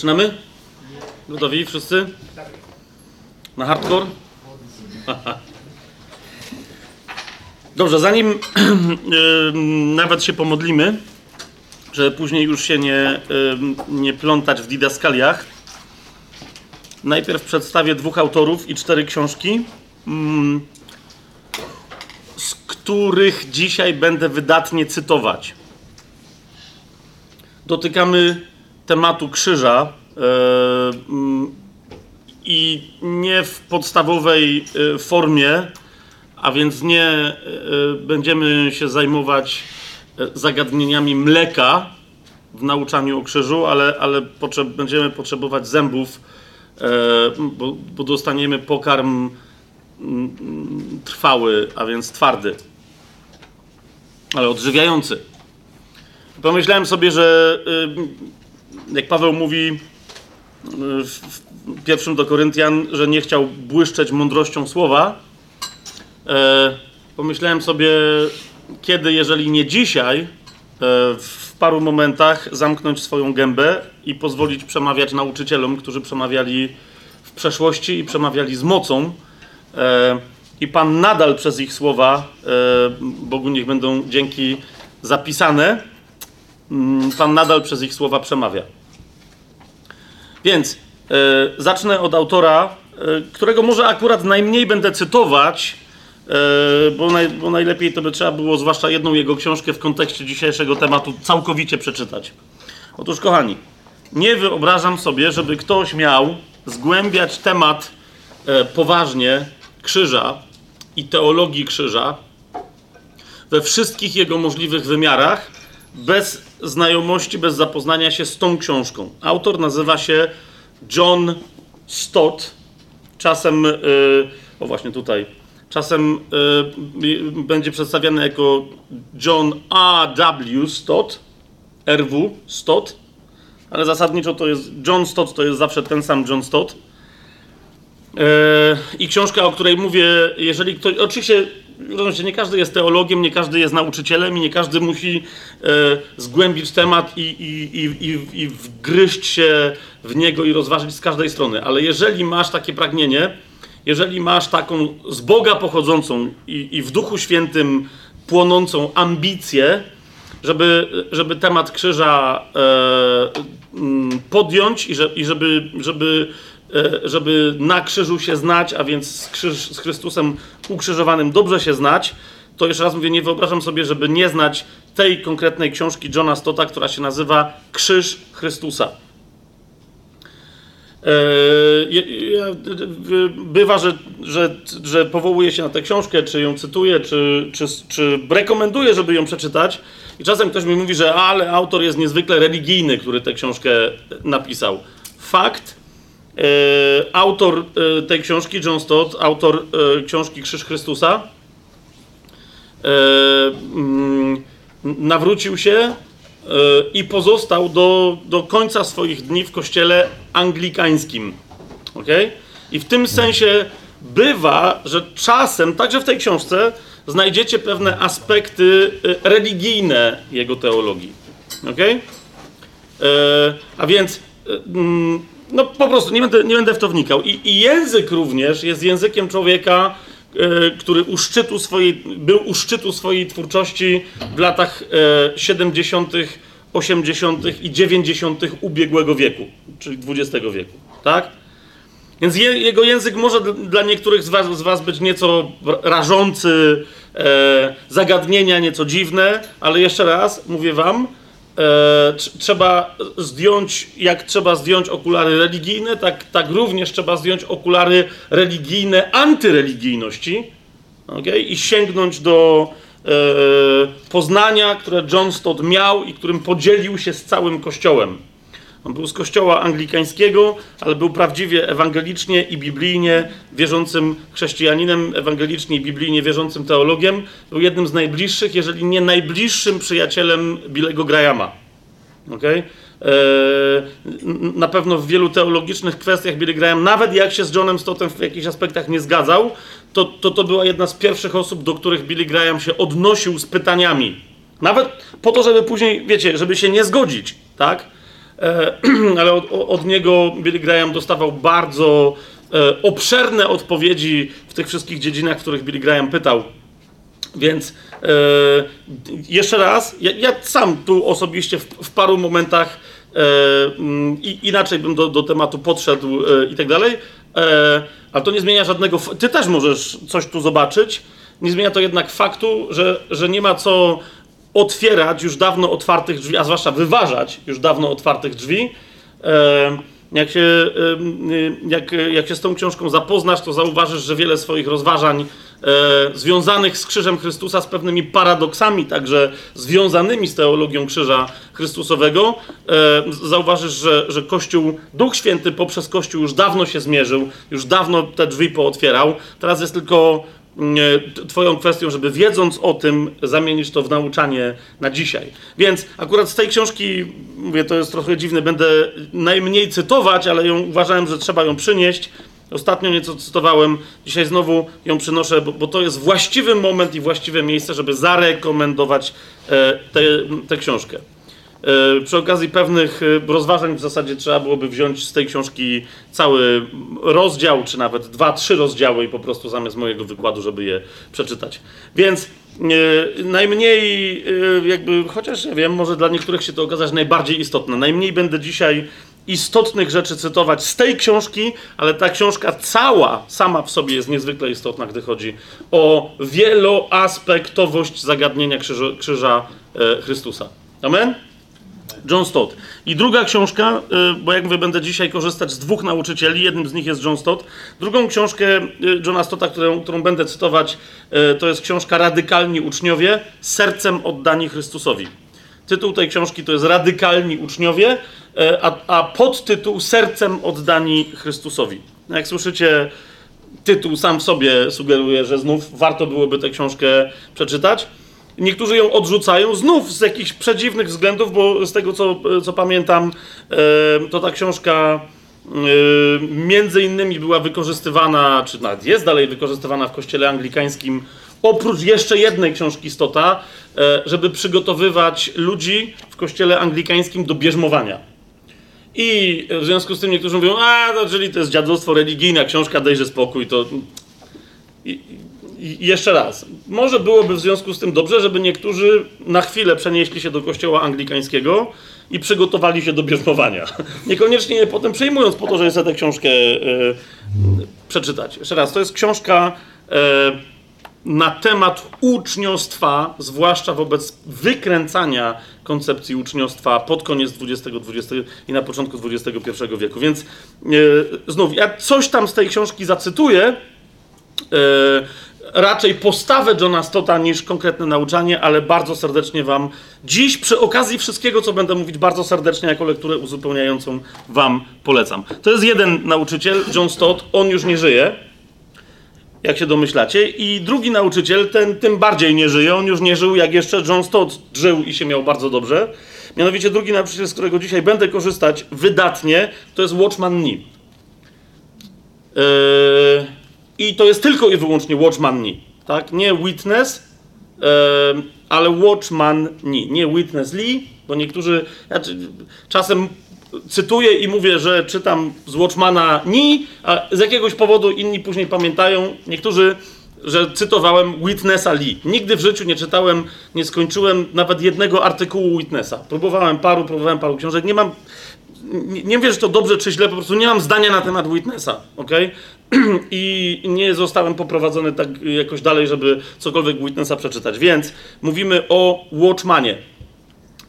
Zaczynamy? Gotowi wszyscy? Na hardcore? Dobrze, zanim nawet się pomodlimy, że później już się nie, nie plątać w didaskaliach, najpierw przedstawię dwóch autorów i cztery książki, mm, z których dzisiaj będę wydatnie cytować. Dotykamy tematu krzyża i nie w podstawowej e, formie, a więc nie e, będziemy się zajmować zagadnieniami mleka w nauczaniu o krzyżu, ale, ale potrzeb, będziemy potrzebować zębów, bo, bo dostaniemy pokarm mm, trwały, a więc twardy, ale odżywiający. Pomyślałem sobie, że jak Paweł mówi w pierwszym do Koryntian, że nie chciał błyszczeć mądrością słowa, e, pomyślałem sobie, kiedy, jeżeli nie dzisiaj, e, w paru momentach zamknąć swoją gębę i pozwolić przemawiać nauczycielom, którzy przemawiali w przeszłości i przemawiali z mocą. E, I Pan nadal przez ich słowa, Bogu niech będą dzięki zapisane, mm, Pan nadal przez ich słowa przemawia. Więc e, zacznę od autora, e, którego może akurat najmniej będę cytować, e, bo, naj, bo, najlepiej to by trzeba było, zwłaszcza jedną jego książkę w kontekście dzisiejszego tematu, całkowicie przeczytać. Otóż, kochani, nie wyobrażam sobie, żeby ktoś miał zgłębiać temat poważnie krzyża i teologii krzyża we wszystkich jego możliwych wymiarach, bez znajomości, bez zapoznania się z tą książką. Autor nazywa się John Stott. Czasem, yy, o właśnie tutaj, czasem yy, będzie przedstawiany jako John A.W. Stott, R.W. Stott, ale zasadniczo to jest John Stott, to jest zawsze ten sam John Stott. Yy, I książka, o której mówię, jeżeli ktoś. Oczywiście Rozumiecie, nie każdy jest teologiem, nie każdy jest nauczycielem i nie każdy musi e, zgłębić temat i, i, i, i, wgryźć się w niego i rozważyć z każdej strony. Ale jeżeli masz takie pragnienie, jeżeli masz taką z Boga pochodzącą i, i w Duchu Świętym płonącą ambicję, żeby, żeby temat krzyża e, podjąć i, że, i żeby, żeby żeby na krzyżu się znać, a więc z, krzyż, z Chrystusem ukrzyżowanym dobrze się znać, to jeszcze raz mówię, nie wyobrażam sobie, żeby nie znać tej konkretnej książki Johna Stota, która się nazywa Krzyż Chrystusa. E, bywa, że, że, że powołuje się na tę książkę, czy ją cytuję, czy, czy, czy rekomenduję, żeby ją przeczytać. I czasem ktoś mi mówi, że ale autor jest niezwykle religijny, który tę książkę napisał. Fakt, E, autor e, tej książki, John Stott, autor e, książki Krzyż Chrystusa, mm, nawrócił się i pozostał do, do końca swoich dni w kościele anglikańskim. Okay? I w tym sensie bywa, że czasem, także w tej książce, znajdziecie pewne aspekty religijne jego teologii. Okay? A więc mm, no po prostu nie będę, nie będę w to wnikał. I, I, język również jest językiem człowieka, e, który u szczytu swojej, był u szczytu swojej twórczości w latach e, 70., 80. i 90. ubiegłego wieku, czyli XX wieku. Tak? Więc je, jego język może dla niektórych z was, z was być nieco rażący, e, zagadnienia nieco dziwne, ale jeszcze raz mówię wam, e, trzeba zdjąć, jak trzeba zdjąć okulary religijne, tak, tak również trzeba zdjąć okulary religijne antyreligijności okay? i sięgnąć do e, poznania, które John Stott miał i którym podzielił się z całym Kościołem. On był z kościoła anglikańskiego, ale był prawdziwie ewangelicznie i biblijnie wierzącym chrześcijaninem, ewangelicznie i biblijnie wierzącym teologiem. Był jednym z najbliższych, jeżeli nie najbliższym przyjacielem Billego Grahama. Okay? Na pewno w wielu teologicznych kwestiach Billy Graham, nawet jak się z Johnem Stottem w jakichś aspektach nie zgadzał, to, to to była jedna z pierwszych osób, do których Billy Graham się odnosił z pytaniami. Nawet po to, żeby później, wiecie, żeby się nie zgodzić, tak? E, ale od, od, niego Billy Graham dostawał bardzo e, obszerne odpowiedzi w tych wszystkich dziedzinach, w których Billy Graham pytał. Więc e, jeszcze raz, ja, ja, sam tu osobiście w, w paru momentach mm, i, inaczej bym do, do tematu podszedł i tak dalej, ale to nie zmienia żadnego. Ty też możesz coś tu zobaczyć. Nie zmienia to jednak faktu, że, że nie ma co otwierać już dawno otwartych drzwi, a zwłaszcza wyważać już dawno otwartych drzwi. Jak się, jak, jak się z tą książką zapoznasz, to zauważysz, że wiele swoich rozważań e, związanych z Krzyżem Chrystusa, z pewnymi paradoksami, także związanymi z teologią Krzyża Chrystusowego, e, zauważysz, że, że Kościół, Duch Święty poprzez Kościół już dawno się zmierzył, już dawno te drzwi pootwierał. Teraz jest tylko Twoją kwestią, żeby wiedząc o tym, zamienić to w nauczanie na dzisiaj. Więc akurat z tej książki, mówię, to jest trochę dziwne, będę najmniej cytować, ale ją uważałem, że trzeba ją przynieść. Ostatnio nieco cytowałem, dzisiaj znowu ją przynoszę, bo, bo to jest właściwy moment i właściwe miejsce, żeby zarekomendować e, tę książkę. E, przy okazji pewnych e, rozważań w zasadzie trzeba byłoby wziąć z tej książki cały rozdział, czy nawet dwa, trzy rozdziały i po prostu zamiast mojego wykładu, żeby je przeczytać. Więc e, najmniej, jakby, chociaż ja wiem, może dla niektórych się to okazać najbardziej istotne. Najmniej będę dzisiaj istotnych rzeczy cytować z tej książki, ale ta książka cała sama w sobie jest niezwykle istotna, gdy chodzi o wieloaspektowość zagadnienia krzyża, krzyża Chrystusa. Amen? John Stott. I druga książka, y, bo jak mówię, będę dzisiaj korzystać z dwóch nauczycieli, jednym z nich jest John Stott. Drugą książkę y, Johna Stotta, którą, którą będę cytować, y, to jest książka Radykalni Uczniowie, sercem oddani Chrystusowi. Tytuł tej książki to jest Radykalni Uczniowie, a, a podtytuł Sercem oddani Chrystusowi. Jak słyszycie, tytuł sam w sobie sugeruje, że znów warto byłoby tę książkę przeczytać. Niektórzy ją odrzucają znów z jakichś przedziwnych względów, bo z tego co, co pamiętam, to ta książka między innymi była wykorzystywana, czy nawet jest dalej wykorzystywana w kościele anglikańskim, oprócz jeszcze jednej książki Stota, e, żeby przygotowywać ludzi w kościele anglikańskim do bierzmowania. I w związku z tym niektórzy mówią, a, no, jeżeli to jest dziadostwo religijne, książka dejże spokój, to... I, i jeszcze raz, może byłoby w związku z tym dobrze, żeby niektórzy na chwilę przenieśli się do kościoła anglikańskiego i przygotowali się do bierzmowania. Niekoniecznie je potem przejmując po to, że chcę tę książkę e, przeczytać. Jeszcze raz, to jest książka e, na temat uczniostwa, zwłaszcza wobec wykręcania koncepcji uczniostwa pod koniec XX, XX i na początku XXI wieku. Więc e, znów, ja coś tam z tej książki zacytuję, raczej postawę Johna Stota niż konkretne nauczanie, ale bardzo serdecznie Wam dziś, przy okazji wszystkiego, co będę mówić, bardzo serdecznie jako lekturę uzupełniającą Wam polecam. To jest jeden nauczyciel, John Stott, on już nie żyje, jak się domyślacie, i drugi nauczyciel, ten tym bardziej nie żyje, on już nie żył, jak jeszcze John Stott żył i się miał bardzo dobrze. Mianowicie drugi nauczyciel, z którego dzisiaj będę korzystać wydatnie, to jest Watchman Nee. Yy i to jest tylko i wyłącznie Watchman Nie, tak? Nie Witness, yy, ale Watchman Nie, Witness Lee, bo niektórzy, ja czasem cytuję i mówię, że czytam z Watchmana Nie, a z jakiegoś powodu inni później pamiętają, niektórzy, że cytowałem Witnessa Lee. Nigdy w życiu nie czytałem, nie skończyłem nawet jednego artykułu Witnessa. Próbowałem paru, próbowałem paru książek, nie mam nie, wiem, czy to dobrze czy źle, po prostu nie mam zdania na temat Witnessa, ok? I nie zostałem poprowadzony tak jakoś dalej, żeby cokolwiek Witnessa przeczytać. Więc mówimy o Watchmanie.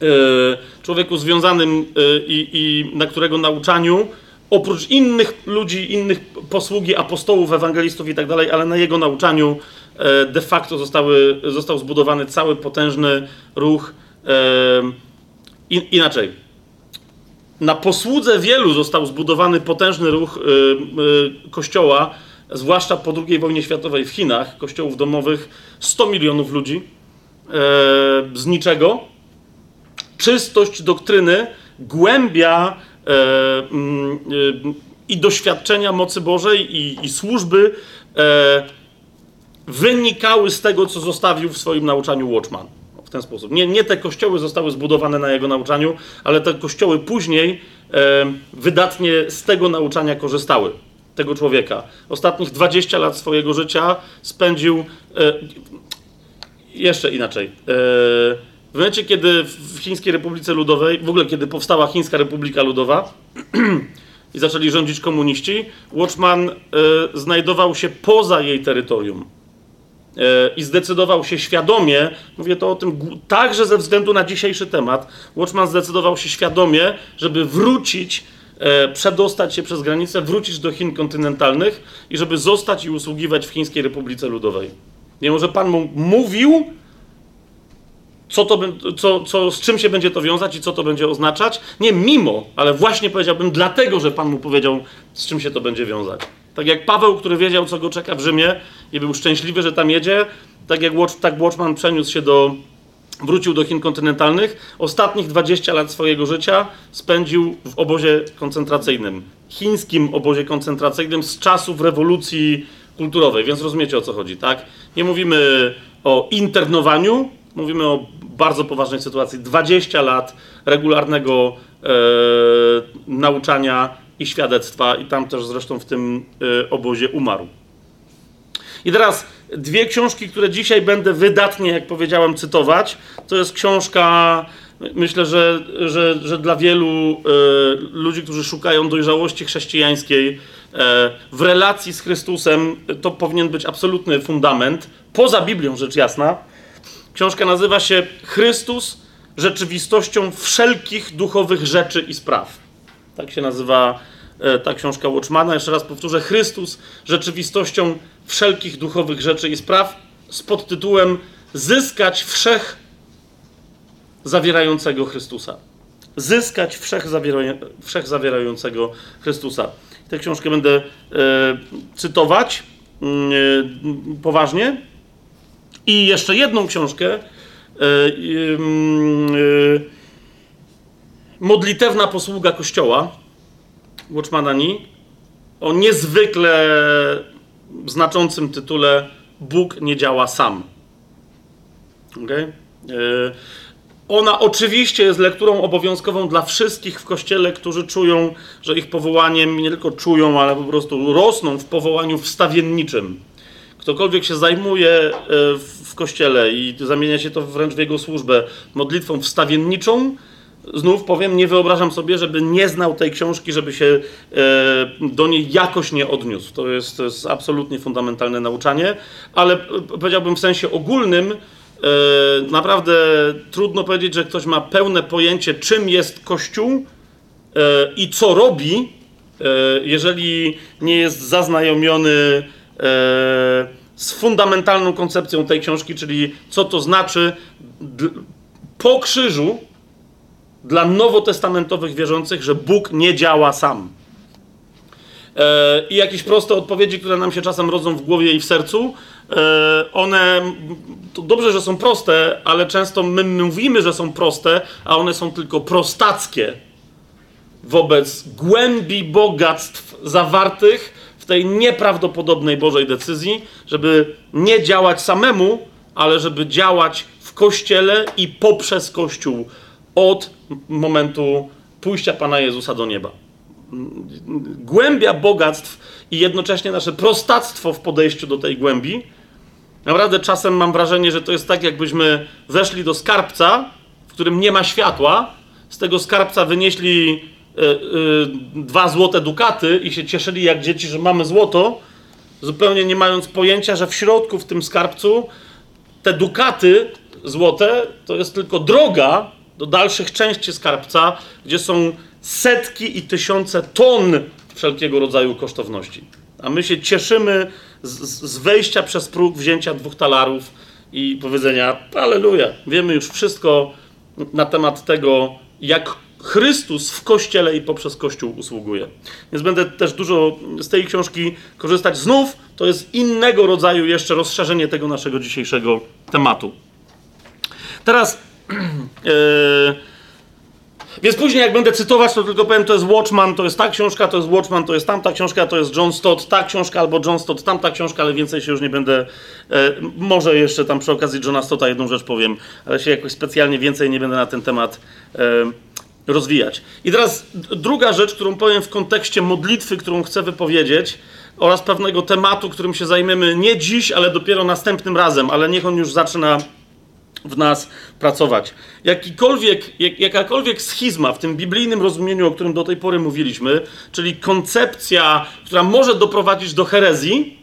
E, człowieku związanym e, i, i na którego nauczaniu oprócz innych ludzi, innych posługi, apostołów, ewangelistów i tak dalej, ale na jego nauczaniu e, de facto zostały, został zbudowany cały potężny ruch. Inaczej, na posłudze wielu został zbudowany potężny ruch y, y, kościoła, zwłaszcza po II wojnie światowej w Chinach, kościołów domowych, 100 milionów ludzi y, z niczego. Czystość doktryny, głębia mm, i doświadczenia mocy Bożej i, i służby wynikały z tego, co zostawił w swoim nauczaniu Watchman ten sposób. Nie, nie te kościoły zostały zbudowane na jego nauczaniu, ale te kościoły później e, wydatnie z tego nauczania korzystały. Tego człowieka. Ostatnich 20 lat swojego życia spędził e, jeszcze inaczej. E, w momencie, kiedy w Chińskiej Republice Ludowej, w ogóle kiedy powstała Chińska Republika Ludowa i zaczęli rządzić komuniści, Watchman e, znajdował się poza jej terytorium i zdecydował się świadomie, mówię to o tym także ze względu na dzisiejszy temat, Watchman zdecydował się świadomie, żeby wrócić, e, przedostać się przez granicę, wrócić do Chin kontynentalnych i żeby zostać i usługiwać w Chińskiej Republice Ludowej. Mimo, że Pan mu mówił, co to, co, co, z czym się będzie to wiązać i co to będzie oznaczać. Nie mimo, ale właśnie powiedziałbym dlatego, że Pan mu powiedział, z czym się to będzie wiązać. Tak jak Paweł, który wiedział, co go czeka w Rzymie i był szczęśliwy, że tam jedzie, tak jak Watch, tak Watchman przeniósł się do, wrócił do Chin kontynentalnych, ostatnich 20 lat swojego życia spędził w obozie koncentracyjnym. Chińskim obozie koncentracyjnym z czasów rewolucji kulturowej, więc rozumiecie o co chodzi, tak? Nie mówimy o internowaniu, mówimy o bardzo poważnej sytuacji. 20 lat regularnego e, nauczania i świadectwa, i tam też zresztą w tym e, obozie umarł. I teraz dwie książki, które dzisiaj będę wydatnie, jak powiedziałem, cytować. To jest książka, myślę, że, że, że dla wielu e, ludzi, którzy szukają dojrzałości chrześcijańskiej e, w relacji z Chrystusem, to powinien być absolutny fundament, poza Biblią rzecz jasna Książka nazywa się Chrystus rzeczywistością wszelkich duchowych rzeczy i spraw. Tak się nazywa e, ta książka Watchmana. Jeszcze raz powtórzę: Chrystus rzeczywistością wszelkich duchowych rzeczy i spraw z podtytułem Zyskać wszech zawierającego Chrystusa. Zyskać wszech, wszech zawierającego Chrystusa. Tę książkę będę e, cytować e, poważnie i jeszcze jedną książkę. Yy, yy, Modlitewna posługa Kościoła Watchmana Ni o niezwykle znaczącym tytule Bóg nie działa sam. Okay? Yy, ona oczywiście jest lekturą obowiązkową dla wszystkich w kościele, którzy czują, że ich powołaniem nie tylko czują, ale po prostu rosną w powołaniu wstawienniczym ktokolwiek się zajmuje e, w kościele i zamienia się to wręcz w jego służbę modlitwą wstawienniczą, znów powiem, nie wyobrażam sobie, żeby nie znał tej książki, żeby się e, do niej jakoś nie odniósł. To jest, to jest absolutnie fundamentalne nauczanie, ale powiedziałbym w sensie ogólnym, e, naprawdę trudno powiedzieć, że ktoś ma pełne pojęcie, czym jest Kościół i co robi, jeżeli nie jest zaznajomiony E, z fundamentalną koncepcją tej książki, czyli co to znaczy po krzyżu dla nowotestamentowych wierzących, że Bóg nie działa sam. E, I jakieś proste odpowiedzi, które nam się czasem rodzą w głowie i w sercu, e, one dobrze, że są proste, ale często my mówimy, że są proste, a one są tylko prostackie wobec głębi bogactw zawartych w tej nieprawdopodobnej Bożej decyzji, żeby nie działać samemu, ale żeby działać w Kościele i poprzez Kościół od momentu pójścia Pana Jezusa do nieba. Głębia bogactw i jednocześnie nasze prostactwo w podejściu do tej głębi. Naprawdę czasem mam wrażenie, że to jest tak, jakbyśmy weszli do skarbca, w którym nie ma światła, z tego skarbca wynieśli E, e, dwa złote dukaty i się cieszyli jak dzieci, że mamy złoto, zupełnie nie mając pojęcia, że w środku, w tym skarbcu, te dukaty złote to jest tylko droga do dalszych części skarbca, gdzie są setki i tysiące ton wszelkiego rodzaju kosztowności. A my się cieszymy z, z wejścia przez próg, wzięcia dwóch talarów i powiedzenia: Aleluja, wiemy już wszystko na temat tego, jak Chrystus w Kościele i poprzez Kościół usługuje. Więc będę też dużo z tej książki korzystać. Znów to jest innego rodzaju jeszcze rozszerzenie tego naszego dzisiejszego tematu. Teraz Więc później, jak będę cytować, to tylko powiem, to jest Watchman, to jest ta książka, to jest Watchman, to jest tamta książka, to jest John Stott, ta książka, albo John Stott, tamta książka, ale więcej się już nie będę. E, może jeszcze tam przy okazji Johna Stotta jedną rzecz powiem, ale się jakoś specjalnie więcej nie będę na ten temat e, rozwijać. I teraz druga rzecz, którą powiem w kontekście modlitwy, którą chcę wypowiedzieć, oraz pewnego tematu, którym się zajmiemy nie dziś, ale dopiero następnym razem, ale niech on już zaczyna w nas pracować. Jakikolwiek, jak, jakakolwiek schizma w tym biblijnym rozumieniu, o którym do tej pory mówiliśmy, czyli koncepcja, która może doprowadzić do herezji,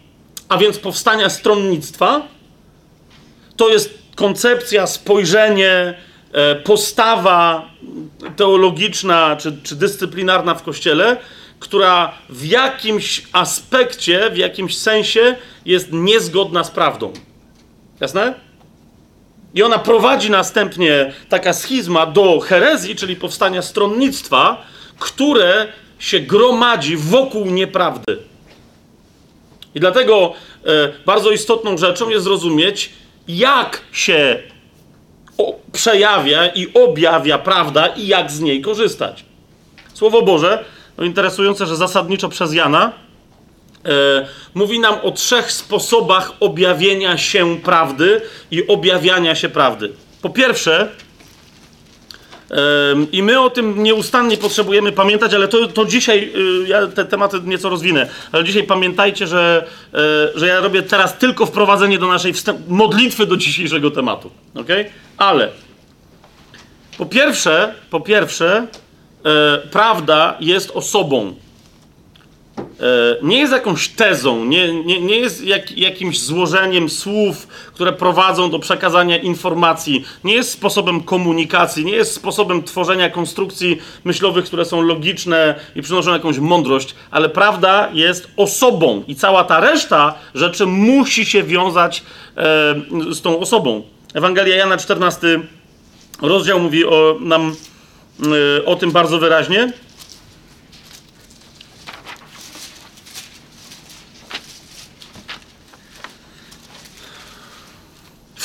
a więc powstania stronnictwa, to jest koncepcja, spojrzenie, e, postawa teologiczna czy, czy dyscyplinarna w kościele, która w jakimś aspekcie, w jakimś sensie jest niezgodna z prawdą. Jasne? I ona prowadzi następnie, taka schizma, do herezji, czyli powstania stronnictwa, które się gromadzi wokół nieprawdy. I dlatego e, bardzo istotną rzeczą jest zrozumieć, jak się o, przejawia i objawia prawda i jak z niej korzystać. Słowo Boże, no interesujące, że zasadniczo przez Jana, mówi nam o trzech sposobach objawienia się prawdy i objawiania się prawdy. Po pierwsze, i my o tym nieustannie potrzebujemy pamiętać, ale to, to dzisiaj, y, ja te tematy nieco rozwinę, ale dzisiaj pamiętajcie, że, e, że ja robię teraz tylko wprowadzenie do naszej modlitwy do dzisiejszego tematu. ok? Ale po pierwsze, po pierwsze, e, prawda jest osobą. E, nie jest jakąś tezą, nie, nie, nie jest jak, jakimś złożeniem słów, które prowadzą do przekazania informacji, nie jest sposobem komunikacji, nie jest sposobem tworzenia konstrukcji myślowych, które są logiczne i przynoszą jakąś mądrość, ale prawda jest osobą i cała ta reszta rzeczy musi się wiązać e, z tą osobą. Ewangelia Jana 14 rozdział mówi o, nam e, o tym bardzo wyraźnie.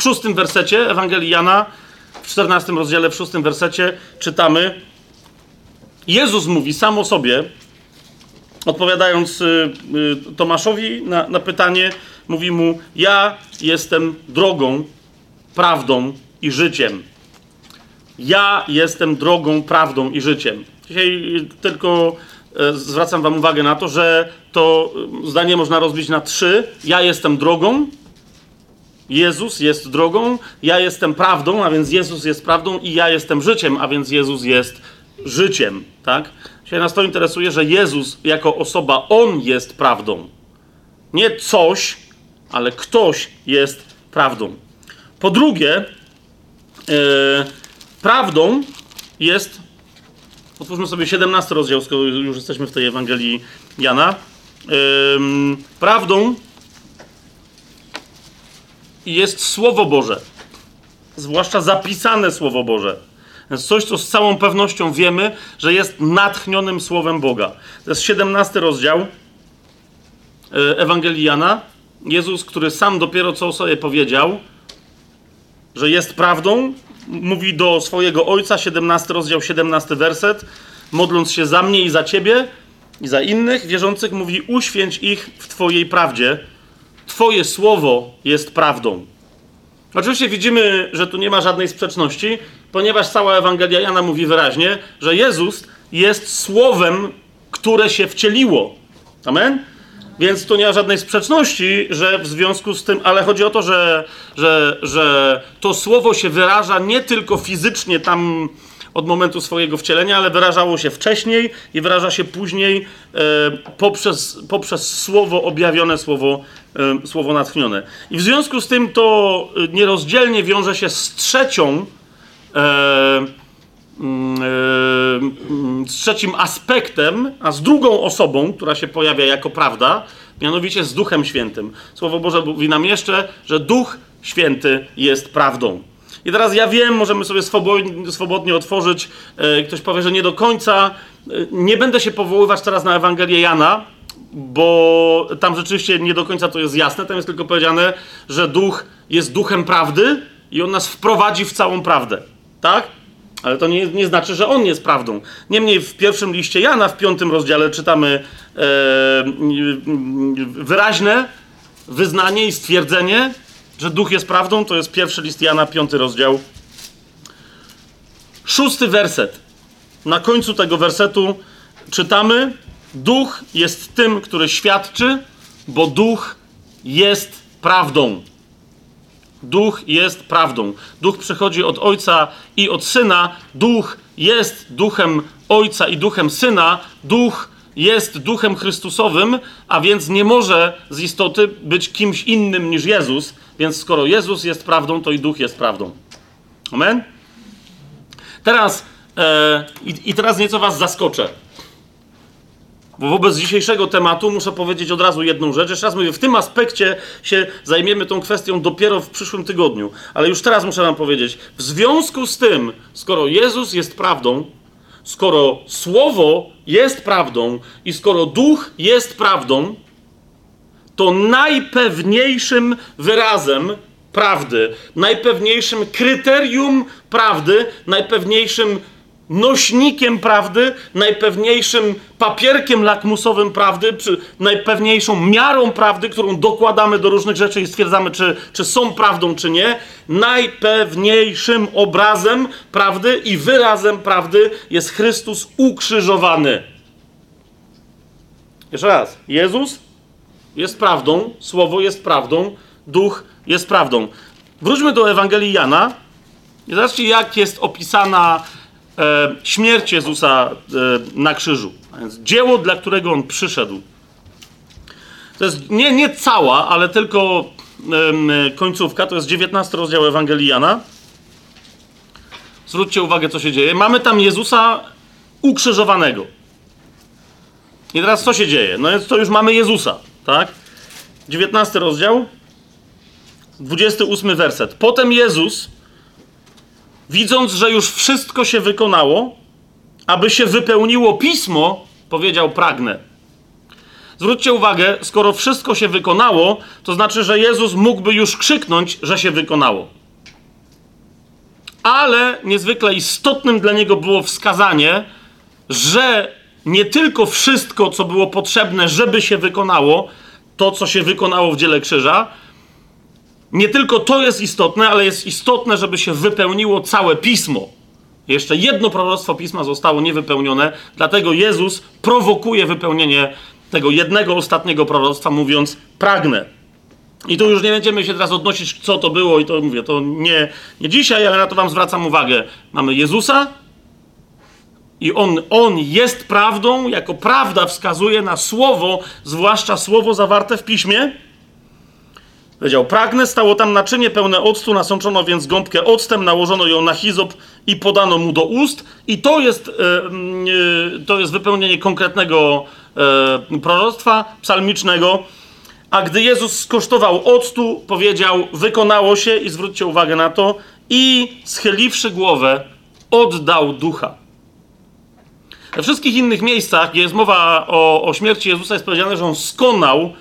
Szóstym wersecie Ewangelii Jana, w 14 rozdziale, w szóstym wersecie czytamy, Jezus mówi sam o sobie, odpowiadając y, y, Tomaszowi na, na pytanie, mówi mu: Ja jestem drogą, prawdą i życiem. Ja jestem drogą, prawdą i życiem. Dzisiaj tylko e, zwracam Wam uwagę na to, że to zdanie można rozbić na trzy. Ja jestem drogą, Jezus jest drogą, ja jestem prawdą, a więc Jezus jest prawdą i ja jestem życiem, a więc Jezus jest życiem, tak? Dzisiaj nas to interesuje, że Jezus jako osoba, On jest prawdą. Nie coś, ale ktoś jest prawdą. Po drugie, yy, prawdą jest, otwórzmy sobie 17 rozdział, skoro już jesteśmy w tej Ewangelii Jana. Yy, prawdą jest Słowo Boże. Zwłaszcza zapisane Słowo Boże. Więc coś, co z całą pewnością wiemy, że jest natchnionym Słowem Boga. To jest 17 rozdział e, Ewangelii Jana. Jezus, który sam dopiero co sobie powiedział, że jest prawdą, mówi do swojego Ojca, 17 rozdział, 17 werset, modląc się za mnie i za Ciebie i za innych wierzących, mówi uświęć ich w Twojej prawdzie, Twoje słowo jest prawdą. Oczywiście widzimy, że tu nie ma żadnej sprzeczności, ponieważ cała Ewangelia Jana mówi wyraźnie, że Jezus jest słowem, które się wcieliło. Amen? Więc tu nie ma żadnej sprzeczności, że w związku z tym, ale chodzi o to, że, że, że to słowo się wyraża nie tylko fizycznie tam od momentu swojego wcielenia, ale wyrażało się wcześniej i wyraża się później e, poprzez, poprzez słowo objawione, słowo, e, słowo natchnione. I w związku z tym to nierozdzielnie wiąże się z trzecią. E, mm, e, z trzecim aspektem, a z drugą osobą, która się pojawia jako prawda, mianowicie z Duchem Świętym. Słowo Boże mówi nam jeszcze, że Duch Święty jest prawdą. I teraz ja wiem, możemy sobie swobodnie, swobodnie otworzyć. E, ktoś powie, że nie do końca. E, nie będę się powoływać teraz na Ewangelię Jana, bo tam rzeczywiście nie do końca to jest jasne. Tam jest tylko powiedziane, że duch jest duchem prawdy i on nas wprowadzi w całą prawdę. Tak? Ale to nie, nie znaczy, że on jest prawdą. Niemniej w pierwszym liście Jana, w piątym rozdziale, czytamy e, wyraźne wyznanie i stwierdzenie, że duch jest prawdą. To jest pierwszy list Jana, piąty rozdział. Szósty werset. Na końcu tego wersetu czytamy: Duch jest tym, który świadczy, bo duch jest prawdą. Duch jest prawdą. Duch przychodzi od Ojca i od Syna. Duch jest duchem Ojca i duchem Syna. Duch jest duchem Chrystusowym, a więc nie może z istoty być kimś innym niż Jezus. Więc skoro Jezus jest prawdą, to i duch jest prawdą. Amen? Teraz, e, i, teraz nieco Was zaskoczę. Bo wobec dzisiejszego tematu muszę powiedzieć od razu jedną rzecz. Jeszcze raz mówię, w tym aspekcie się zajmiemy tą kwestią dopiero w przyszłym tygodniu. Ale już teraz muszę wam powiedzieć, w związku z tym, skoro Jezus jest prawdą, skoro Słowo jest prawdą i skoro Duch jest prawdą, to najpewniejszym wyrazem prawdy, najpewniejszym kryterium prawdy, najpewniejszym nośnikiem prawdy, najpewniejszym papierkiem lakmusowym prawdy, czy najpewniejszą miarą prawdy, którą dokładamy do różnych rzeczy i stwierdzamy, czy, czy są prawdą, czy nie. Najpewniejszym obrazem prawdy i wyrazem prawdy jest Chrystus ukrzyżowany. Jeszcze raz. Jezus jest prawdą, Słowo jest prawdą, Duch jest prawdą. Wróćmy do Ewangelii Jana i zobaczcie, jak jest opisana e, śmierć Jezusa e, na krzyżu. A więc dzieło, dla którego on przyszedł. To jest nie, nie cała, ale tylko e, końcówka. To jest 19 rozdział Ewangelii Jana. Zwróćcie uwagę, co się dzieje. Mamy tam Jezusa ukrzyżowanego. I teraz co się dzieje? No więc to już mamy Jezusa, tak? 19 rozdział, 28 werset. Potem Jezus widząc, że już wszystko się wykonało, aby się wypełniło pismo, powiedział: Pragnę. Zwróćcie uwagę, skoro wszystko się wykonało, to znaczy, że Jezus mógłby już krzyknąć, że się wykonało. Ale niezwykle istotnym dla niego było wskazanie, że nie tylko wszystko, co było potrzebne, żeby się wykonało, to, co się wykonało w dziele krzyża, nie tylko to jest istotne, ale jest istotne, żeby się wypełniło całe pismo. Jeszcze jedno proroctwo pisma zostało niewypełnione, dlatego Jezus prowokuje wypełnienie tego jednego ostatniego proroctwa, mówiąc: Pragnę. I tu już nie będziemy się teraz odnosić, co to było, i to mówię, to nie, nie dzisiaj, ale na to Wam zwracam uwagę. Mamy Jezusa, i on, on jest prawdą, jako prawda wskazuje na słowo, zwłaszcza słowo zawarte w piśmie Powiedział, pragnę, stało tam naczynie pełne octu, nasączono więc gąbkę octem, nałożono ją na hizop i podano mu do ust. I to jest, yy, to jest wypełnienie konkretnego yy, proroctwa psalmicznego. A gdy Jezus skosztował octu, powiedział, wykonało się, i zwróćcie uwagę na to, i schyliwszy głowę, oddał ducha. We wszystkich innych miejscach, gdzie jest mowa o, o śmierci Jezusa, jest powiedziane, że on skonał, E,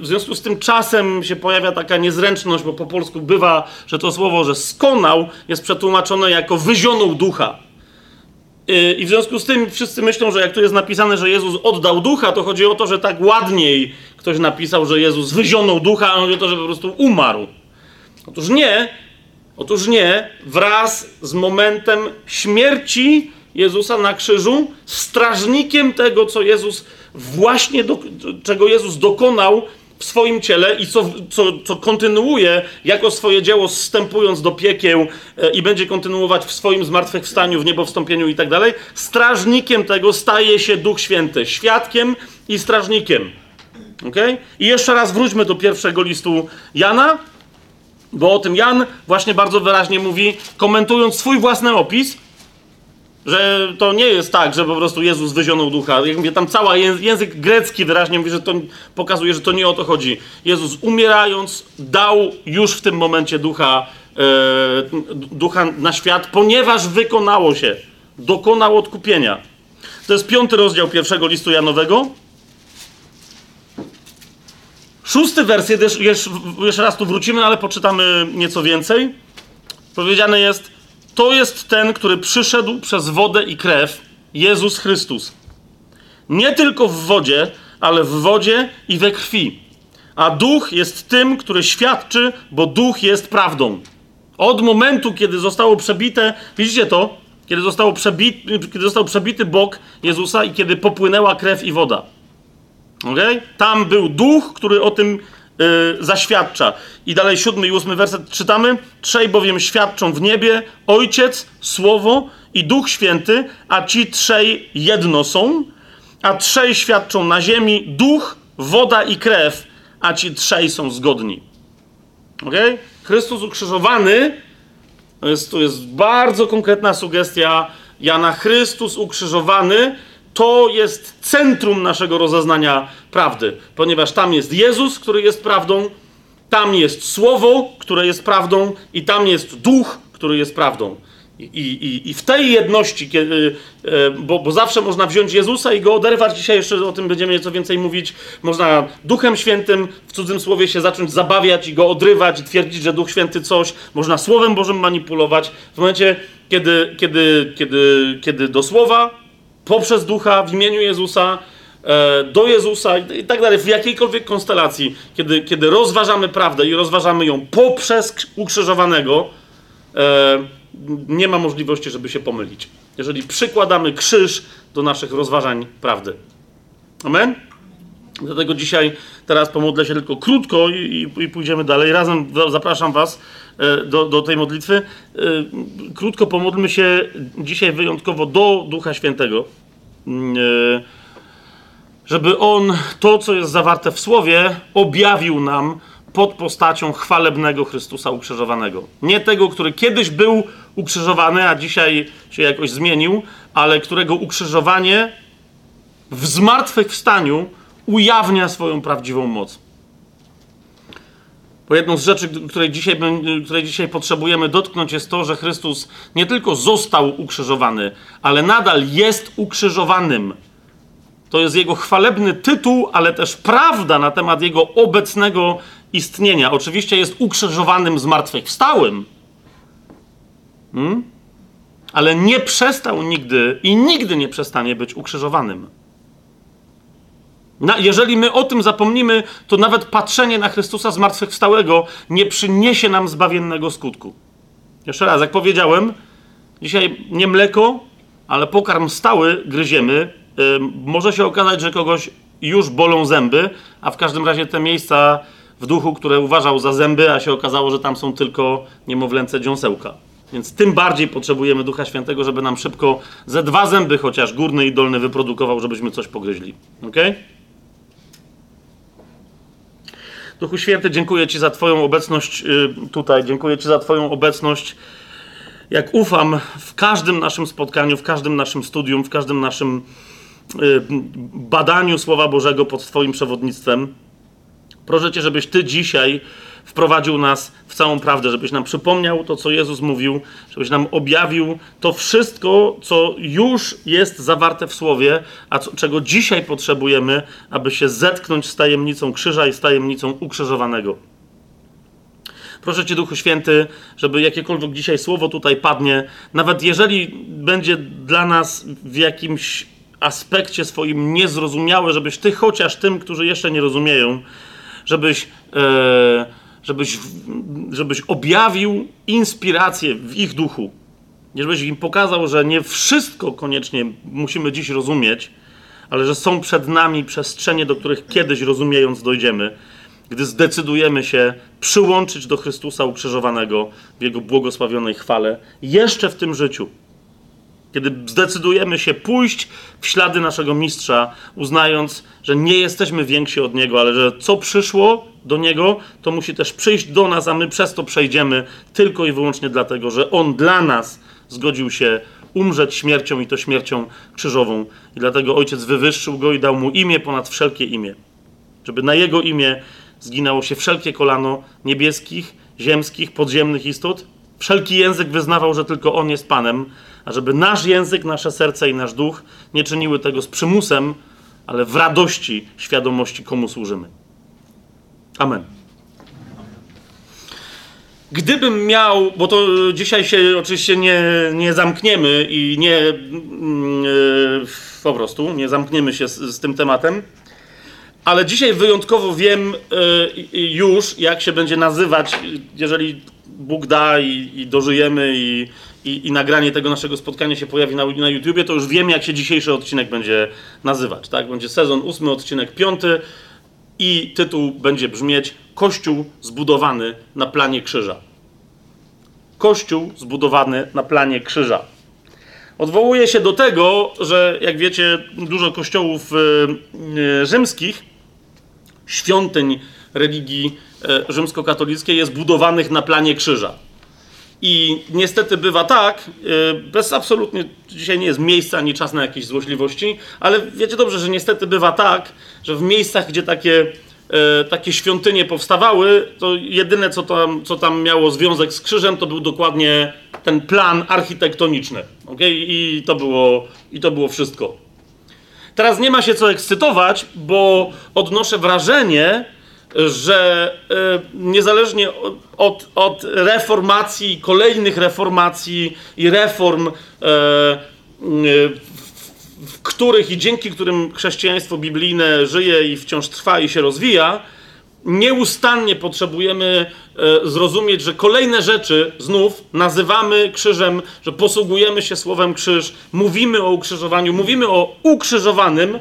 w związku z tym czasem się pojawia taka niezręczność, bo po polsku bywa, że to słowo, że skonał, jest przetłumaczone jako wyzionął ducha. E, I w związku z tym wszyscy myślą, że jak tu jest napisane, że Jezus oddał ducha, to chodzi o to, że tak ładniej ktoś napisał, że Jezus wyzionął ducha, a chodzi o to, że po prostu umarł. Otóż nie, otóż nie, wraz z momentem śmierci Jezusa na krzyżu, strażnikiem tego, co Jezus właśnie do, czego Jezus dokonał w swoim ciele i co, co, co kontynuuje jako swoje dzieło, zstępując do piekieł e, i będzie kontynuować w swoim zmartwychwstaniu, w niebo wstąpieniu i tak dalej, strażnikiem tego staje się Duch Święty, świadkiem i strażnikiem. Okay? I jeszcze raz wróćmy do pierwszego listu Jana, bo o tym Jan właśnie bardzo wyraźnie mówi, komentując swój własny opis, że to nie jest tak, że po prostu Jezus wyzionął ducha. Jak mówię, tam cały język grecki wyraźnie mówi, że to pokazuje, że to nie o to chodzi. Jezus umierając dał już w tym momencie ducha, e, ducha na świat, ponieważ wykonało się. Dokonał odkupienia. To jest piąty rozdział pierwszego listu Janowego. Szósty werset, jeszcze raz tu wrócimy, ale poczytamy nieco więcej. Powiedziane jest, to jest ten, który przyszedł przez wodę i krew, Jezus Chrystus. Nie tylko w wodzie, ale w wodzie i we krwi. A duch jest tym, który świadczy, bo duch jest prawdą. Od momentu, kiedy zostało przebite, widzicie to? Kiedy, zostało przebity, kiedy został przebity bok Jezusa i kiedy popłynęła krew i woda. Okay? Tam był duch, który o tym zaświadcza. I dalej siódmy i ósmy werset czytamy. Trzej bowiem świadczą w niebie, Ojciec, Słowo i Duch Święty, a ci trzej jedno są, a trzej świadczą na ziemi, Duch, woda i krew, a ci trzej są zgodni. Okay? Chrystus ukrzyżowany, to jest, to jest bardzo konkretna sugestia Jana. Chrystus ukrzyżowany to jest centrum naszego rozeznania prawdy, ponieważ tam jest Jezus, który jest prawdą, tam jest Słowo, które jest prawdą, i tam jest Duch, który jest prawdą. I, i, I, w tej jedności, kiedy, e, bo, bo, zawsze można wziąć Jezusa i go oderwać, dzisiaj jeszcze o tym będziemy nieco więcej mówić, można Duchem Świętym w cudzym słowie się zacząć zabawiać i go odrywać i twierdzić, że Duch Święty coś, można Słowem Bożym manipulować. W momencie, kiedy, kiedy, kiedy, kiedy do Słowa, poprzez Ducha, w imieniu Jezusa, e, do Jezusa i tak dalej, w jakiejkolwiek konstelacji, kiedy, kiedy rozważamy prawdę i rozważamy ją poprzez ukrzyżowanego, e, nie ma możliwości, żeby się pomylić. Jeżeli przykładamy krzyż do naszych rozważań prawdy. Amen? Dlatego dzisiaj, teraz pomodlę się tylko krótko i, i, i pójdziemy dalej. Razem zapraszam Was do, do tej modlitwy. E, krótko pomódlmy się dzisiaj wyjątkowo do Ducha Świętego. Mm, e, żeby On to, co jest zawarte w Słowie, objawił nam pod postacią chwalebnego Chrystusa ukrzyżowanego. Nie tego, który kiedyś był ukrzyżowany, a dzisiaj się jakoś zmienił, ale którego ukrzyżowanie w zmartwychwstaniu ujawnia swoją prawdziwą moc. Bo jedną z rzeczy, której dzisiaj, której dzisiaj potrzebujemy dotknąć, jest to, że Chrystus nie tylko został ukrzyżowany, ale nadal jest ukrzyżowanym. To jest jego chwalebny tytuł, ale też prawda na temat jego obecnego istnienia. Oczywiście jest ukrzyżowanym zmartwychwstałym, hmm? ale nie przestał nigdy i nigdy nie przestanie być ukrzyżowanym. Na, jeżeli my o tym zapomnimy, to nawet patrzenie na Chrystusa zmartwychwstałego nie przyniesie nam zbawiennego skutku. Jeszcze raz, jak powiedziałem, dzisiaj nie mleko, ale pokarm stały gryziemy. Yy, może się okazać, że kogoś już bolą zęby, a w każdym razie te miejsca w duchu, które uważał za zęby, a się okazało, że tam są tylko niemowlęce dziąsełka. Więc tym bardziej potrzebujemy Ducha Świętego, żeby nam szybko ze dwa zęby chociaż górny i dolny wyprodukował, żebyśmy coś pogryźli. Ok? Duchu Święty, dziękuję Ci za Twoją obecność y, tutaj. Dziękuję Ci za Twoją obecność. Jak ufam w każdym naszym spotkaniu, w każdym naszym studium, w każdym naszym y, badaniu Słowa Bożego pod Twoim przewodnictwem. Proszę Cię, żebyś Ty dzisiaj wprowadził nas w całą prawdę, żebyś nam przypomniał to, co Jezus mówił, żebyś nam objawił to wszystko, co już jest zawarte w Słowie, a co, czego dzisiaj potrzebujemy, aby się zetknąć z tajemnicą krzyża i z tajemnicą ukrzyżowanego. Proszę Cię, Duchu Święty, żeby jakiekolwiek dzisiaj słowo tutaj padnie, nawet jeżeli będzie dla nas w jakimś aspekcie swoim niezrozumiałe, żebyś Ty chociaż tym, którzy jeszcze nie rozumieją, żebyś, e, żebyś, żebyś objawił inspirację w ich duchu. Żebyś im pokazał, że nie wszystko koniecznie musimy dziś rozumieć, ale że są przed nami przestrzenie, do których kiedyś rozumiejąc dojdziemy, gdy zdecydujemy się przyłączyć do Chrystusa ukrzyżowanego w Jego błogosławionej chwale jeszcze w tym życiu. Kiedy zdecydujemy się pójść w ślady naszego mistrza, uznając, że nie jesteśmy więksi od niego, ale że co przyszło do niego, to musi też przyjść do nas, a my przez to przejdziemy tylko i wyłącznie dlatego, że on dla nas zgodził się umrzeć śmiercią i to śmiercią krzyżową. I dlatego ojciec wywyższył go i dał mu imię ponad wszelkie imię. Żeby na jego imię zginęło się wszelkie kolano niebieskich, ziemskich, podziemnych istot. Wszelki język wyznawał, że tylko on jest Panem a żeby nasz język, nasze serce i nasz duch nie czyniły tego z przymusem, ale w radości świadomości, komu służymy. Amen. gdybym miał, bo to dzisiaj się oczywiście nie, nie zamkniemy i nie e, po prostu nie zamkniemy się z, z tym tematem, ale dzisiaj wyjątkowo wiem e, już, jak się będzie nazywać, jeżeli Bóg da i, i dożyjemy i, i, i, nagranie tego naszego spotkania się pojawi na, na YouTubie, to już wiem, jak się dzisiejszy odcinek będzie nazywać. Tak? Będzie sezon ósmy, odcinek piąty i tytuł będzie brzmieć Kościół zbudowany na planie krzyża. Kościół zbudowany na planie krzyża. Odwołuje się do tego, że jak wiecie, dużo kościołów e, rzymskich, świątyń religii e, rzymskokatolickiej jest budowanych na planie krzyża. I niestety bywa tak, e, bez absolutnie, dzisiaj nie jest miejsca ani czas na jakieś złośliwości, ale wiecie dobrze, że niestety bywa tak, że w miejscach, gdzie takie, e, takie świątynie powstawały, to jedyne, co tam, co tam miało związek z krzyżem, to był dokładnie ten plan architektoniczny. Okay? I, to było, I to było wszystko. Teraz nie ma się co ekscytować, bo odnoszę wrażenie, że e, niezależnie od, od reformacji, kolejnych reformacji i reform, e, w których i dzięki którym chrześcijaństwo biblijne żyje i wciąż trwa i się rozwija, nieustannie potrzebujemy e, zrozumieć, że kolejne rzeczy znów nazywamy krzyżem, że posługujemy się słowem krzyż, mówimy o ukrzyżowaniu, mówimy o ukrzyżowanym,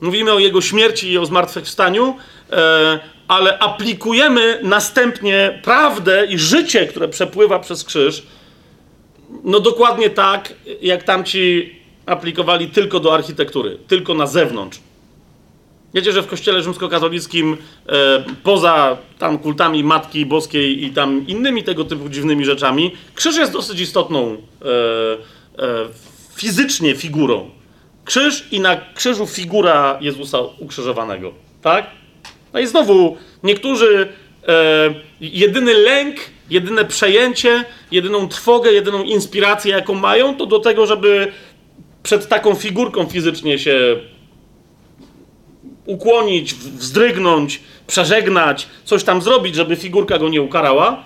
mówimy o jego śmierci i o zmartwychwstaniu, ale aplikujemy następnie prawdę i życie, które przepływa przez krzyż, no dokładnie tak, jak tamci aplikowali tylko do architektury, tylko na zewnątrz. Wiecie, że w kościele rzymskokatolickim e, poza tam kultami Matki Boskiej i tam innymi tego typu dziwnymi rzeczami, krzyż jest dosyć istotną e, e, fizycznie figurą. Krzyż i na krzyżu figura Jezusa ukrzyżowanego. Tak? No i znowu niektórzy e, jedyny lęk, jedyne przejęcie, jedyną trwogę, jedyną inspirację, jaką mają, to do tego, żeby przed taką figurką fizycznie się ukłonić, wzdrygnąć, przeżegnać, coś tam zrobić, żeby figurka go nie ukarała,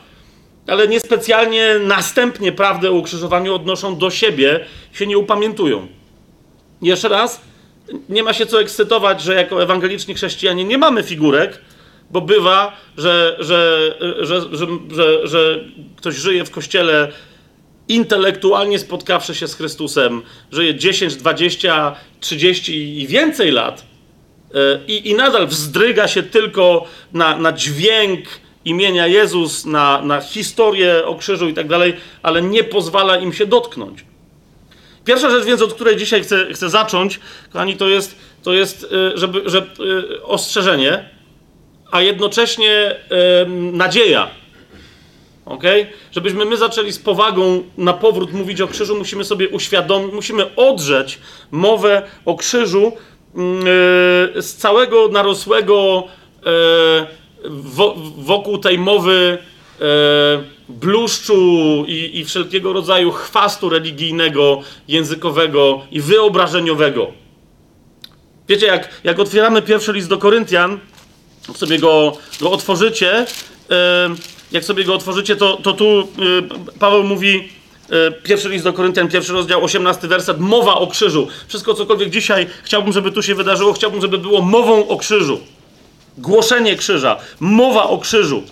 ale niespecjalnie następnie prawdę o ukrzyżowaniu odnoszą do siebie, się nie upamiętują. Jeszcze raz, nie ma się co ekscytować, że jako ewangeliczni chrześcijanie nie mamy figurek, bo bywa, że, że, że, że, ktoś żyje w kościele intelektualnie spotkawszy się z Chrystusem, żyje 10, 20, 30 i więcej lat e, i, i nadal wzdryga się tylko na, na dźwięk imienia Jezus, na, na historię o krzyżu i tak dalej, ale nie pozwala im się dotknąć. Pierwsza rzecz więc, od której dzisiaj chcę, chcę zacząć, kochani, to jest, to jest e, żeby, że, e, ostrzeżenie, a jednocześnie nadzieja. ok? Żebyśmy my zaczęli z powagą na powrót mówić o krzyżu, musimy sobie uświadomić, musimy odrzeć mowę o krzyżu mm, e, z całego narosłego wokół tej mowy bluszczu i, i wszelkiego rodzaju chwastu religijnego, językowego i wyobrażeniowego. Wiecie, jak, jak otwieramy pierwszy list do Koryntian, sobie go, go otworzycie, jak sobie go otworzycie, to, to tu Paweł mówi, pierwszy list do Koryntian, pierwszy rozdział, 18 werset, mowa o krzyżu. Wszystko, cokolwiek dzisiaj chciałbym, żeby tu się wydarzyło, chciałbym, żeby było mową o krzyżu. Głoszenie krzyża, mowa o krzyżu.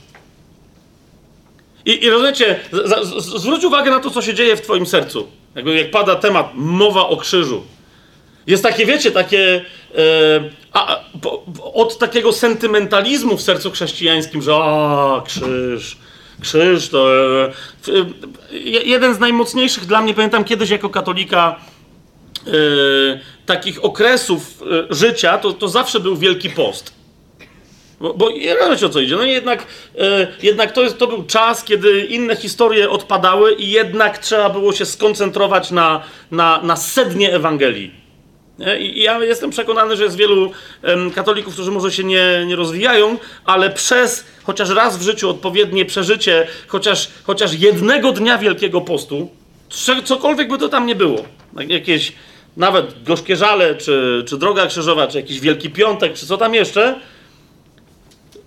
I, i rozumiecie, z, z, zwróć uwagę na to, co się dzieje w twoim sercu. Jakby jak pada temat mowa o krzyżu. Jest takie, wiecie, takie e, a, po, od takiego sentymentalizmu w sercu chrześcijańskim, że a, krzyż, krzyż to... E, e, jeden z najmocniejszych dla mnie, pamiętam kiedyś jako katolika, e, takich okresów życia, to, to zawsze był Wielki Post. Bo, bo wiecie o co idzie. No jednak, e, jednak to, jest, to był czas, kiedy inne historie odpadały i jednak trzeba było się skoncentrować na, na, na sednie Ewangelii. I, ja jestem przekonany, że jest wielu katolików, którzy może się nie, nie rozwijają, ale przez chociaż raz w życiu odpowiednie przeżycie, chociaż, chociaż jednego dnia Wielkiego Postu, cokolwiek by to tam nie było, jakieś nawet gorzkie żale, czy, czy droga krzyżowa, czy jakiś Wielki Piątek, czy co tam jeszcze,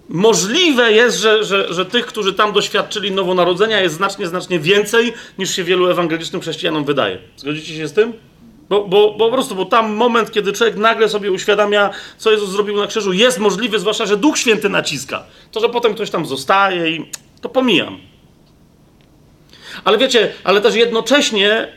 możliwe jest, że, że, że tych, którzy tam doświadczyli nowonarodzenia, jest znacznie, znacznie więcej, niż się wielu ewangelicznym chrześcijanom wydaje. Zgodzicie się z tym? Bo, bo, bo po prostu, bo tam moment, kiedy człowiek nagle sobie uświadamia, co Jezus zrobił na krzyżu, jest możliwy, zwłaszcza, że Duch Święty naciska. To, że potem ktoś tam zostaje i to pomijam. Ale wiecie, ale też jednocześnie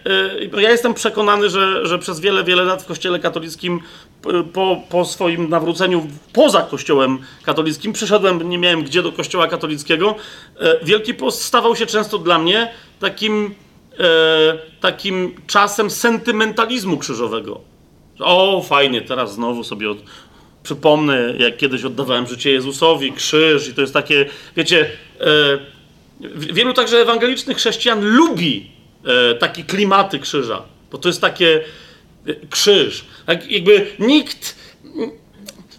yy, ja jestem przekonany, że, że przez wiele, wiele lat w Kościele katolickim, yy, po, po swoim nawróceniu poza Kościołem katolickim, przyszedłem, nie miałem gdzie do Kościoła katolickiego, yy, Wielki Post stawał się często dla mnie takim, takim czasem sentymentalizmu krzyżowego. O, fajnie, teraz znowu sobie od, przypomnę, jak kiedyś oddawałem życie Jezusowi, krzyż i to jest takie, wiecie Wielu także ewangelicznych chrześcijan lubi e, takie klimaty krzyża, bo to jest takie e, krzyż. Tak jakby nikt,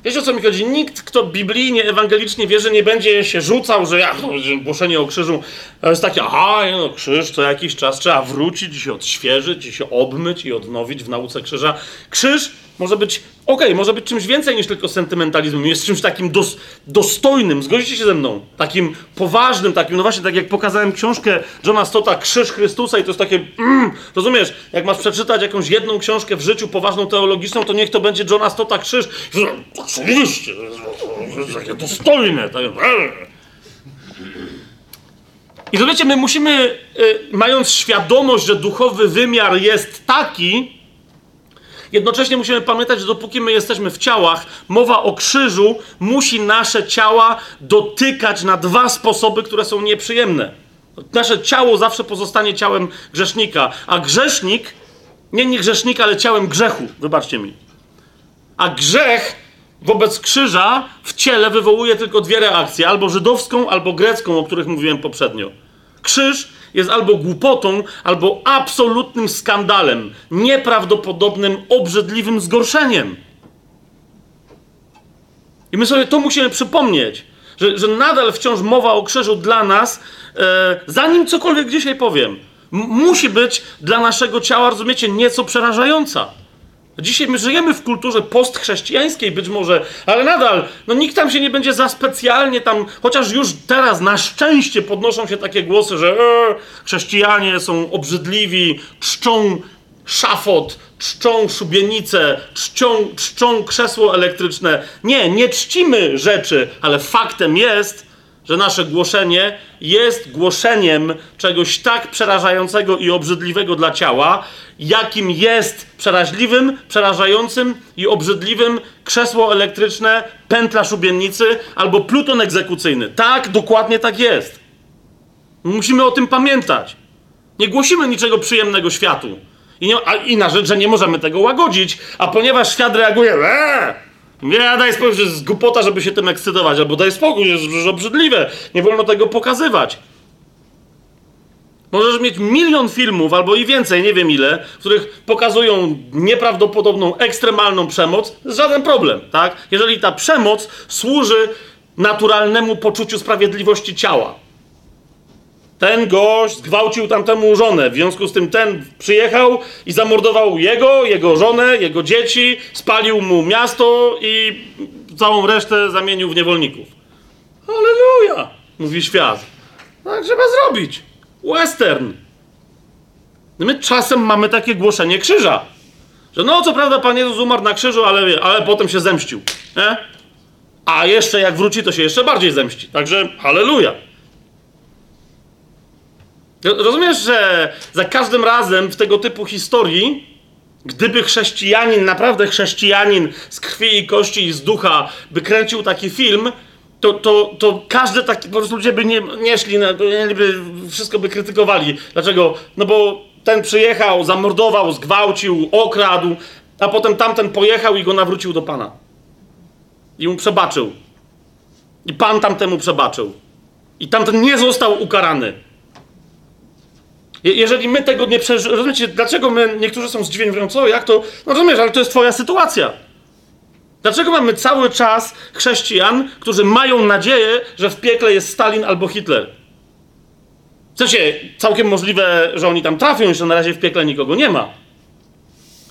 wiecie o co mi chodzi? Nikt, kto biblijnie, ewangelicznie wierzy, nie będzie się rzucał, że ja, no, głoszenie o krzyżu to jest takie, aha, no krzyż co jakiś czas trzeba wrócić i się odświeżyć, i się obmyć i odnowić w nauce krzyża. Krzyż może być, okej, okay, może być czymś więcej niż tylko sentymentalizmem. Jest czymś takim dos, dostojnym, zgodzicie się ze mną? Takim poważnym, takim, no właśnie, tak jak pokazałem książkę Johna Stota, Krzyż Chrystusa i to jest takie, mm, rozumiesz, jak masz przeczytać jakąś jedną książkę w życiu poważną, teologiczną, to niech to będzie Johna Stota Krzyż. Oczywiście, to jest takie dostojne. Takie, i to my musimy, y, mając świadomość, że duchowy wymiar jest taki, Jednocześnie musimy pamiętać, że dopóki my jesteśmy w ciałach, mowa o krzyżu musi nasze ciała dotykać na dwa sposoby, które są nieprzyjemne. Nasze ciało zawsze pozostanie ciałem grzesznika, a grzesznik, nie nie grzesznik, ale ciałem grzechu, wybaczcie mi. A grzech wobec krzyża w ciele wywołuje tylko dwie reakcje: albo żydowską, albo grecką, o których mówiłem poprzednio. Krzyż jest albo głupotą, albo absolutnym skandalem, nieprawdopodobnym, obrzydliwym zgorszeniem. I my sobie to musimy przypomnieć, że, że nadal wciąż mowa o krzyżu dla nas, e, zanim cokolwiek dzisiaj powiem, musi być dla naszego ciała, rozumiecie, nieco przerażająca. Dzisiaj my żyjemy w kulturze postchrześcijańskiej być może, ale nadal, no nikt tam się nie będzie za specjalnie tam, chociaż już teraz na szczęście podnoszą się takie głosy, że e, chrześcijanie są obrzydliwi, czczą szafot, czczą szubienicę, czczą, czczą krzesło elektryczne. Nie, nie czcimy rzeczy, ale faktem jest, że nasze głoszenie jest głoszeniem czegoś tak przerażającego i obrzydliwego dla ciała, jakim jest przeraźliwym, przerażającym i obrzydliwym krzesło elektryczne, pętla szubiennicy albo pluton egzekucyjny. Tak, dokładnie tak jest. Musimy o tym pamiętać. Nie głosimy niczego przyjemnego światu. I, nie, a, i na rzecz, że nie możemy tego łagodzić, a ponieważ świat reaguje, eee, nie, daj spokój, że jest głupota, żeby się tym ekscytować, albo daj spokój, że jest obrzydliwe, nie wolno tego pokazywać. Możesz mieć milion filmów, albo i więcej, nie wiem ile, w których pokazują nieprawdopodobną, ekstremalną przemoc, żaden problem, tak? Jeżeli ta przemoc służy naturalnemu poczuciu sprawiedliwości ciała. Ten gość zgwałcił tamtemu żonę, w związku z tym ten przyjechał i zamordował jego, jego żonę, jego dzieci, spalił mu miasto i całą resztę zamienił w niewolników. Aleluja, mówi świat. Tak trzeba zrobić. Western. My czasem mamy takie głoszenie krzyża. Że no, co prawda Pan Jezus umarł na krzyżu, ale, ale potem się zemścił. Nie? A jeszcze jak wróci, to się jeszcze bardziej zemści. Także halleluja. Rozumiesz, że za każdym razem w tego typu historii, gdyby chrześcijanin, naprawdę chrześcijanin z krwi i kości i z ducha, by kręcił taki film, to, to, to każdy taki, po prostu ludzie by nie, nie szli, by wszystko by krytykowali. Dlaczego? No bo ten przyjechał, zamordował, zgwałcił, okradł, a potem tamten pojechał i go nawrócił do Pana. I mu przebaczył. I Pan tamtemu przebaczył. I tamten nie został ukarany. Je jeżeli my tego nie przeżyjemy, rozumiecie, dlaczego my, niektórzy są zdziwieni, mówią, co, jak to, no rozumiesz, ale to jest twoja sytuacja. Dlaczego mamy cały czas chrześcijan, którzy mają nadzieję, że w piekle jest Stalin albo Hitler? W sensie, całkiem możliwe, że oni tam trafią, że na razie w piekle nikogo nie ma.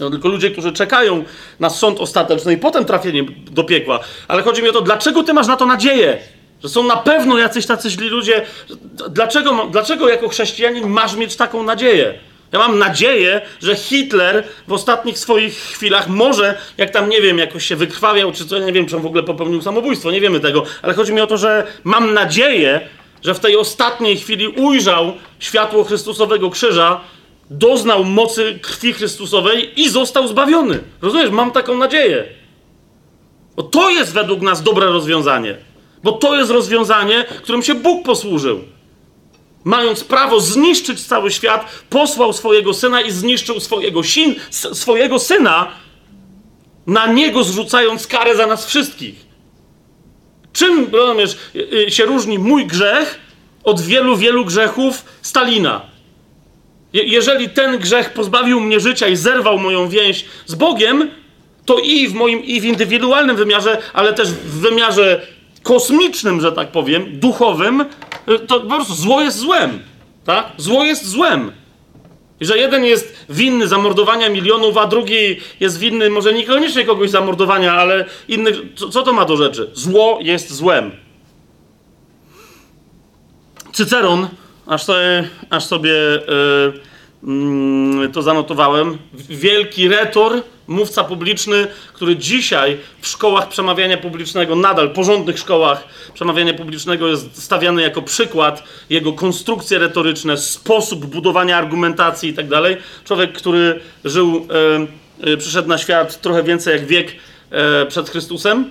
No, tylko ludzie, którzy czekają na sąd ostateczny i potem trafienie do piekła. Ale chodzi mi o to, dlaczego ty masz na to nadzieję? Że są na pewno jacyś tacy źli ludzie. Dlaczego, dlaczego jako chrześcijanin masz mieć taką nadzieję? Ja mam nadzieję, że Hitler w ostatnich swoich chwilach może, jak tam nie wiem, jakoś się wykrwawiał, czy co, nie wiem, czy on w ogóle popełnił samobójstwo, nie wiemy tego, ale chodzi mi o to, że mam nadzieję, że w tej ostatniej chwili ujrzał światło Chrystusowego krzyża, doznał mocy krwi Chrystusowej i został zbawiony. Rozumiesz? Mam taką nadzieję. Bo to jest według nas dobre rozwiązanie. Bo to jest rozwiązanie, którym się Bóg posłużył. Mając prawo zniszczyć cały świat, posłał swojego syna i zniszczył swojego, sin, swojego syna, na niego zrzucając karę za nas wszystkich. Czym, rozumiesz, y, y, się różni mój grzech od wielu, wielu grzechów Stalina? jeżeli ten grzech pozbawił mnie życia i zerwał moją więź z Bogiem, to i w moim, i w indywidualnym wymiarze, ale też w wymiarze kosmicznym, że tak powiem, duchowym, y, to po prostu zło jest złem. Tak? Zło jest złem. I że jeden jest winny zamordowania milionów, a drugi jest winny może niekoniecznie kogoś zamordowania, ale innych. Co, co to ma do rzeczy? Zło jest złem. Cyceron, aż sobie, aż sobie yy, to zanotowałem, wielki retor, mówca publiczny, który dzisiaj w szkołach przemawiania publicznego, nadal porządnych szkołach przemawiania publicznego jest stawiany jako przykład, jego konstrukcje retoryczne, sposób budowania argumentacji i tak dalej. Człowiek, który żył, e, e, przyszedł na świat trochę więcej jak wiek e, przed Chrystusem.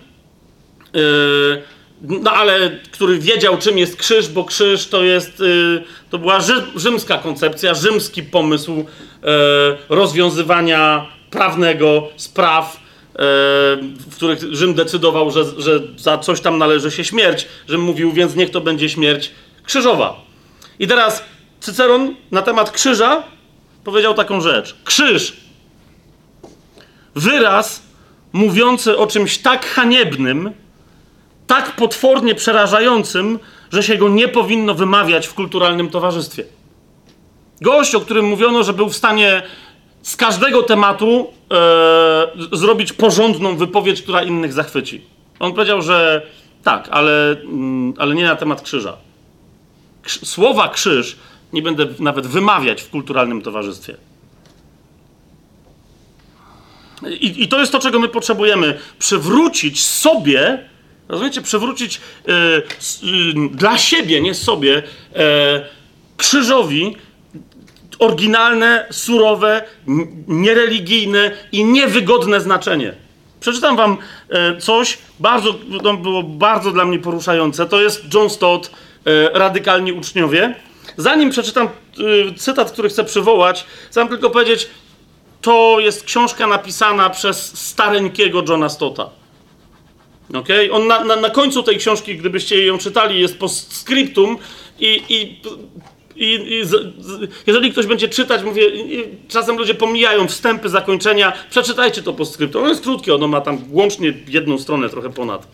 E, no ale który wiedział, czym jest krzyż, bo krzyż to jest, e, to była rzymska koncepcja, rzymski pomysł e, rozwiązywania prawnego spraw, e, w których Rzym decydował, że, że za coś tam należy się śmierć. Rzym mówił, więc niech to będzie śmierć krzyżowa. I teraz Cyceron na temat krzyża powiedział taką rzecz. Krzyż. Wyraz mówiący o czymś tak haniebnym, tak potwornie przerażającym, że się go nie powinno wymawiać w kulturalnym towarzystwie. Gość, o którym mówiono, że był w stanie z każdego tematu e, zrobić porządną wypowiedź, która innych zachwyci. On powiedział, że tak, ale, mm, ale nie na temat krzyża. Krz słowa krzyż nie będę nawet wymawiać w kulturalnym towarzystwie. I, I, to jest to, czego my potrzebujemy. Przywrócić sobie, rozumiecie, przywrócić e, y, dla siebie, nie sobie, e, krzyżowi oryginalne, surowe, niereligijne i niewygodne znaczenie. Przeczytam wam e, coś, bardzo, to było bardzo dla mnie poruszające. To jest John Stott, Radykalni Uczniowie. Zanim przeczytam cytat, który chcę przywołać, chcę tylko powiedzieć, to jest książka napisana przez stareńkiego Johna Stotta. Okay? On na, na, na końcu tej książki, gdybyście ją czytali, jest postscriptum i, i i, i z, z, jeżeli ktoś będzie czytać, mówię, i, czasem ludzie pomijają wstępy, zakończenia, przeczytajcie to postscriptum. Ono jest krótkie, ono ma tam łącznie jedną stronę, trochę ponad.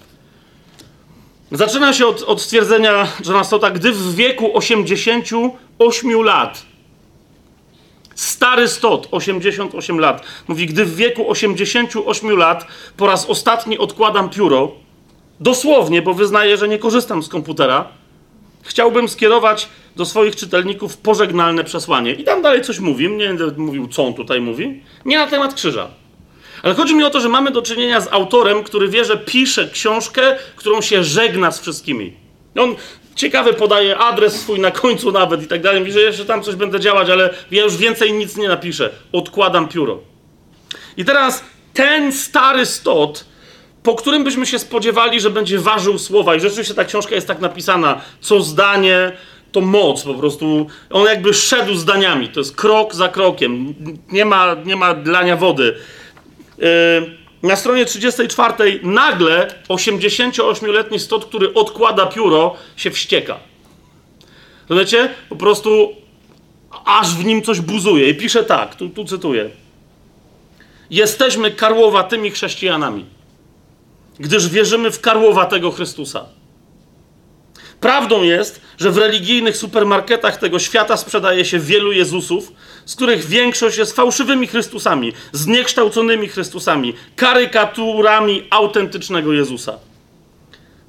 Zaczyna się od, od stwierdzenia Johna Stotta, gdy w wieku 88 lat, stary Stott, 88 lat, mówi, gdy w wieku 88 lat po raz ostatni odkładam pióro, dosłownie, bo wyznaję, że nie korzystam z komputera, chciałbym skierować do swoich czytelników pożegnalne przesłanie. I tam dalej coś mówi, nie będę mówił, co on tutaj mówi, nie na temat krzyża. Ale chodzi mi o to, że mamy do czynienia z autorem, który wie, że pisze książkę, którą się żegna z wszystkimi. On ciekawy podaje adres swój na końcu nawet i tak dalej. Mówi, że jeszcze tam coś będę działać, ale ja już więcej nic nie napiszę. Odkładam pióro. I teraz ten stary stot po którym byśmy się spodziewali, że będzie ważył słowa. I rzeczywiście ta książka jest tak napisana, co zdanie to moc po prostu. On jakby szedł zdaniami. To jest krok za krokiem. Nie ma, nie ma dlania wody. Yy, na stronie 34 nagle 88-letni stot, który odkłada pióro, się wścieka. Rozumiecie? Po prostu aż w nim coś buzuje. I pisze tak, tu, tu cytuję. Jesteśmy karłowatymi chrześcijanami gdyż wierzymy w karłowatego Chrystusa. Prawdą jest, że w religijnych supermarketach tego świata sprzedaje się wielu Jezusów, z których większość jest fałszywymi Chrystusami, zniekształconymi Chrystusami, karykaturami autentycznego Jezusa.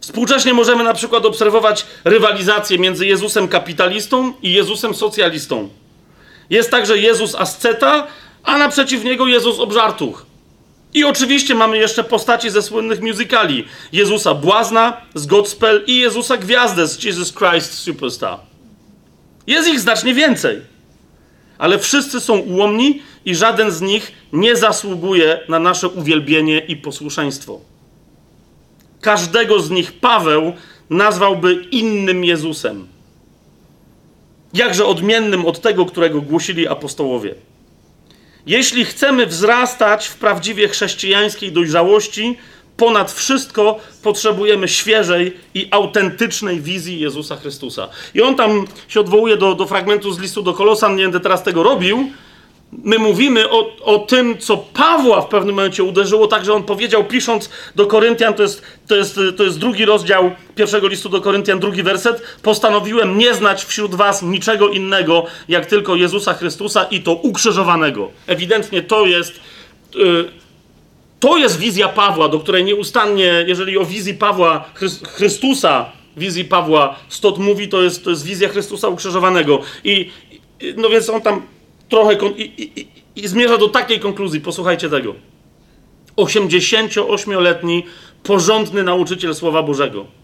Współcześnie możemy na przykład obserwować rywalizację między Jezusem kapitalistą i Jezusem socjalistą. Jest także Jezus asceta, a naprzeciw niego Jezus obżartuch. I oczywiście mamy jeszcze postaci ze słynnych musicali. Jezusa Błazna z Godspell i Jezusa Gwiazdę z Jesus Christ Superstar. Jest ich znacznie więcej. Ale wszyscy są ułomni i żaden z nich nie zasługuje na nasze uwielbienie i posłuszeństwo. Każdego z nich Paweł nazwałby innym Jezusem. Jakże odmiennym od tego, którego głosili apostołowie. Jeśli chcemy wzrastać w prawdziwie chrześcijańskiej dojrzałości, ponad wszystko potrzebujemy świeżej i autentycznej wizji Jezusa Chrystusa. I on tam się odwołuje do, do fragmentu z listu do Kolosan, nie będę teraz tego robił, my mówimy o, o tym, co Pawła w pewnym momencie uderzyło, tak że on powiedział, pisząc do Koryntian, to jest, to, jest, to jest drugi rozdział pierwszego listu do Koryntian, drugi werset, postanowiłem nie znać wśród was niczego innego, jak tylko Jezusa Chrystusa i to ukrzyżowanego. Ewidentnie to jest... Yy, to jest wizja Pawła, do której nieustannie, jeżeli o wizji Pawła, Chrystusa, wizji Pawła Stot mówi, to jest, to jest wizja Chrystusa ukrzyżowanego. I no więc on tam trochę i, i, i, zmierza do takiej konkluzji. Posłuchajcie tego. 88-letni porządny nauczyciel Słowa Bożego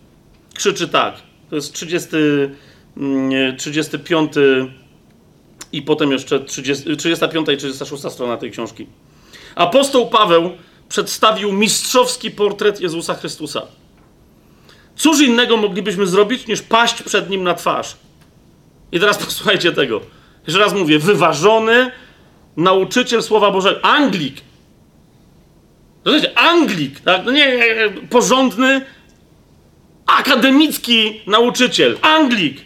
krzyczy tak. To jest 30, 35 mm, i potem jeszcze 30, 35 i 36 strona tej książki. Apostoł Paweł przedstawił mistrzowski portret Jezusa Chrystusa. Cóż innego moglibyśmy zrobić, niż paść przed nim na twarz? I teraz posłuchajcie tego. Jeszcze raz mówię, wyważony nauczyciel Słowa Bożego, Anglik. Rozumiecie, Anglik, tak? No nie, porządny, akademicki nauczyciel, Anglik.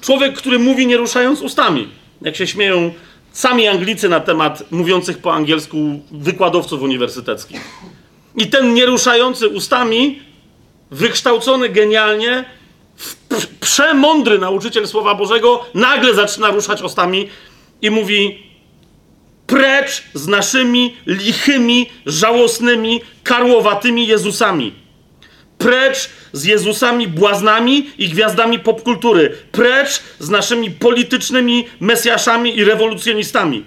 Człowiek, który mówi nie ruszając ustami. Jak się śmieją sami Anglicy na temat mówiących po angielsku wykładowców uniwersyteckich. I ten nie ruszający ustami, wykształcony genialnie, przemądry nauczyciel Słowa Bożego nagle zaczyna ruszać ostami i mówi: Precz z naszymi lichymi, żałosnymi, karłowatymi Jezusami. Precz z Jezusami błaznami i gwiazdami popkultury. Precz z naszymi politycznymi mesjaszami i rewolucjonistami.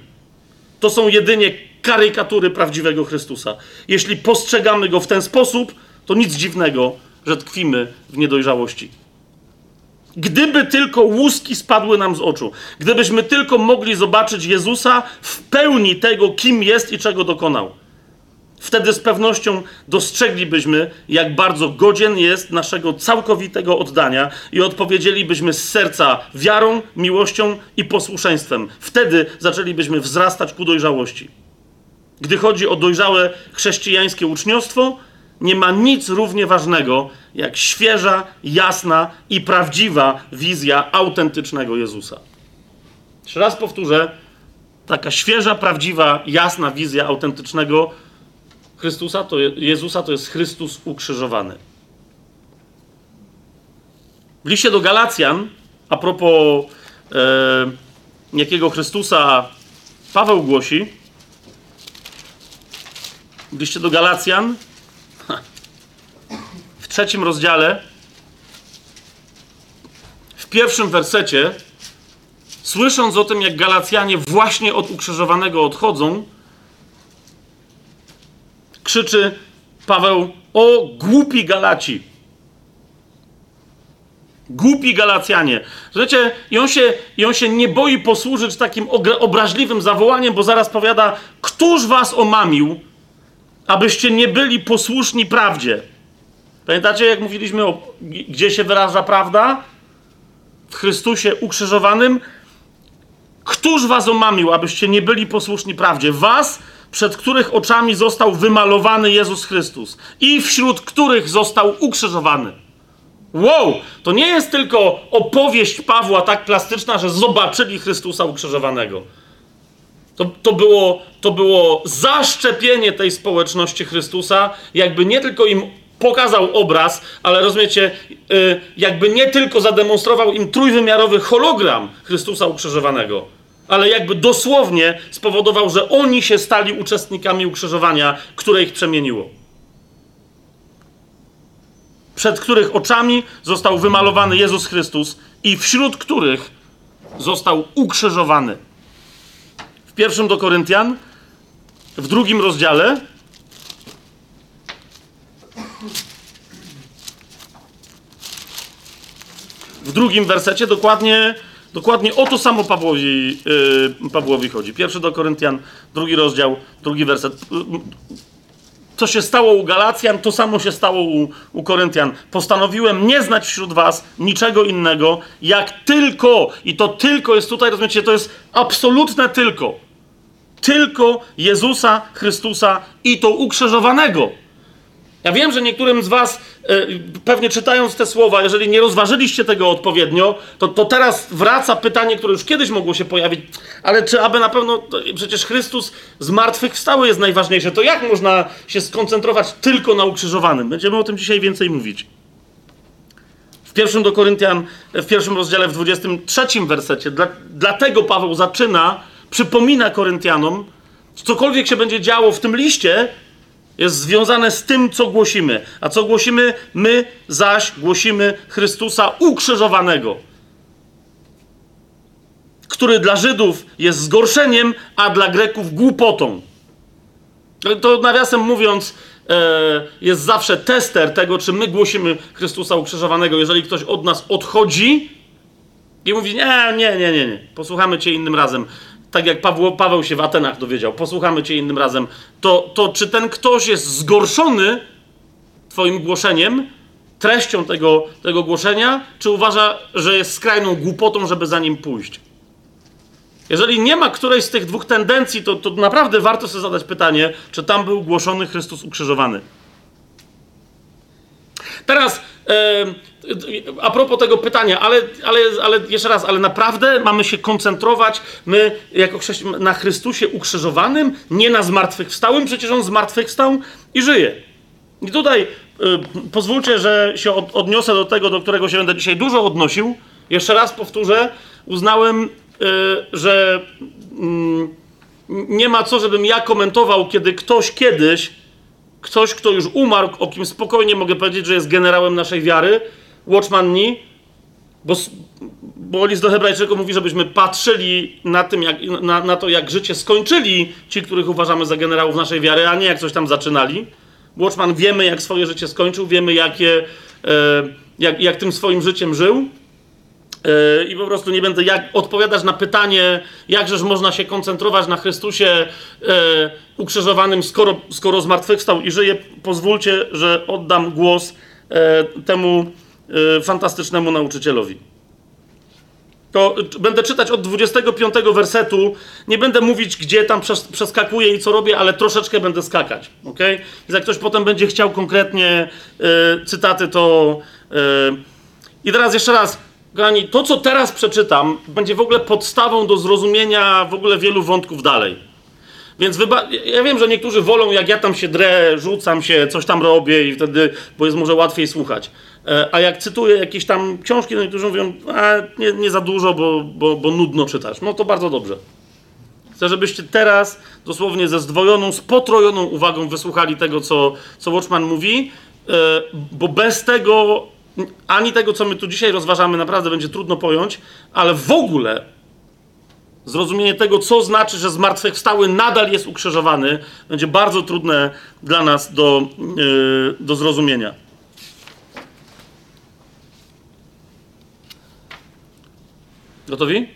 To są jedynie karykatury prawdziwego Chrystusa. Jeśli postrzegamy go w ten sposób, to nic dziwnego, że tkwimy w niedojrzałości. Gdyby tylko łuski spadły nam z oczu, gdybyśmy tylko mogli zobaczyć Jezusa w pełni tego, kim jest i czego dokonał, wtedy z pewnością dostrzeglibyśmy, jak bardzo godzien jest naszego całkowitego oddania i odpowiedzielibyśmy z serca wiarą, miłością i posłuszeństwem. Wtedy zaczęlibyśmy wzrastać ku dojrzałości. Gdy chodzi o dojrzałe chrześcijańskie uczniostwo, nie ma nic równie ważnego jak świeża, jasna i prawdziwa wizja autentycznego Jezusa. Jeszcze raz powtórzę, taka świeża, prawdziwa, jasna wizja autentycznego Chrystusa, to Jezusa to jest Chrystus ukrzyżowany. W liście do Galacjan, a propos e, jakiego Chrystusa Paweł głosi, w liście do Galacjan, trzecim rozdziale, w pierwszym wersecie, słysząc o tym, jak Galacjanie właśnie od ukrzyżowanego odchodzą, krzyczy Paweł: O głupi Galaci! Głupi Galacjanie. Słuchajcie, i on, się, i on się nie boi posłużyć takim obraźliwym zawołaniem, bo zaraz powiada: Któż was omamił, abyście nie byli posłuszni prawdzie? Pamiętacie, jak mówiliśmy o gdzie się wyraża prawda? W Chrystusie ukrzyżowanym. Któż was omamił, abyście nie byli posłuszni prawdzie? Was, przed których oczami został wymalowany Jezus Chrystus i wśród których został ukrzyżowany. Wow! To nie jest tylko opowieść Pawła tak plastyczna, że zobaczyli Chrystusa ukrzyżowanego. To, to, było, to było zaszczepienie tej społeczności Chrystusa, jakby nie tylko im pokazał obraz, ale rozumiecie, y, jakby nie tylko zademonstrował im trójwymiarowy hologram Chrystusa ukrzyżowanego, ale jakby dosłownie spowodował, że oni się stali uczestnikami ukrzyżowania, które ich przemieniło. Przed których oczami został wymalowany Jezus Chrystus i wśród których został ukrzyżowany. W pierwszym do Koryntian, w drugim rozdziale, w drugim wersecie dokładnie, dokładnie o to samo Pawłowi, yy, Pawłowi chodzi. Pierwszy do Koryntian, drugi rozdział, drugi werset. Co się stało u Galacjan, to samo się stało u, u Koryntian. Postanowiłem nie znać wśród was niczego innego, jak tylko, i to tylko jest tutaj, rozumiecie, to jest absolutne tylko. Tylko Jezusa Chrystusa i to ukrzyżowanego. Ja wiem, że niektórym z Was, e, pewnie czytając te słowa, jeżeli nie rozważyliście tego odpowiednio, to, to teraz wraca pytanie, które już kiedyś mogło się pojawić, ale czy aby na pewno, przecież Chrystus z martwych wstały jest najważniejsze, to jak można się skoncentrować tylko na ukrzyżowanym? Będziemy o tym dzisiaj więcej mówić. W pierwszym do Koryntian, w pierwszym rozdziale, w 23 wersecie, dla, dlatego Paweł zaczyna, przypomina Koryntianom, cokolwiek się będzie działo w tym liście, jest związane z tym, co głosimy. A co głosimy? My zaś głosimy Chrystusa ukrzyżowanego, który dla Żydów jest zgorszeniem, a dla Greków głupotą. To nawiasem mówiąc, e, jest zawsze tester tego, czy my głosimy Chrystusa ukrzyżowanego. Jeżeli ktoś od nas odchodzi i mówi: Nie, nie, nie, nie, nie, posłuchamy cię innym razem tak jak Paweł, Paweł się w Atenach dowiedział, posłuchamy cię innym razem, to, to czy ten ktoś jest zgorszony twoim głoszeniem, treścią tego, tego głoszenia, czy uważa, że jest skrajną głupotą, żeby za nim pójść? Jeżeli nie ma którejś z tych dwóch tendencji, to, to naprawdę warto sobie zadać pytanie, czy tam był głoszony Chrystus ukrzyżowany. Teraz a propos tego pytania, ale, ale, ale jeszcze raz, ale naprawdę mamy się koncentrować, my jako na Chrystusie ukrzyżowanym, nie na zmartwychwstałym, przecież On zmartwychwstał i żyje. I tutaj y, pozwólcie, że się od, odniosę do tego, do którego się będę dzisiaj dużo odnosił. Jeszcze raz powtórzę, uznałem, y, że y, nie ma co, żebym ja komentował, kiedy ktoś kiedyś ktoś, kto już umarł, o kim spokojnie mogę powiedzieć, że jest generałem naszej wiary, Watchman Nie, bo, bo list do Hebrajczyków mówi, żebyśmy patrzyli na, tym, jak, na, na, to, jak życie skończyli ci, których uważamy za generałów naszej wiary, a nie jak coś tam zaczynali. Watchman wiemy, jak swoje życie skończył, wiemy, jakie, e, jak, jak tym swoim życiem żył. E, I po prostu nie będę jak odpowiadać na pytanie, jakżeż można się koncentrować na Chrystusie e, ukrzyżowanym, skoro, skoro zmartwychwstał i żyje. Pozwólcie, że oddam głos e, temu fantastycznemu nauczycielowi. To będę czytać od 25 wersetu. Nie będę mówić, gdzie tam przeskakuję i co robię, ale troszeczkę będę skakać. ok? Jak ktoś potem będzie chciał konkretnie cytaty, to. I teraz jeszcze raz Kochani, to co teraz przeczytam, będzie w ogóle podstawą do zrozumienia w ogóle wielu wątków dalej. Więc wyba- ja wiem, że niektórzy wolą, jak ja tam się drę, rzucam się, coś tam robię i wtedy, bo jest może łatwiej słuchać. E, a jak cytuję jakieś tam książki, to niektórzy mówią, a nie, nie za dużo, bo, bo, bo nudno czytasz. No to bardzo dobrze. Chcę, żebyście teraz dosłownie ze zdwojoną, z potrojoną uwagą wysłuchali tego, co, co Watchman mówi, e, bo bez tego ani tego, co my tu dzisiaj rozważamy, naprawdę będzie trudno pojąć, ale w ogóle zrozumienie tego, co znaczy, że zmartwychwstały nadal jest ukrzyżowany, będzie bardzo trudne dla nas do, yy, do zrozumienia. Gotowi?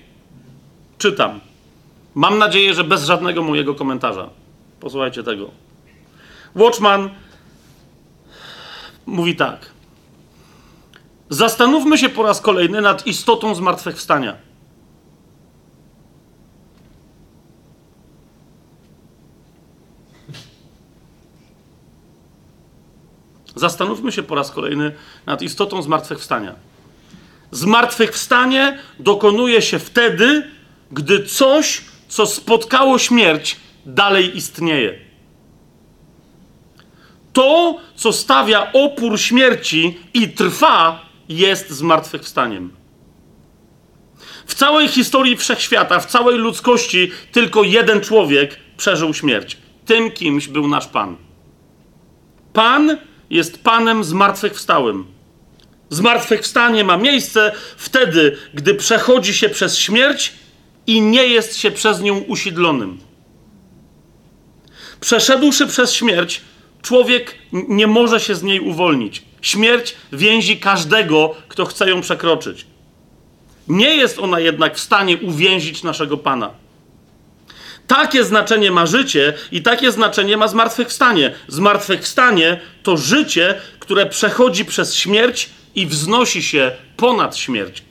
Czytam. Mam nadzieję, że bez żadnego mojego komentarza. Posłuchajcie tego. Watchman mówi tak. Zastanówmy się po raz kolejny nad istotą zmartwychwstania. Zastanówmy się po raz kolejny nad istotą zmartwychwstania. Zmartwychwstanie dokonuje się wtedy, gdy coś, co spotkało śmierć, dalej istnieje. To, co stawia opór śmierci i trwa, jest zmartwychwstaniem. W całej historii wszechświata, w całej ludzkości, tylko jeden człowiek przeżył śmierć. Tym kimś był nasz Pan. Pan jest Panem zmartwychwstałym. Zmartwychwstanie ma miejsce wtedy, gdy przechodzi się przez śmierć i nie jest się przez nią usidlonym. Przeszedłszy przez śmierć, człowiek nie może się z niej uwolnić. Śmierć więzi każdego, kto chce ją przekroczyć. Nie jest ona jednak w stanie uwięzić naszego Pana. Takie znaczenie ma życie i takie znaczenie ma zmartwychwstanie. Zmartwychwstanie to życie, które przechodzi przez śmierć i wznosi się ponad śmierć.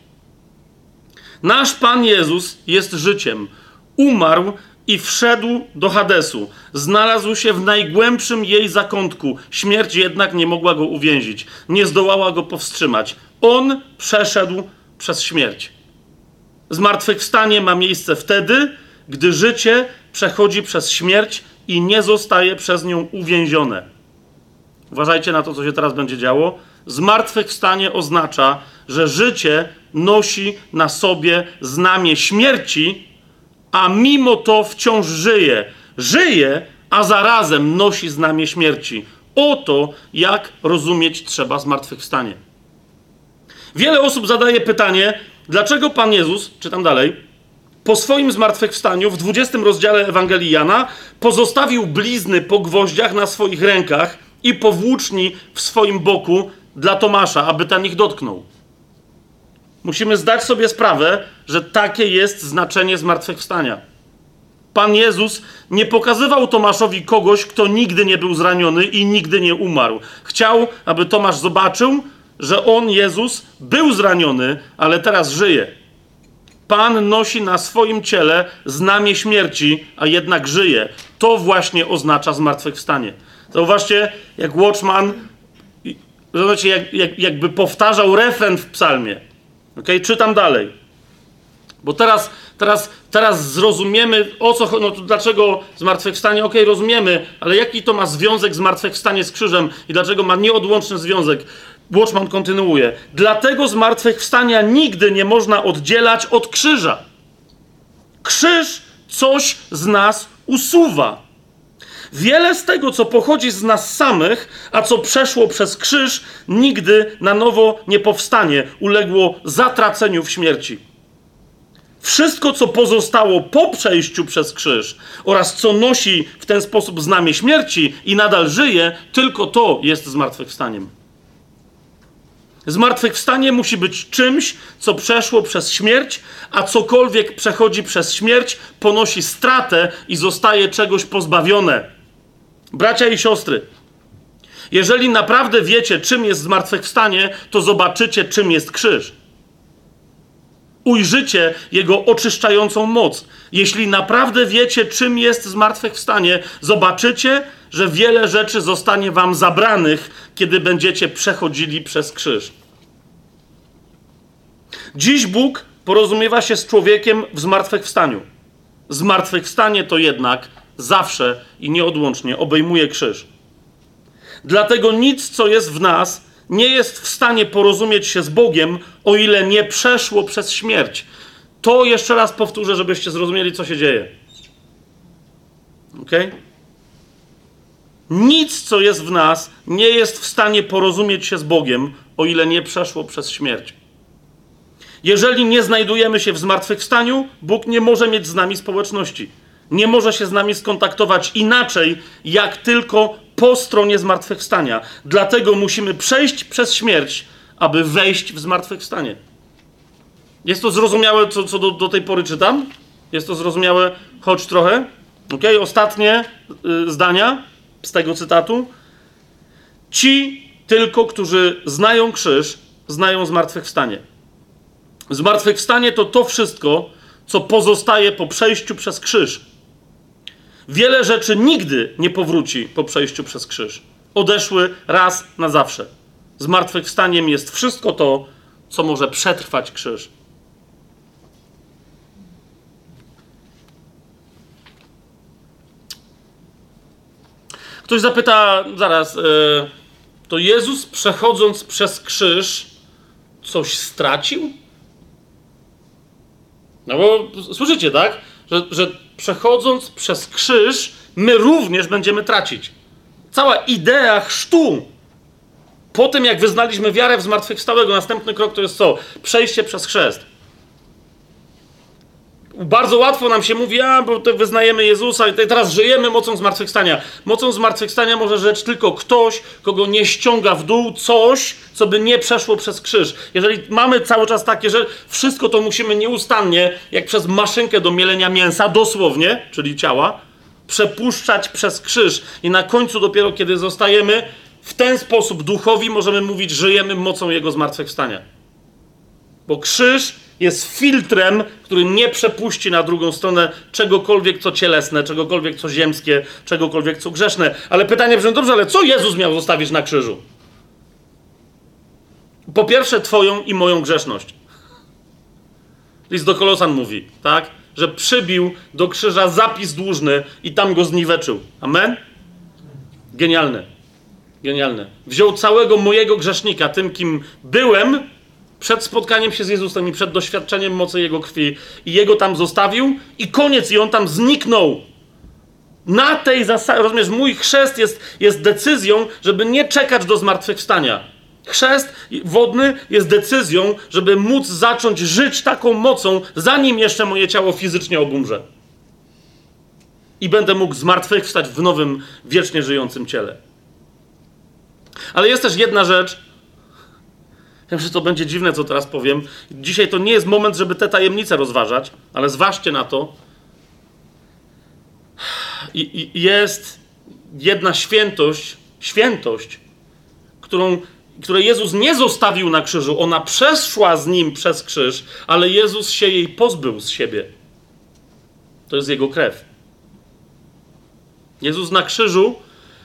Nasz Pan Jezus jest życiem. Umarł i wszedł do Hadesu. Znalazł się w najgłębszym jej zakątku. Śmierć jednak nie mogła go uwięzić, nie zdołała go powstrzymać. On przeszedł przez śmierć. Zmartwychwstanie ma miejsce wtedy, gdy życie przechodzi przez śmierć i nie zostaje przez nią uwięzione. Uważajcie na to, co się teraz będzie działo. Zmartwychwstanie oznacza, że życie nosi na sobie znamię śmierci, a mimo to wciąż żyje. Żyje, a zarazem nosi znamię śmierci. Oto jak rozumieć trzeba zmartwychwstanie. Wiele osób zadaje pytanie, dlaczego Pan Jezus, czytam dalej, po swoim zmartwychwstaniu w 20 rozdziale Ewangelii Jana pozostawił blizny po gwoździach na swoich rękach i po włóczni w swoim boku dla Tomasza, aby ten ich dotknął. Musimy zdać sobie sprawę, że takie jest znaczenie zmartwychwstania. Pan Jezus nie pokazywał Tomaszowi kogoś, kto nigdy nie był zraniony i nigdy nie umarł. Chciał, aby Tomasz zobaczył, że on, Jezus, był zraniony, ale teraz żyje. Pan nosi na swoim ciele znamie śmierci, a jednak żyje. To właśnie oznacza zmartwychwstanie. Zauważcie, jak Watchman, zobaczcie, jak, jak, jakby powtarzał refren w psalmie. Okay? Czytam dalej. Bo teraz, teraz, teraz zrozumiemy, o co no to dlaczego zmartwychwstanie, okay, rozumiemy, ale jaki to ma związek zmartwychwstanie z krzyżem i dlaczego ma nieodłączny związek? Watchman kontynuuje. Dlatego zmartwychwstania nigdy nie można oddzielać od krzyża. Krzyż coś z nas usuwa. Wiele z tego, co pochodzi z nas samych, a co przeszło przez krzyż, nigdy na nowo nie powstanie, uległo zatraceniu w śmierci. Wszystko, co pozostało po przejściu przez krzyż oraz co nosi w ten sposób znamie śmierci i nadal żyje, tylko to jest zmartwychwstaniem. Zmartwychwstanie musi być czymś, co przeszło przez śmierć, a cokolwiek przechodzi przez śmierć, ponosi stratę i zostaje czegoś pozbawione. Bracia i siostry, jeżeli naprawdę wiecie, czym jest zmartwychwstanie, to zobaczycie, czym jest krzyż. Ujrzycie jego oczyszczającą moc. Jeśli naprawdę wiecie, czym jest zmartwychwstanie, zobaczycie, że wiele rzeczy zostanie wam zabranych, kiedy będziecie przechodzili przez krzyż. Dziś Bóg porozumiewa się z człowiekiem w zmartwychwstaniu. Zmartwychwstanie to jednak zawsze i nieodłącznie obejmuje krzyż. Dlatego nic, co jest w nas, nie jest w stanie porozumieć się z Bogiem, o ile nie przeszło przez śmierć. To jeszcze raz powtórzę, żebyście zrozumieli, co się dzieje. Ok? Nic, co jest w nas, nie jest w stanie porozumieć się z Bogiem, o ile nie przeszło przez śmierć. Jeżeli nie znajdujemy się w zmartwychwstaniu, Bóg nie może mieć z nami społeczności nie może się z nami skontaktować inaczej, jak tylko po stronie zmartwychwstania. Dlatego musimy przejść przez śmierć, aby wejść w zmartwychwstanie. Jest to zrozumiałe, co, co do, do tej pory czytam? Jest to zrozumiałe, choć trochę. Ok, ostatnie y, zdania z tego cytatu. Ci tylko, którzy znają krzyż, znają zmartwychwstanie. Zmartwychwstanie to to wszystko, co pozostaje po przejściu przez krzyż. Wiele rzeczy nigdy nie powróci po przejściu przez krzyż. Odeszły raz na zawsze. Zmartwychwstaniem jest wszystko to, co może przetrwać krzyż. Ktoś zapyta, zaraz, yy, to Jezus przechodząc przez krzyż coś stracił? No bo słyszycie, tak? Że, że przechodząc przez krzyż, my również będziemy tracić. Cała idea chrztu po tym, jak wyznaliśmy wiarę w zmartwychwstałego, następny krok to jest co? Przejście przez chrzest. Bardzo łatwo nam się mówi, a bo to wyznajemy Jezusa i teraz żyjemy mocą zmartwychwstania. Mocą zmartwychwstania może rzecz tylko ktoś, kogo nie ściąga w dół coś, co by nie przeszło przez krzyż. Jeżeli mamy cały czas takie, że wszystko to musimy nieustannie, jak przez maszynkę do mielenia mięsa, dosłownie, czyli ciała, przepuszczać przez krzyż. I na końcu dopiero, kiedy zostajemy w ten sposób duchowi, możemy mówić, żyjemy mocą Jego zmartwychwstania. Bo krzyż jest filtrem, który nie przepuści na drugą stronę czegokolwiek, co cielesne, czegokolwiek, co ziemskie, czegokolwiek, co grzeszne. Ale pytanie brzmi, dobrze, ale co Jezus miał zostawić na krzyżu? Po pierwsze, twoją i moją grzeszność. List do Kolosan mówi, tak? Że przybił do krzyża zapis dłużny i tam go zniweczył. Amen? Genialne. Genialne. Wziął całego mojego grzesznika, tym kim byłem, przed spotkaniem się z Jezusem i przed doświadczeniem mocy Jego krwi i Jego tam zostawił i koniec, i On tam zniknął. Na tej zasadzie, rozumiesz, mój chrzest jest, jest decyzją, żeby nie czekać do zmartwychwstania. Chrzest wodny jest decyzją, żeby móc zacząć żyć taką mocą, zanim jeszcze moje ciało fizycznie obumrze. I będę mógł zmartwychwstać w nowym, wiecznie żyjącym ciele. Ale jest też jedna rzecz, Wiem, że to będzie dziwne, co teraz powiem. Dzisiaj to nie jest moment, żeby te tajemnice rozważać, ale zważcie na to. I, i jest jedna świętość, świętość, którą, której Jezus nie zostawił na krzyżu. Ona przeszła z nim przez krzyż, ale Jezus się jej pozbył z siebie. To jest jego krew. Jezus na krzyżu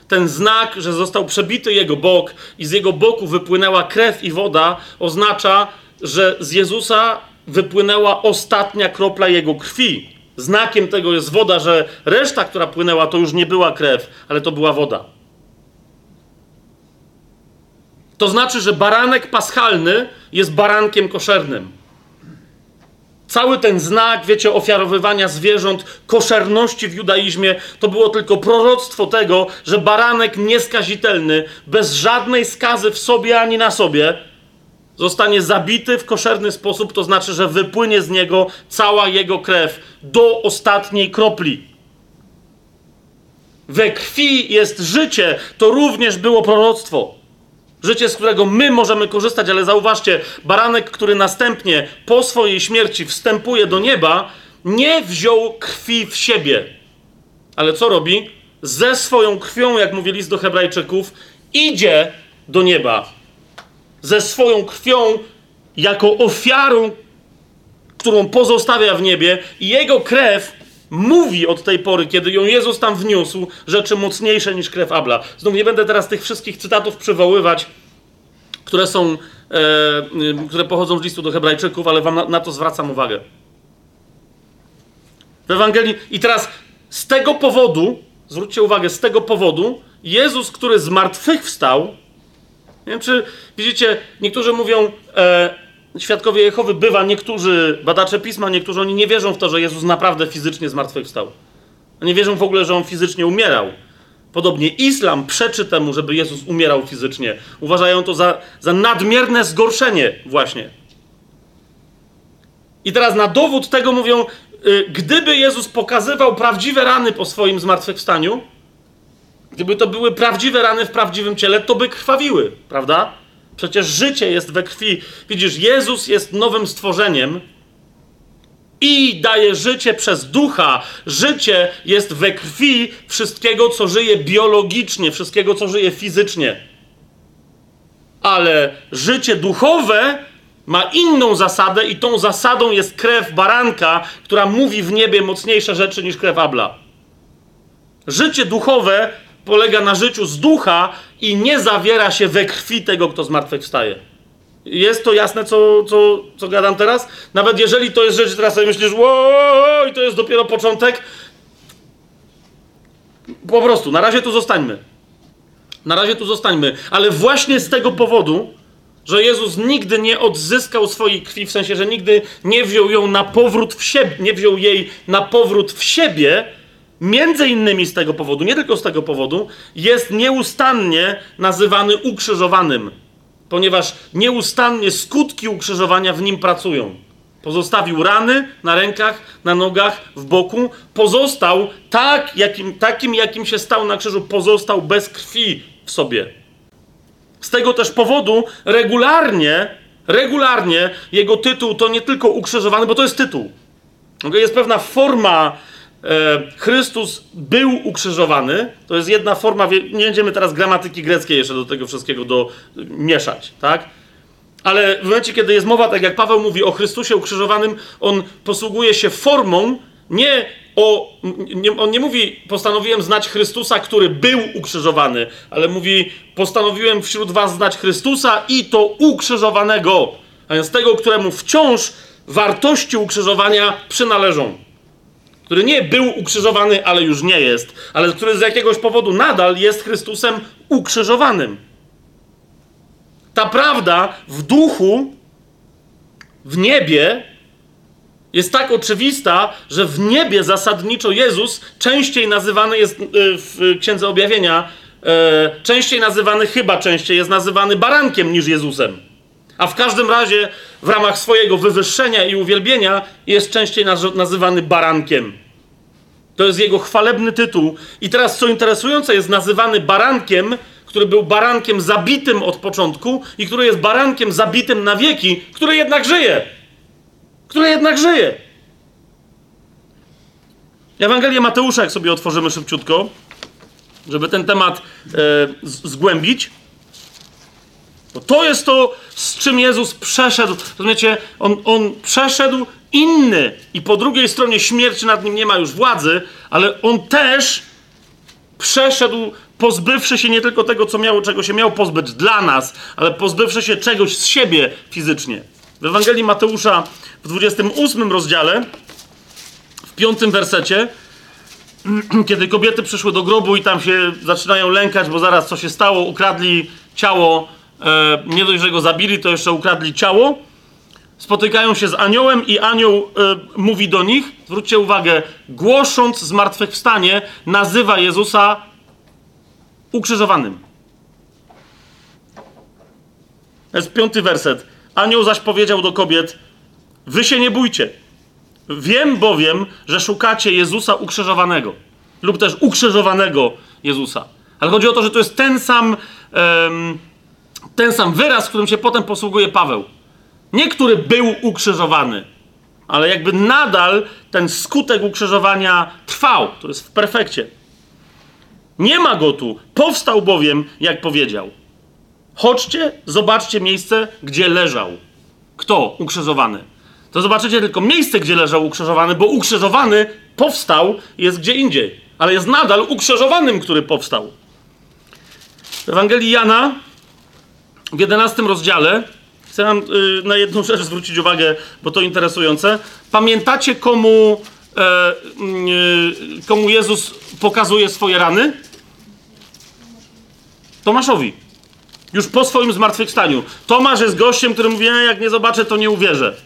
ten znak, że został przebity jego bok i z jego boku wypłynęła krew i woda, oznacza, że z Jezusa wypłynęła ostatnia kropla jego krwi. Znakiem tego jest woda, że reszta, która płynęła, to już nie była krew, ale to była woda. To znaczy, że baranek paschalny jest barankiem koszernym. Cały ten znak, wiecie, ofiarowywania zwierząt, koszerności w judaizmie, to było tylko proroctwo tego, że baranek nieskazitelny, bez żadnej skazy w sobie ani na sobie, zostanie zabity w koszerny sposób, to znaczy, że wypłynie z niego cała jego krew do ostatniej kropli. We krwi jest życie, to również było proroctwo. Życie, z którego my możemy korzystać, ale zauważcie, baranek, który następnie po swojej śmierci wstępuje do nieba, nie wziął krwi w siebie. Ale co robi? Ze swoją krwią, jak mówi list do Hebrajczyków, idzie do nieba. Ze swoją krwią, jako ofiarą, którą pozostawia w niebie, i jego krew mówi od tej pory, kiedy ją Jezus tam wniósł, rzeczy mocniejsze niż krew Abla. Znów nie będę teraz tych wszystkich cytatów przywoływać, które są, e, które pochodzą z listu do Hebrajczyków, ale wam na, na to zwracam uwagę. W Ewangelii. I teraz z tego powodu, zwróćcie uwagę, z tego powodu Jezus, który zmartwychwstał, nie wiem, czy widzicie, niektórzy mówią, e, świadkowie Jehowy bywa, niektórzy badacze pisma, niektórzy oni nie wierzą w to, że Jezus naprawdę fizycznie zmartwychwstał. Nie wierzą w ogóle, że on fizycznie umierał. Podobnie islam przeczy temu, żeby Jezus umierał fizycznie. Uważają to za, za nadmierne zgorszenie, właśnie. I teraz na dowód tego mówią, y, gdyby Jezus pokazywał prawdziwe rany po swoim zmartwychwstaniu, gdyby to były prawdziwe rany w prawdziwym ciele, to by krwawiły, prawda? Przecież życie jest we krwi. Widzisz, Jezus jest nowym stworzeniem i daje życie przez ducha. Życie jest we krwi wszystkiego, co żyje biologicznie, wszystkiego, co żyje fizycznie. Ale życie duchowe ma inną zasadę, i tą zasadą jest krew baranka, która mówi w niebie mocniejsze rzeczy niż krew Abla. Życie duchowe polega na życiu z ducha i nie zawiera się we krwi tego, kto zmartwychwstaje. Jest to jasne, co, co, co gadam teraz? Nawet jeżeli to jest rzecz, teraz sobie myślisz, i to jest dopiero początek. Po prostu, na razie tu zostańmy. Na razie tu zostańmy. Ale właśnie z tego powodu Że Jezus nigdy nie odzyskał swojej krwi, w sensie, że nigdy nie wziął ją na powrót w siebie, nie wziął jej na powrót w siebie, między innymi z tego powodu, nie tylko z tego powodu, jest nieustannie nazywany ukrzyżowanym, ponieważ nieustannie skutki ukrzyżowania w nim pracują. Pozostawił rany na rękach, na nogach, w boku. Pozostał tak, jakim, takim, jakim się stał na krzyżu. Pozostał bez krwi w sobie. Z tego też powodu regularnie, regularnie jego tytuł to nie tylko ukrzyżowany, bo to jest tytuł. Jest pewna forma, Chrystus był ukrzyżowany. To jest jedna forma, nie będziemy teraz gramatyki greckiej jeszcze do tego wszystkiego do, mieszać, tak? Ale w momencie, kiedy jest mowa, tak jak Paweł mówi o Chrystusie ukrzyżowanym, on posługuje się formą, nie o. Nie, on nie mówi, postanowiłem znać Chrystusa, który był ukrzyżowany, ale mówi, postanowiłem wśród Was znać Chrystusa i to ukrzyżowanego, a więc tego, któremu wciąż wartości ukrzyżowania przynależą. Który nie był ukrzyżowany, ale już nie jest, ale który z jakiegoś powodu nadal jest Chrystusem ukrzyżowanym. Ta prawda w duchu, w niebie, jest tak oczywista, że w niebie zasadniczo Jezus częściej nazywany jest e, w Księdze Objawienia, e, częściej nazywany, chyba częściej jest nazywany barankiem niż Jezusem. A w każdym razie w ramach swojego wywyższenia i uwielbienia jest częściej nazywany barankiem. To jest jego chwalebny tytuł. I teraz, co interesujące, jest nazywany barankiem, który był barankiem zabitym od początku i który jest barankiem zabitym na wieki, który jednak żyje. Który jednak żyje. Ewangelię Mateusza, jak sobie otworzymy szybciutko, żeby ten temat e, zgłębić. Bo to jest to, z czym Jezus przeszedł. Rozumiecie, on, on przeszedł inny i po drugiej stronie śmierć nad nim nie ma już władzy, ale on też przeszedł pozbywszy się nie tylko tego, co miał, czego się miał pozbyć dla nas, ale pozbywszy się czegoś z siebie fizycznie. W Ewangelii Mateusza w 28 rozdziale, w piątym wersecie, kiedy kobiety przyszły do grobu i tam się zaczynają lękać, bo zaraz co się stało, ukradli ciało, e, nie dość, że go zabili, to jeszcze ukradli ciało, spotykają się z aniołem i anioł e, mówi do nich, zwróćcie uwagę, głosząc zmartwychwstanie, nazywa Jezusa ukrzyżowanym. To jest piąty werset. Anioł zaś powiedział do kobiet: Wy się nie bójcie. Wiem bowiem, że szukacie Jezusa ukrzyżowanego, lub też ukrzyżowanego Jezusa. Ale chodzi o to, że to jest ten sam, ten sam wyraz, którym się potem posługuje Paweł. Nie który był ukrzyżowany, ale jakby nadal ten skutek ukrzyżowania trwał. To jest w perfekcie. Nie ma go tu. Powstał bowiem, jak powiedział. Chodźcie, zobaczcie miejsce, gdzie leżał. Kto? Ukrzyżowany. To zobaczycie tylko miejsce, gdzie leżał ukrzyżowany, bo ukrzyżowany powstał jest gdzie indziej, ale jest nadal ukrzyżowanym, który powstał. W Ewangelii Jana w 11 rozdziale chcę nam y, na jedną rzecz zwrócić uwagę, bo to interesujące. Pamiętacie, komu, e, y, komu Jezus pokazuje swoje rany? Tomaszowi. Już po swoim zmartwychwstaniu. Tomasz jest gościem, który mówi, jak nie zobaczę, to nie uwierzę.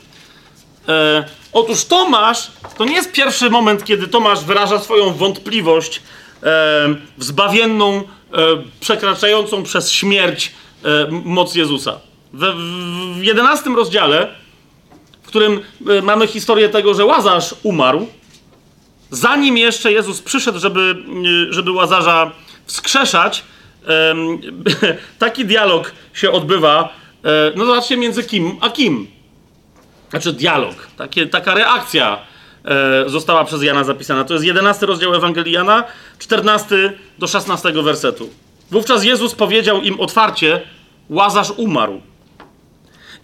E, otóż Tomasz, to nie jest pierwszy moment, kiedy Tomasz wyraża swoją wątpliwość e, e, przekraczającą przez śmierć e, moc Jezusa. W, w 11 rozdziale, w którym e, mamy historię tego, że Łazarz umarł, zanim jeszcze Jezus przyszedł, żeby, e, żeby Łazarza wskrzeszać, taki dialog się odbywa, e, no zobaczcie, między kim a kim. Znaczy dialog, takie, taka reakcja e, została przez Jana zapisana. To jest 11 rozdział Ewangelii Jana, 14 do 16 wersetu. Wówczas Jezus powiedział im otwarcie, Łazarz umarł.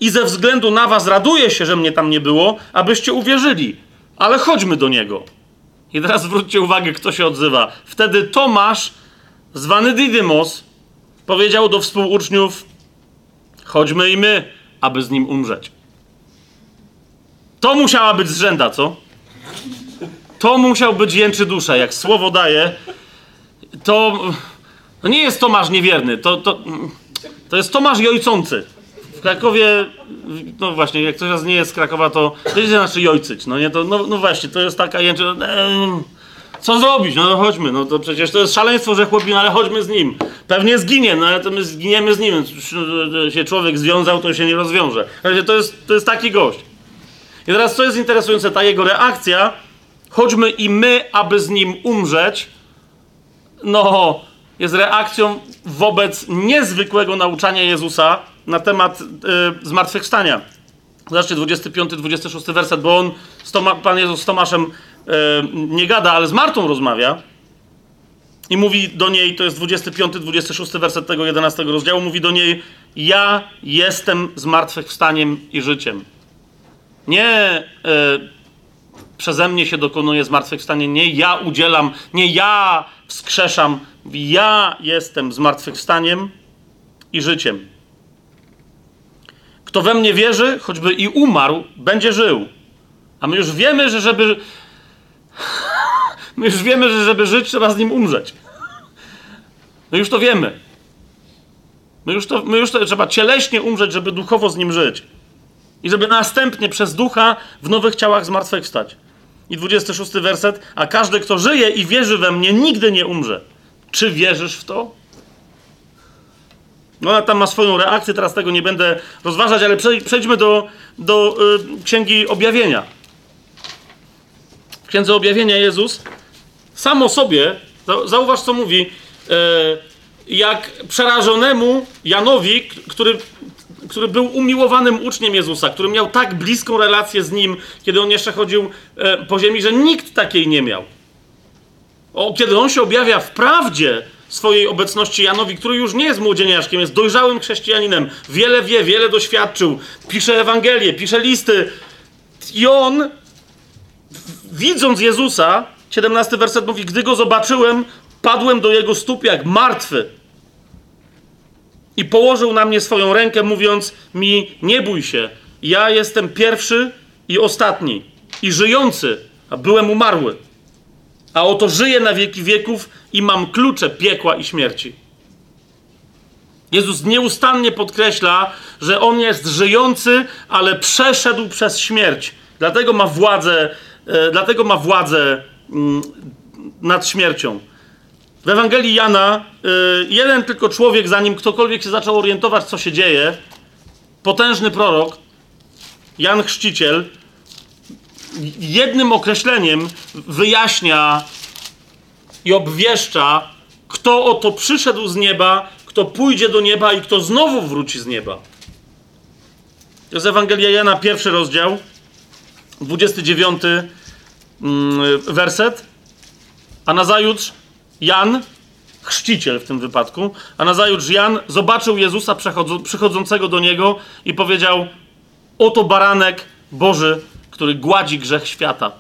I ze względu na was raduję się, że mnie tam nie było, abyście uwierzyli. Ale chodźmy do niego. I teraz zwróćcie uwagę, kto się odzywa. Wtedy Tomasz, zwany Didymos, powiedział do współuczniów: Chodźmy i my, aby z nim umrzeć. To musiała być zrzęda, co? To musiał być jęczy dusza. Jak słowo daje, to, to nie jest Tomasz niewierny, to, to, to jest Tomasz jojcący. Krakowie, no właśnie, jak ktoś raz nie jest z Krakowa, to wiecie, znaczy jojcyć, no nie, to, no, no właśnie, to jest taka jęczy, e, co zrobić, no, no chodźmy, no to przecież to jest szaleństwo, że chłopin, ale chodźmy z nim. Pewnie zginie, no ale to my zginiemy z nim, się człowiek związał, to się nie rozwiąże. To jest, to jest taki gość. I teraz co jest interesujące, ta jego reakcja, chodźmy i my, aby z nim umrzeć, no, jest reakcją wobec niezwykłego nauczania Jezusa na temat y, zmartwychwstania. Zobaczcie, 25-26 werset, bo on, Toma, Pan Jezus z Tomaszem y, nie gada, ale z Martą rozmawia i mówi do niej, to jest 25-26 werset tego 11 rozdziału, mówi do niej, ja jestem zmartwychwstaniem i życiem. Nie y, przeze mnie się dokonuje zmartwychwstanie, nie ja udzielam, nie ja wskrzeszam, ja jestem zmartwychwstaniem i życiem. Kto we mnie wierzy, choćby i umarł, będzie żył. A my już wiemy, że żeby. My już wiemy, że żeby żyć, trzeba z nim umrzeć. My już to wiemy. My już to, my już to trzeba cieleśnie umrzeć, żeby duchowo z nim żyć. I żeby następnie przez ducha w nowych ciałach zmartwychwstać. I 26 werset. A każdy, kto żyje i wierzy we mnie, nigdy nie umrze. Czy wierzysz w to? No, ona tam ma swoją reakcję, teraz tego nie będę rozważać, ale przejdźmy do, do y, Księgi Objawienia. W Księdze Objawienia Jezus sam o sobie, zauważ co mówi, y, jak przerażonemu Janowi, który, który był umiłowanym uczniem Jezusa, który miał tak bliską relację z nim, kiedy on jeszcze chodził y, po ziemi, że nikt takiej nie miał. O, kiedy on się objawia w prawdzie swojej obecności Janowi, który już nie jest młodzieniaszkiem, jest dojrzałym chrześcijaninem, wiele wie, wiele doświadczył, pisze Ewangelię, pisze listy. I on, widząc Jezusa, 17 werset mówi, gdy go zobaczyłem, padłem do jego stóp jak martwy. I położył na mnie swoją rękę, mówiąc mi: Nie bój się, ja jestem pierwszy i ostatni, i żyjący, a byłem umarły a oto żyję na wieki wieków i mam klucze piekła i śmierci. Jezus nieustannie podkreśla, że On jest żyjący, ale przeszedł przez śmierć. Dlatego ma władzę, e, dlatego ma władzę mm, nad śmiercią. W Ewangelii Jana e, jeden tylko człowiek, zanim ktokolwiek się zaczął orientować, co się dzieje, potężny prorok, Jan Chrzciciel, jednym określeniem wyjaśnia i obwieszcza, kto oto przyszedł z nieba, kto pójdzie do nieba i kto znowu wróci z nieba. To jest Ewangelia Jana, pierwszy rozdział, 29 mm, werset. A nazajutrz Jan, chrzciciel w tym wypadku, a nazajutrz Jan zobaczył Jezusa przychodzącego do niego i powiedział: Oto baranek Boży, który gładzi grzech świata.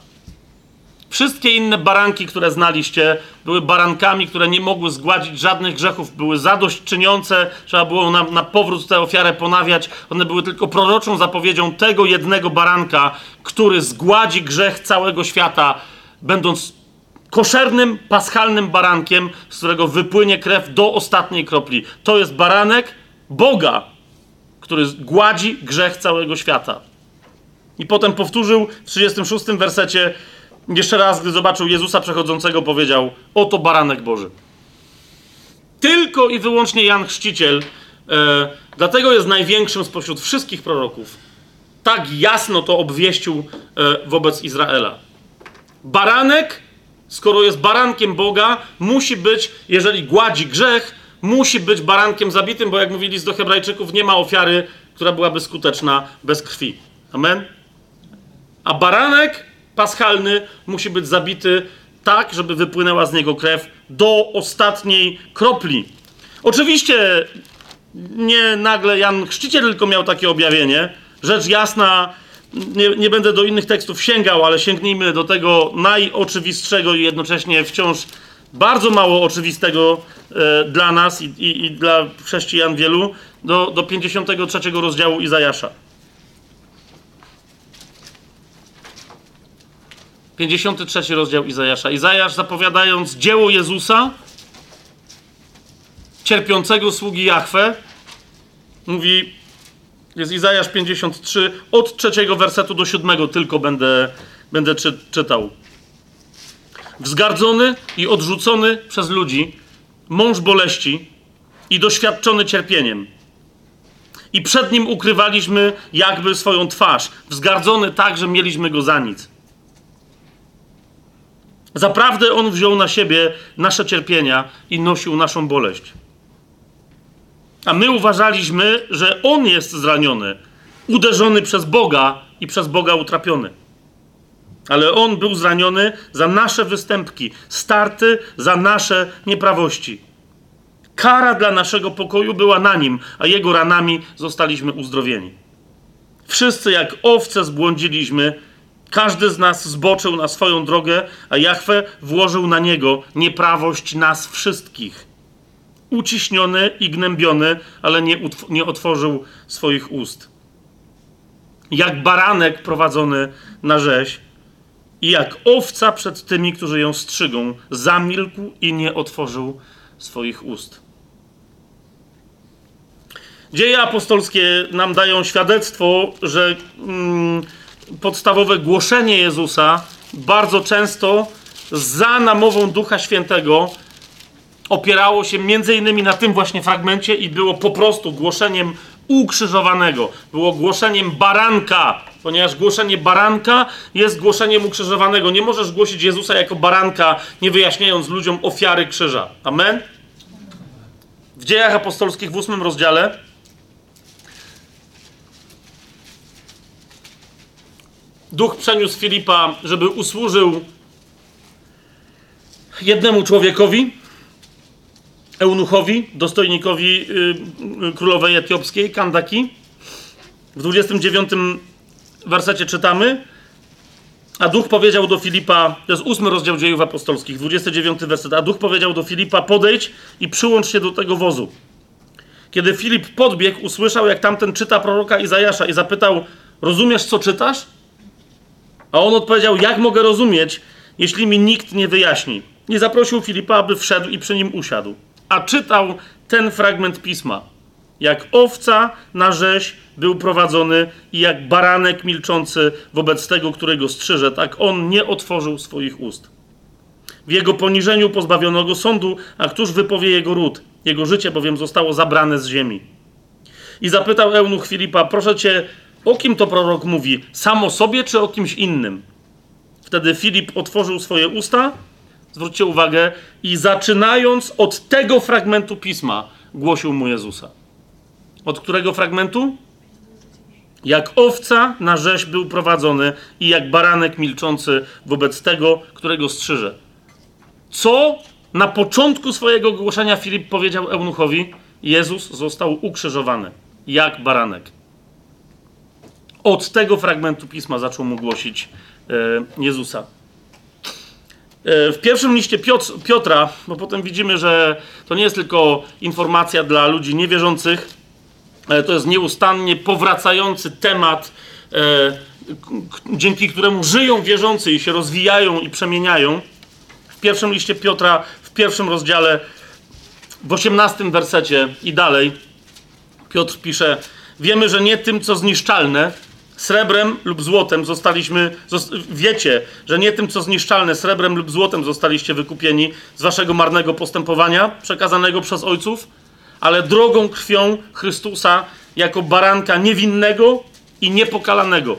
Wszystkie inne baranki, które znaliście, były barankami, które nie mogły zgładzić żadnych grzechów, były zadośćczyniące, trzeba było na, na powrót tę ofiarę ponawiać. One były tylko proroczą zapowiedzią tego jednego baranka, który zgładzi grzech całego świata, będąc koszernym, paschalnym barankiem, z którego wypłynie krew do ostatniej kropli. To jest baranek Boga, który gładzi grzech całego świata. I potem powtórzył w 36 wersecie, jeszcze raz, gdy zobaczył Jezusa przechodzącego, powiedział: Oto baranek Boży. Tylko i wyłącznie Jan Chrzciciel, e, dlatego jest największym spośród wszystkich proroków. Tak jasno to obwieścił e, wobec Izraela. Baranek, skoro jest barankiem Boga, musi być, jeżeli gładzi grzech, musi być barankiem zabitym, bo jak mówili z do Hebrajczyków, nie ma ofiary, która byłaby skuteczna bez krwi. Amen? A baranek paschalny musi być zabity tak, żeby wypłynęła z niego krew do ostatniej kropli. Oczywiście nie nagle Jan Chrzciciel tylko miał takie objawienie. Rzecz jasna, nie, nie, będę do innych tekstów sięgał, ale sięgnijmy do tego najoczywistszego i jednocześnie wciąż bardzo mało oczywistego e, dla nas i, i, i, dla chrześcijan wielu, do, do 53 rozdziału Izajasza. 53 rozdział Izajasza. Izajasz zapowiadając dzieło Jezusa, cierpiącego sługi Jahwe, mówi Jest Izajasz 53, od trzeciego wersetu do siódmego tylko będę, będę czy, czytał. Wzgardzony i odrzucony przez ludzi, mąż boleści i doświadczony cierpieniem. I przed nim ukrywaliśmy jakby swoją twarz, wzgardzony tak, że mieliśmy go za nic. Zaprawdę on wziął na siebie nasze cierpienia i nosił naszą boleść. A my uważaliśmy, że on jest zraniony, uderzony przez Boga i przez Boga utrapiony. Ale on był zraniony za nasze występki, starty za nasze nieprawości. Kara dla naszego pokoju była na nim, a jego ranami zostaliśmy uzdrowieni. Wszyscy jak owce zbłądziliśmy, każdy z nas zboczył na swoją drogę, a Jahwe włożył na niego nieprawość nas wszystkich. Uciśniony i gnębiony, ale nie, nie otworzył swoich ust. Jak baranek prowadzony na rzeź, i jak owca przed tymi, którzy ją strzygą, zamilkł i nie otworzył swoich ust. Dzieje apostolskie nam dają świadectwo, że mm, podstawowe głoszenie Jezusa bardzo często za namową Ducha Świętego opierało się między innymi na tym właśnie fragmencie i było po prostu głoszeniem ukrzyżowanego. Było głoszeniem baranka, ponieważ głoszenie baranka jest głoszeniem ukrzyżowanego. Nie możesz głosić Jezusa jako baranka, nie wyjaśniając ludziom ofiary krzyża. Amen? W dziejach apostolskich w ósmym rozdziale Duch przeniósł Filipa, żeby usłużył jednemu człowiekowi, eunuchowi, dostojnikowi yy, królowej etiopskiej, Kandaki. W 29 wersecie czytamy, a duch powiedział do Filipa, to jest ósmy rozdział dziejów apostolskich, 29 werset, a duch powiedział do Filipa, podejdź i przyłącz się do tego wozu. Kiedy Filip podbiegł, usłyszał, jak tamten czyta proroka Izajasza i zapytał, rozumiesz, co czytasz? A on odpowiedział, jak mogę rozumieć, jeśli mi nikt nie wyjaśni. Nie zaprosił Filipa, aby wszedł i przy nim usiadł. A czytał ten fragment pisma. Jak owca na rzeź był prowadzony i jak baranek milczący wobec tego, którego strzyże, tak on nie otworzył swoich ust. W jego poniżeniu pozbawiono go sądu, a któż wypowie jego ród? Jego życie bowiem zostało zabrane z ziemi. I zapytał eunuch Filipa, proszę cię, o kim to prorok mówi? Sam o sobie czy o kimś innym? Wtedy Filip otworzył swoje usta, zwróćcie uwagę, i zaczynając od tego fragmentu pisma, głosił mu Jezusa. Od którego fragmentu? Jak owca na rzeź był prowadzony i jak baranek milczący wobec tego, którego strzyże. Co na początku swojego głoszenia Filip powiedział eunuchowi? Jezus został ukrzyżowany, jak baranek. Od tego fragmentu pisma zaczął mu głosić e, Jezusa. E, w pierwszym liście Piotra, bo potem widzimy, że to nie jest tylko informacja dla ludzi niewierzących, ale to jest nieustannie powracający temat, e, dzięki któremu żyją wierzący i się rozwijają i przemieniają. W pierwszym liście Piotra, w pierwszym rozdziale, w osiemnastym wersecie i dalej, Piotr pisze: Wiemy, że nie tym, co zniszczalne, srebrem lub złotem zostaliśmy, wiecie, że nie tym, co zniszczalne, srebrem lub złotem zostaliście wykupieni z waszego marnego postępowania przekazanego przez ojców, ale drogą krwią Chrystusa jako baranka niewinnego i niepokalanego,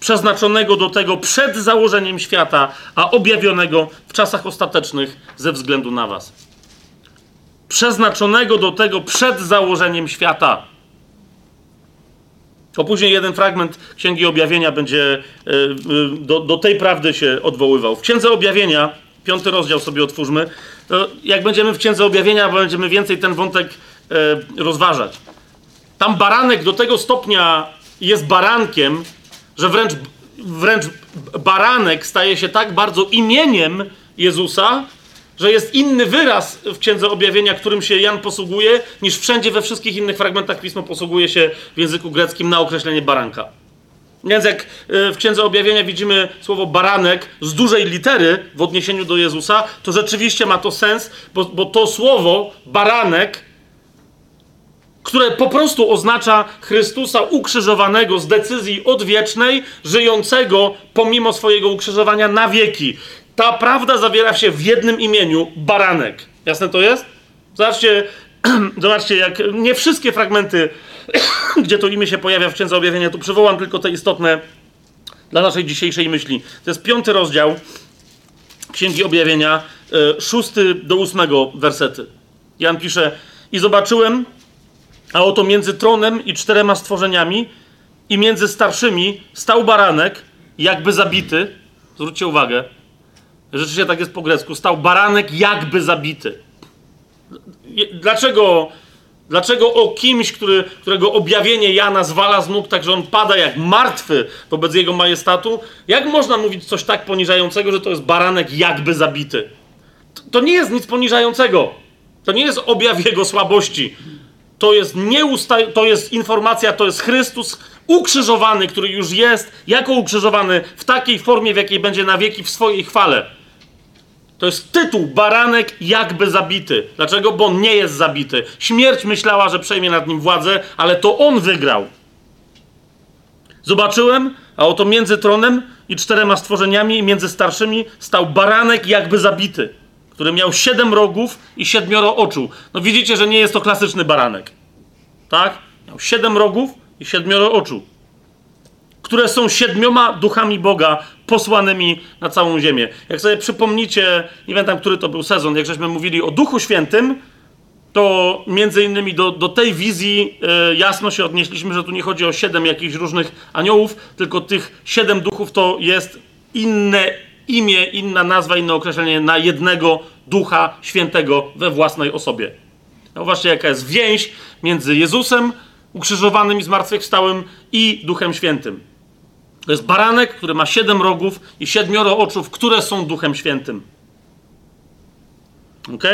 przeznaczonego do tego przed założeniem świata, a objawionego w czasach ostatecznych ze względu na was. Przeznaczonego do tego przed założeniem świata to później jeden fragment Księgi Objawienia będzie e, e, do, do tej prawdy się odwoływał. W Księdze Objawienia, piąty rozdział sobie otwórzmy, jak będziemy w Księdze Objawienia, będziemy więcej ten wątek e, rozważać. Tam baranek do tego stopnia jest barankiem, że wręcz, wręcz baranek staje się tak bardzo imieniem Jezusa, że jest inny wyraz w Księdze Objawienia, którym się Jan posługuje, niż wszędzie we wszystkich innych fragmentach Pismo posługuje się w języku greckim na określenie baranka. Więc jak e, w Księdze Objawienia widzimy słowo baranek z dużej litery w odniesieniu do Jezusa, to rzeczywiście ma to sens, bo, bo to słowo baranek które po prostu oznacza Chrystusa ukrzyżowanego z decyzji odwiecznej, żyjącego pomimo swojego ukrzyżowania na wieki. Ta prawda zawiera się w jednym imieniu baranek. Jasne to jest? Zobaczcie, zobaczcie, jak nie wszystkie fragmenty, gdzie to imię się pojawia w Księdze Objawienia, tu przywołam tylko te istotne dla naszej dzisiejszej myśli. To jest piąty rozdział Księgi Objawienia, e, szósty do ósmego wersety. Jan pisze, i zobaczyłem, a oto między tronem i czterema stworzeniami i między starszymi stał baranek, jakby zabity. Zwróćcie uwagę, rzeczywiście tak jest po grecku, stał baranek jakby zabity. Dlaczego, dlaczego o kimś, który, którego objawienie Jana zwala z nóg, tak że on pada jak martwy wobec jego majestatu, jak można mówić coś tak poniżającego, że to jest baranek jakby zabity? To, to nie jest nic poniżającego. To nie jest objaw jego słabości. To jest, nieusta- to jest informacja, to jest Chrystus ukrzyżowany, który już jest jako ukrzyżowany w takiej formie, w jakiej będzie na wieki w swojej chwale. To jest tytuł baranek jakby zabity. Dlaczego? Bo on nie jest zabity. Śmierć myślała, że przejmie nad nim władzę, ale to on wygrał. Zobaczyłem, a oto między tronem i czterema stworzeniami i między starszymi stał baranek jakby zabity, który miał siedem rogów i siedmioro oczu. No widzicie, że nie jest to klasyczny baranek. Tak? Miał siedem rogów i siedmioro oczu które są siedmioma duchami Boga posłanymi na całą ziemię. Jak sobie przypomnicie, nie pamiętam, który to był sezon, jak żeśmy mówili o Duchu Świętym, to między innymi do, do tej wizji e, jasno się odnieśliśmy, że tu nie chodzi o siedem jakichś różnych aniołów, tylko tych siedem duchów to jest inne imię, inna nazwa, inne określenie na jednego Ducha Świętego we własnej osobie. No właśnie, jaka jest więź między Jezusem ukrzyżowanym i zmartwychwstałym i Duchem Świętym. To jest baranek, który ma siedem rogów i siedmioro oczów, które są Duchem Świętym. Ok?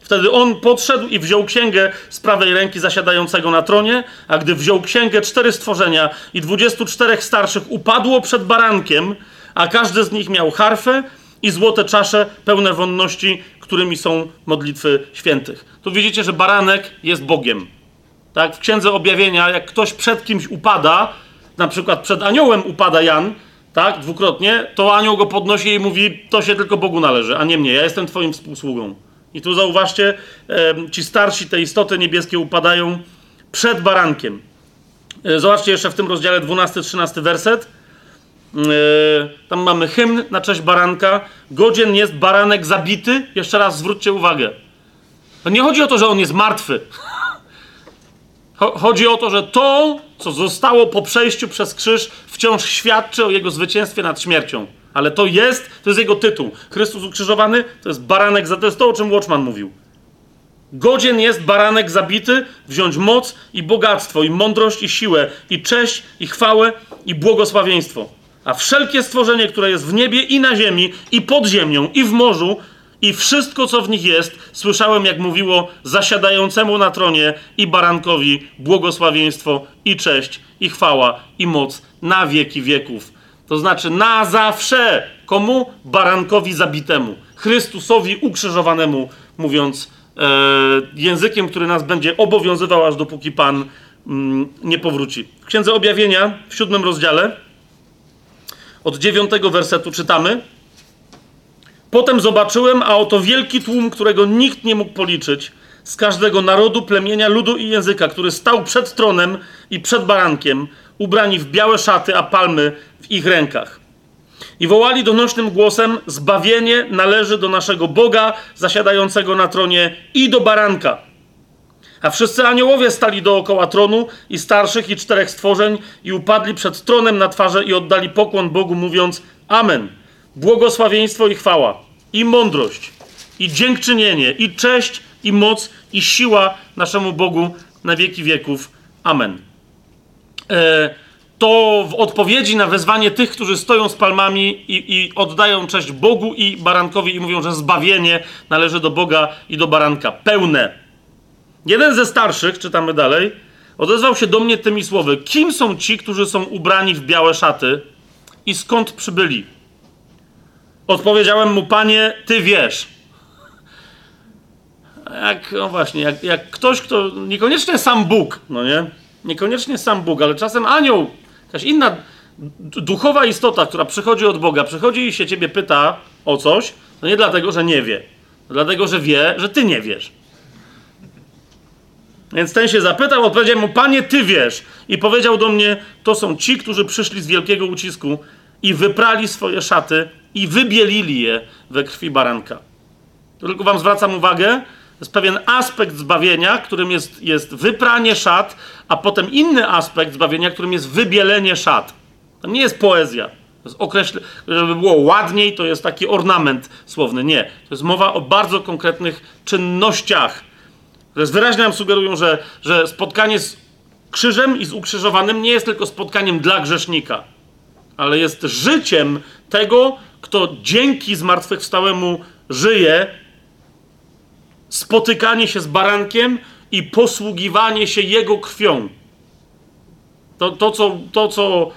Wtedy on podszedł i wziął księgę z prawej ręki zasiadającego na tronie, a gdy wziął księgę, cztery stworzenia i dwudziestu czterech starszych upadło przed barankiem, a każdy z nich miał harfę i złote czasze pełne wonności, którymi są modlitwy świętych. Tu widzicie, że baranek jest Bogiem. Tak? W księdze objawienia, jak ktoś przed kimś upada, na przykład przed aniołem upada Jan, tak, dwukrotnie, to anioł go podnosi i mówi, to się tylko Bogu należy, a nie mnie, ja jestem twoim współsługą. I tu zauważcie, ci starsi, te istoty niebieskie upadają przed barankiem. E, zobaczcie jeszcze w tym rozdziale 12-13 werset. E, tam mamy hymn na cześć baranka. Godzien jest baranek zabity. Jeszcze raz zwróćcie uwagę. To nie chodzi o to, że on jest martwy. Chodzi o to, że to, co zostało po przejściu przez krzyż, wciąż świadczy o jego zwycięstwie nad śmiercią. Ale to jest, to jest jego tytuł. Chrystus ukrzyżowany to jest baranek, za to jest to, o czym Watchman mówił. Godzien jest baranek zabity wziąć moc i bogactwo, i mądrość, i siłę, i cześć, i chwałę, i błogosławieństwo. A wszelkie stworzenie, które jest w niebie i na ziemi, i pod ziemią, i w morzu, i wszystko, co w nich jest, słyszałem, jak mówiło zasiadającemu na tronie i barankowi błogosławieństwo i cześć, i chwała, i moc na wieki wieków. To znaczy na zawsze. Komu? Barankowi zabitemu. Chrystusowi ukrzyżowanemu, mówiąc e, językiem, który nas będzie obowiązywał, aż dopóki Pan mm, nie powróci. W Księdze Objawienia w siódmym rozdziale od dziewiątego wersetu czytamy. Potem zobaczyłem, a oto wielki tłum, którego nikt nie mógł policzyć, z każdego narodu, plemienia, ludu i języka, który stał przed tronem i przed barankiem, ubrani w białe szaty, a palmy w ich rękach. I wołali donośnym głosem: Zbawienie należy do naszego Boga, zasiadającego na tronie, i do baranka. A wszyscy aniołowie stali dookoła tronu, i starszych, i czterech stworzeń, i upadli przed tronem na twarze i oddali pokłon Bogu, mówiąc: Amen błogosławieństwo i chwała, i mądrość, i dziękczynienie, i cześć, i moc, i siła naszemu Bogu na wieki wieków. Amen. E, to w odpowiedzi na wezwanie tych, którzy stoją z palmami i, i, oddają cześć Bogu i barankowi i mówią, że zbawienie należy do Boga i do baranka. Pełne. Jeden ze starszych, czytamy dalej, odezwał się do mnie tymi słowy: Kim są ci, którzy są ubrani w białe szaty i skąd przybyli? Odpowiedziałem mu, panie, ty wiesz. jak, no właśnie, jak, jak ktoś, kto, niekoniecznie sam Bóg, no nie? Niekoniecznie sam Bóg, ale czasem anioł, jakaś inna duchowa istota, która przychodzi od Boga, przychodzi i się ciebie pyta o coś, to nie dlatego, że nie wie, dlatego, że wie, że ty nie wiesz. Więc ten się zapytał, odpowiedział mu, panie, ty wiesz. I powiedział do mnie, to są ci, którzy przyszli z wielkiego ucisku i wyprali swoje szaty i wybielili je we krwi baranka. Tylko wam zwracam uwagę, jest pewien aspekt zbawienia, którym jest, jest wypranie szat, a potem inny aspekt zbawienia, którym jest wybielenie szat. To nie jest poezja. To jest określ... Żeby było ładniej, to jest taki ornament słowny. Nie. To jest mowa o bardzo konkretnych czynnościach, które wyraźnie nam sugerują, że, że spotkanie z krzyżem i z ukrzyżowanym nie jest tylko spotkaniem dla grzesznika, ale jest życiem tego, kto dzięki zmartwychwstałemu żyje, spotykanie się z barankiem i posługiwanie się jego krwią. To, to co, to, co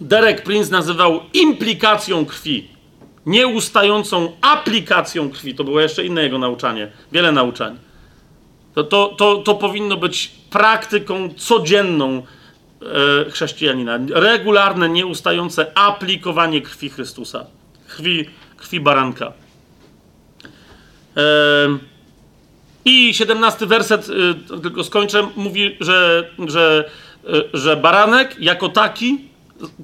Derek Prince nazywał implikacją krwi, nieustającą aplikacją krwi. To było jeszcze inne jego nauczanie, wiele nauczań. To, to, to, to powinno być praktyką codzienną chrześcijanina. Regularne, nieustające aplikowanie krwi Chrystusa, krwi, krwi baranka. E, I 17 werset, e, tylko skończę, mówi, że, że E, że baranek jako taki,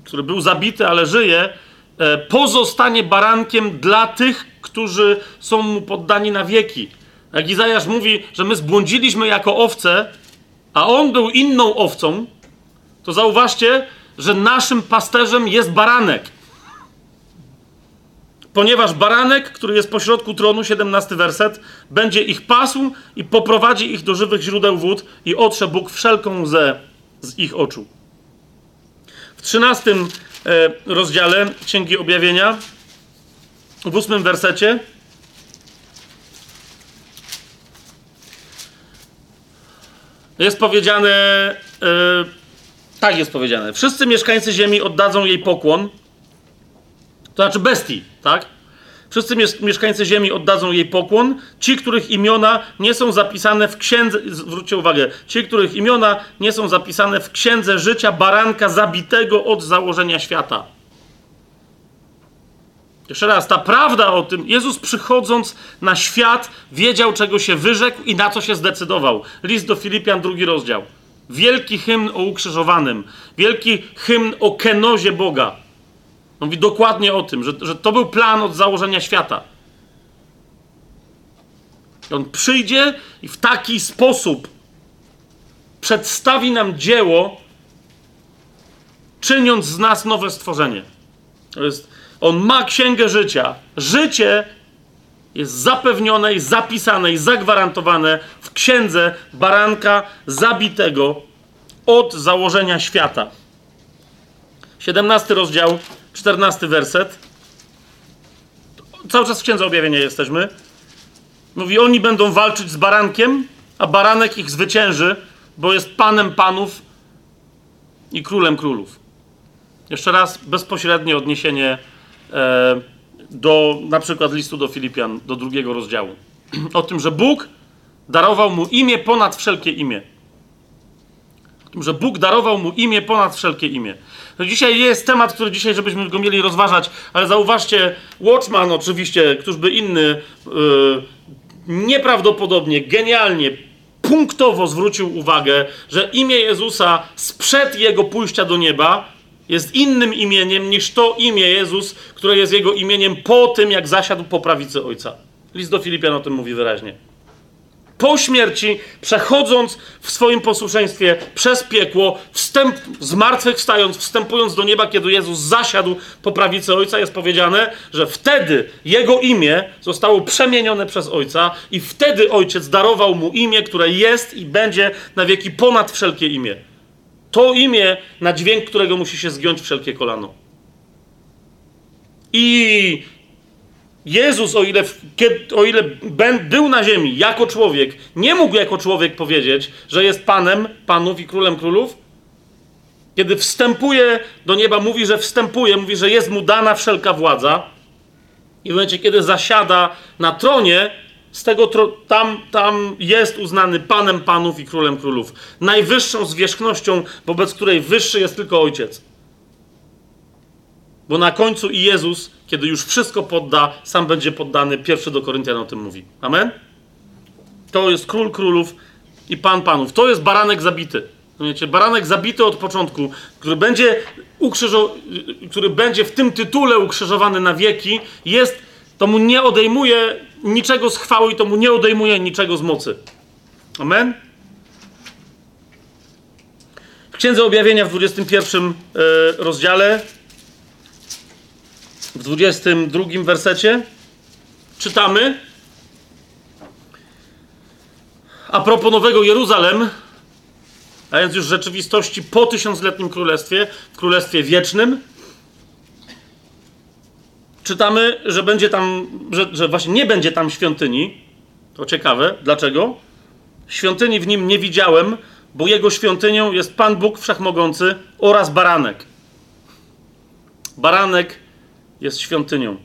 który był zabity, ale żyje, e, pozostanie barankiem dla tych, którzy są mu poddani na wieki. Jak Izajasz mówi, że my zbłądziliśmy jako owce, a on był inną owcą, to zauważcie, że naszym pasterzem jest baranek. Ponieważ baranek, który jest pośrodku tronu, 17 werset, będzie ich pasł i poprowadzi ich do żywych źródeł wód i otrze Bóg wszelką łzę z ich oczu. W trzynastym e, rozdziale Księgi Objawienia, w ósmym wersecie, jest powiedziane, e, tak jest powiedziane, wszyscy mieszkańcy ziemi oddadzą jej pokłon, to znaczy bestii, tak? Wszyscy mieszkańcy ziemi oddadzą jej pokłon. Ci, których imiona nie są zapisane w księdze, zwróćcie uwagę, ci, których imiona nie są zapisane w księdze życia baranka zabitego od założenia świata. Jeszcze raz, ta prawda o tym, Jezus przychodząc na świat wiedział, czego się wyrzekł i na co się zdecydował. List do Filipian, drugi rozdział. Wielki hymn o ukrzyżowanym, wielki hymn o kenozie Boga. Mówi dokładnie o tym, że, że to był plan od założenia świata. On przyjdzie i w taki sposób przedstawi nam dzieło, czyniąc z nas nowe stworzenie. To jest, on ma księgę życia. Życie jest zapewnione i zapisane i zagwarantowane w księdze baranka zabitego od założenia świata. 17 rozdział 14 werset. Cały czas w Księdze Objawienia jesteśmy. Mówi, oni będą walczyć z barankiem, a baranek ich zwycięży, bo jest panem panów i królem królów. Jeszcze raz bezpośrednie odniesienie e, do na przykład listu do Filipian, do drugiego rozdziału. O tym, że Bóg darował mu imię ponad wszelkie imię. O tym, że Bóg darował mu imię ponad wszelkie imię. To dzisiaj jest temat, który dzisiaj, żebyśmy go mieli rozważać, ale zauważcie, Watchman oczywiście, któżby inny, yy, nieprawdopodobnie, genialnie, punktowo zwrócił uwagę, że imię Jezusa sprzed jego pójścia do nieba jest innym imieniem niż to imię Jezus, które jest jego imieniem po tym, jak zasiadł po prawicy Ojca. List do Filipian o tym mówi wyraźnie po śmierci, przechodząc w swoim posłuszeństwie przez piekło, wstęp, zmartwychwstając, wstępując do nieba, kiedy Jezus zasiadł po prawicy Ojca, jest powiedziane, że wtedy Jego imię zostało przemienione przez Ojca i wtedy Ojciec darował Mu imię, które jest i będzie na wieki ponad wszelkie imię. To imię, na dźwięk którego musi się zgiąć wszelkie kolano. I Jezus, o ile, o ile był na ziemi jako człowiek, nie mógł jako człowiek powiedzieć, że jest Panem Panów i Królem Królów. Kiedy wstępuje do nieba, mówi, że wstępuje, mówi, że jest mu dana wszelka władza. I w momencie, kiedy zasiada na tronie, z tego tam, tam jest uznany Panem Panów i Królem Królów. Najwyższą zwierzchnością, wobec której wyższy jest tylko Ojciec. Bo na końcu i Jezus, kiedy już wszystko podda, sam będzie poddany. Pierwszy do Koryntian o tym mówi. Amen? To jest Król Królów i Pan Panów. To jest baranek zabity. Rozumiecie? Baranek zabity od początku, który będzie, ukrzyżo- który będzie w tym tytule ukrzyżowany na wieki, jest, to mu nie odejmuje niczego z chwały i to mu nie odejmuje niczego z mocy. Amen? W Księdze Objawienia w 21 e, rozdziale, w 22 wersecie czytamy a propos Nowego Jeruzalem, a więc już rzeczywistości po tysiącletnim królestwie, w królestwie wiecznym, czytamy, że będzie tam, że, że właśnie nie będzie tam świątyni. To ciekawe. Dlaczego? Świątyni w nim nie widziałem, bo jego świątynią jest Pan Bóg Wszechmogący oraz baranek. Baranek jest świątynią.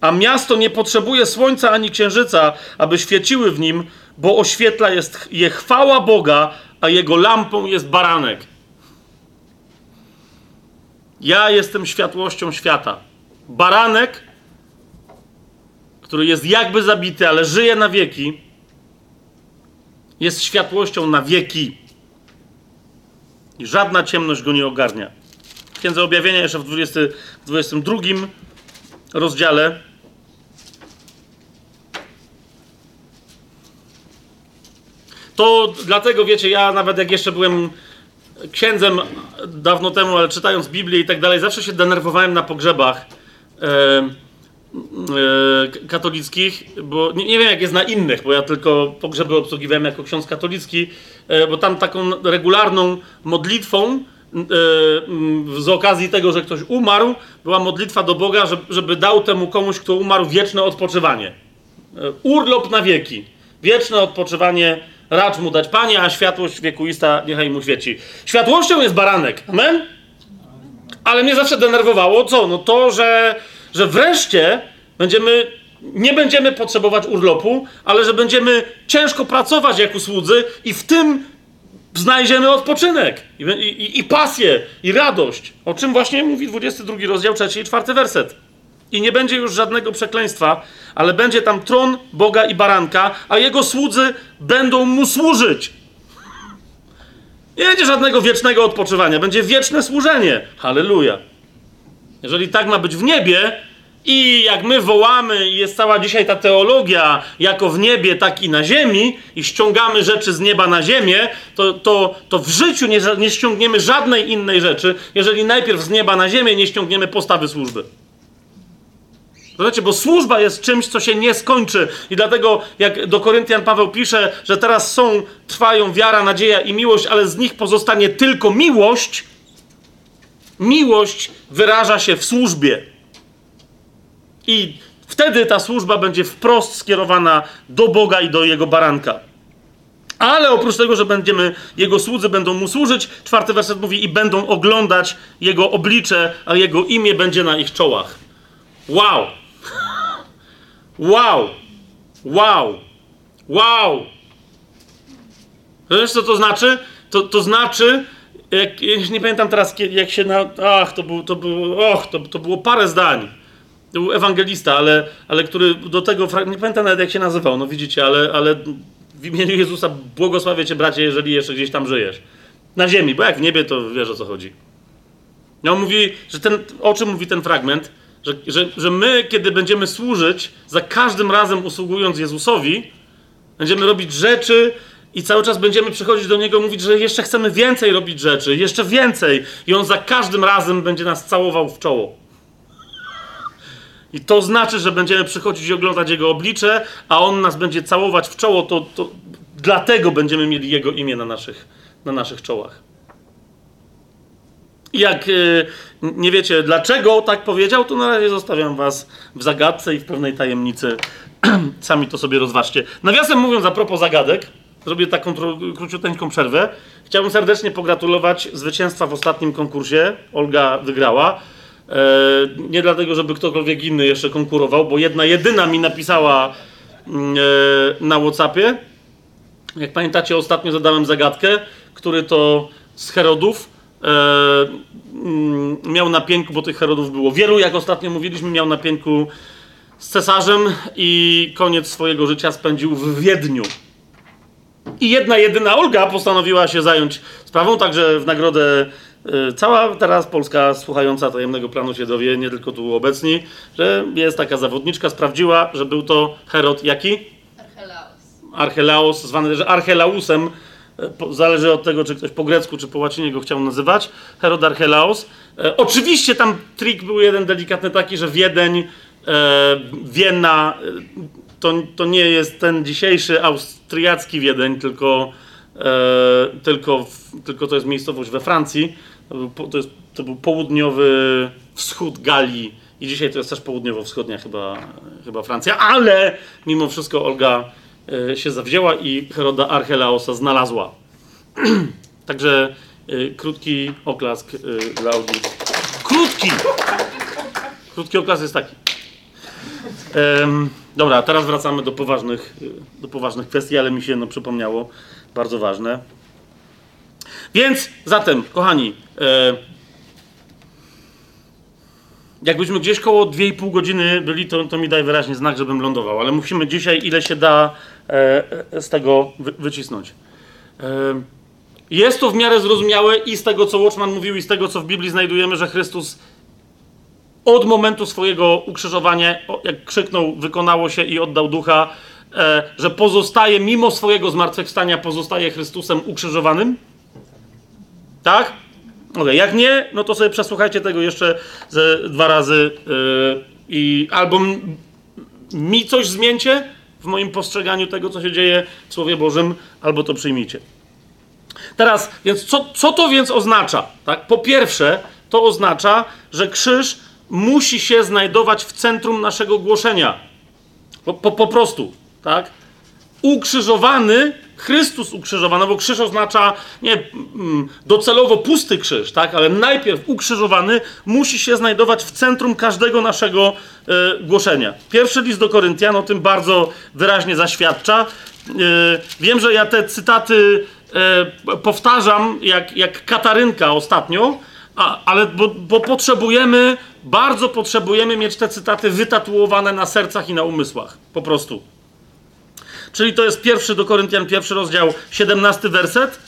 A miasto nie potrzebuje słońca ani księżyca, aby świeciły w nim, bo oświetla jest je chwała Boga, a jego lampą jest baranek. Ja jestem światłością świata. Baranek, który jest jakby zabity, ale żyje na wieki, jest światłością na wieki. I żadna ciemność go nie ogarnia. W Księdze Objawienia jeszcze w 20, 22 rozdziale To dlatego, wiecie, ja nawet jak jeszcze byłem księdzem dawno temu, ale czytając Biblię i tak dalej, zawsze się denerwowałem na pogrzebach katolickich, bo nie, nie, wiem jak jest na innych, bo ja tylko pogrzeby obsługiwałem jako ksiądz katolicki, e, bo tam taką regularną modlitwą e, z okazji tego, że ktoś umarł, była modlitwa do Boga, żeby, dał temu komuś, kto umarł, wieczne odpoczywanie. E, urlop na wieki. Wieczne odpoczywanie racz mu dać Panie, a światłość wiekuista niechaj mu świeci. Światłością jest baranek. Amen? Ale mnie zawsze denerwowało co? No to, że, że wreszcie będziemy, nie będziemy potrzebować urlopu, ale że będziemy ciężko pracować jak usłudzy i w tym znajdziemy odpoczynek i, i, i pasję, i radość. O czym właśnie mówi 22 rozdział, 3 i 4 werset. I nie będzie już żadnego przekleństwa, ale będzie tam tron Boga i baranka, a jego słudzy będą mu służyć. Nie będzie żadnego wiecznego odpoczywania, będzie wieczne służenie. Halleluja. Jeżeli tak ma być w niebie, i jak my wołamy, i jest cała dzisiaj ta teologia, jako w niebie, tak i na ziemi, i ściągamy rzeczy z nieba na ziemię, to, to, to w życiu nie, nie ściągniemy żadnej innej rzeczy, jeżeli najpierw z nieba na ziemię nie ściągniemy postawy służby. Rozumiecie, bo służba jest czymś, co się nie skończy. I dlatego, jak do Koryntian Paweł pisze, że teraz są, trwają wiara, nadzieja i miłość, ale z nich pozostanie tylko miłość, miłość wyraża się w służbie. I wtedy ta służba będzie wprost skierowana do Boga i do Jego baranka. Ale oprócz tego, że będziemy, Jego słudzy będą Mu służyć, czwarty werset mówi, i będą oglądać Jego oblicze, a Jego imię będzie na ich czołach. Wow! Wow! Wow! Wow! Wiesz, co to znaczy? To, to znaczy, jak, jak, nie pamiętam teraz, jak się na. Ach, to było, to było, och, to, to było parę zdań. To był ewangelista, ale, ale który do tego. Nie pamiętam nawet, jak się nazywał, no widzicie, ale, ale w imieniu Jezusa błogosławię cię, bracie, jeżeli jeszcze gdzieś tam żyjesz. Na ziemi, bo jak w niebie, to wiesz o co chodzi. No, on mówi, że ten. O czym mówi ten fragment? Że, że, że my, kiedy będziemy służyć, za każdym razem usługując Jezusowi, będziemy robić rzeczy i cały czas będziemy przychodzić do Niego mówić, że jeszcze chcemy więcej robić rzeczy, jeszcze więcej. I On za każdym razem będzie nas całował w czoło. I to znaczy, że będziemy przychodzić i oglądać Jego oblicze, a On nas będzie całować w czoło, to, to dlatego będziemy mieli Jego imię na naszych, na naszych czołach. Jak yy, nie wiecie dlaczego tak powiedział, to na razie zostawiam was w zagadce i w pewnej tajemnicy. Sami to sobie rozważcie. Nawiasem mówiąc, a propos zagadek, zrobię taką króciuteńką przerwę. Chciałbym serdecznie pogratulować zwycięstwa w ostatnim konkursie. Olga wygrała. E, nie dlatego, żeby ktokolwiek inny jeszcze konkurował, bo jedna jedyna mi napisała mm, e, na Whatsappie. Jak pamiętacie, ostatnio zadałem zagadkę, który to z Herodów miał na pięku, bo tych Herodów było wielu, jak ostatnio mówiliśmy, miał na pięku z cesarzem i koniec swojego życia spędził w Wiedniu. I jedna, jedyna Olga postanowiła się zająć sprawą, także w nagrodę y, cała teraz Polska słuchająca tajemnego planu się dowie, nie tylko tu obecni, że jest taka zawodniczka, sprawdziła, że był to Herod jaki? Archelaus. Archelaus, zwany też Archelausem, e, zależy od tego, czy ktoś po grecku, czy po łacinie go chciał nazywać, Herod Archelaus. E, oczywiście tam trik był jeden delikatny taki, że Wiedeń, e, Wiena, e, to, to nie jest ten dzisiejszy austriacki Wiedeń, tylko, e, tylko, tylko to jest miejscowość we Francji. To jest, to był południowy wschód Galii i dzisiaj to jest też południowo-wschodnia chyba, chyba Francja, ale mimo wszystko Olga e, się zawzięła i Heroda Archelaosa znalazła. Także e, krótki oklask e, dla Olgi. Krótki! Krótki oklask jest taki. Em, dobra, teraz wracamy do poważnych, e, do poważnych kwestii, ale mi się no, przypomniało bardzo ważne. Więc zatem, kochani, e, jakbyśmy gdzieś koło 2,5 godziny byli, to, to mi daj wyraźnie znak, żebym lądował, ale musimy dzisiaj ile się da e, e, z tego wy, wycisnąć. E, jest to w miarę zrozumiałe i z tego, co Watchman mówił, i z tego, co w Biblii znajdujemy, że Chrystus od momentu swojego ukrzyżowania, jak krzyknął, wykonało się i oddał ducha, e, że pozostaje, mimo swojego zmartwychwstania, pozostaje Chrystusem ukrzyżowanym? Tak? Okej, jak nie, no to sobie przesłuchajcie tego jeszcze ze dwa razy i albo mi coś zmieńcie w moim postrzeganiu tego, co się dzieje w Słowie Bożym, albo to przyjmijcie. Teraz, więc co, co to więc oznacza? Tak? Po pierwsze, to oznacza, że krzyż musi się znajdować w centrum naszego głoszenia. Po, po, po prostu, tak? Ukrzyżowany, Chrystus ukrzyżowany, bo krzyż oznacza nie mm, docelowo pusty krzyż, tak, ale najpierw ukrzyżowany musi się znajdować w centrum każdego naszego e, głoszenia. Pierwszy list do Koryntian o tym bardzo wyraźnie zaświadcza. E, wiem, że ja te cytaty e, powtarzam jak, jak Katarynka ostatnio, a, ale bo, bo potrzebujemy, bardzo potrzebujemy mieć te cytaty wytatuowane na sercach i na umysłach. Po prostu. Czyli to jest pierwszy do Koryntian, pierwszy rozdział, 17 werset.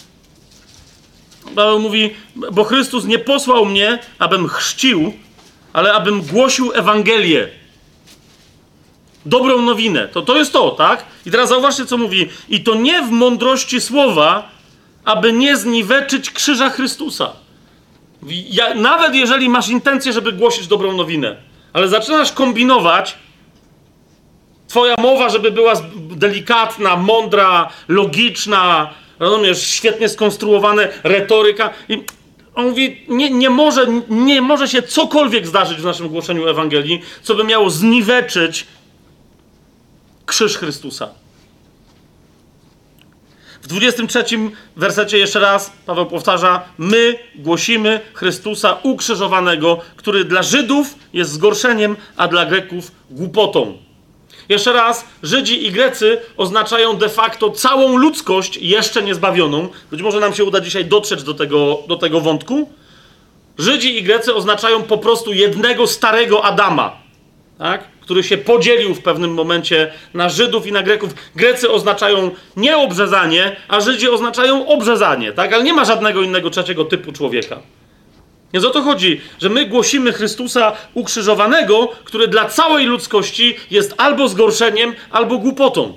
Paweł mówi, bo Chrystus nie posłał mnie, abym chrzcił, ale abym głosił Ewangelię. Dobrą nowinę. To, to jest to, tak? I teraz zauważcie, co mówi. I to nie w mądrości słowa, aby nie zniweczyć krzyża Chrystusa. Ja, nawet jeżeli masz intencję, żeby głosić dobrą nowinę, ale zaczynasz kombinować, Twoja mowa, żeby była delikatna, mądra, logiczna, rozumiesz, świetnie skonstruowane, retoryka. I on mówi, nie, nie, może, nie może się cokolwiek zdarzyć w naszym głoszeniu Ewangelii, co by miało zniweczyć krzyż Chrystusa. W 23 wersecie jeszcze raz Paweł powtarza: My głosimy Chrystusa ukrzyżowanego, który dla Żydów jest zgorszeniem, a dla Greków głupotą. Jeszcze raz, Żydzi i Grecy oznaczają de facto całą ludzkość jeszcze niezbawioną. Być może nam się uda dzisiaj dotrzeć do tego, do tego wątku. Żydzi i Grecy oznaczają po prostu jednego starego Adama, tak? który się podzielił w pewnym momencie na Żydów i na Greków. Grecy oznaczają nie obrzezanie, a Żydzi oznaczają obrzezanie, tak? ale nie ma żadnego innego trzeciego typu człowieka. Więc o to chodzi, że my głosimy Chrystusa ukrzyżowanego, który dla całej ludzkości jest albo zgorszeniem, albo głupotą.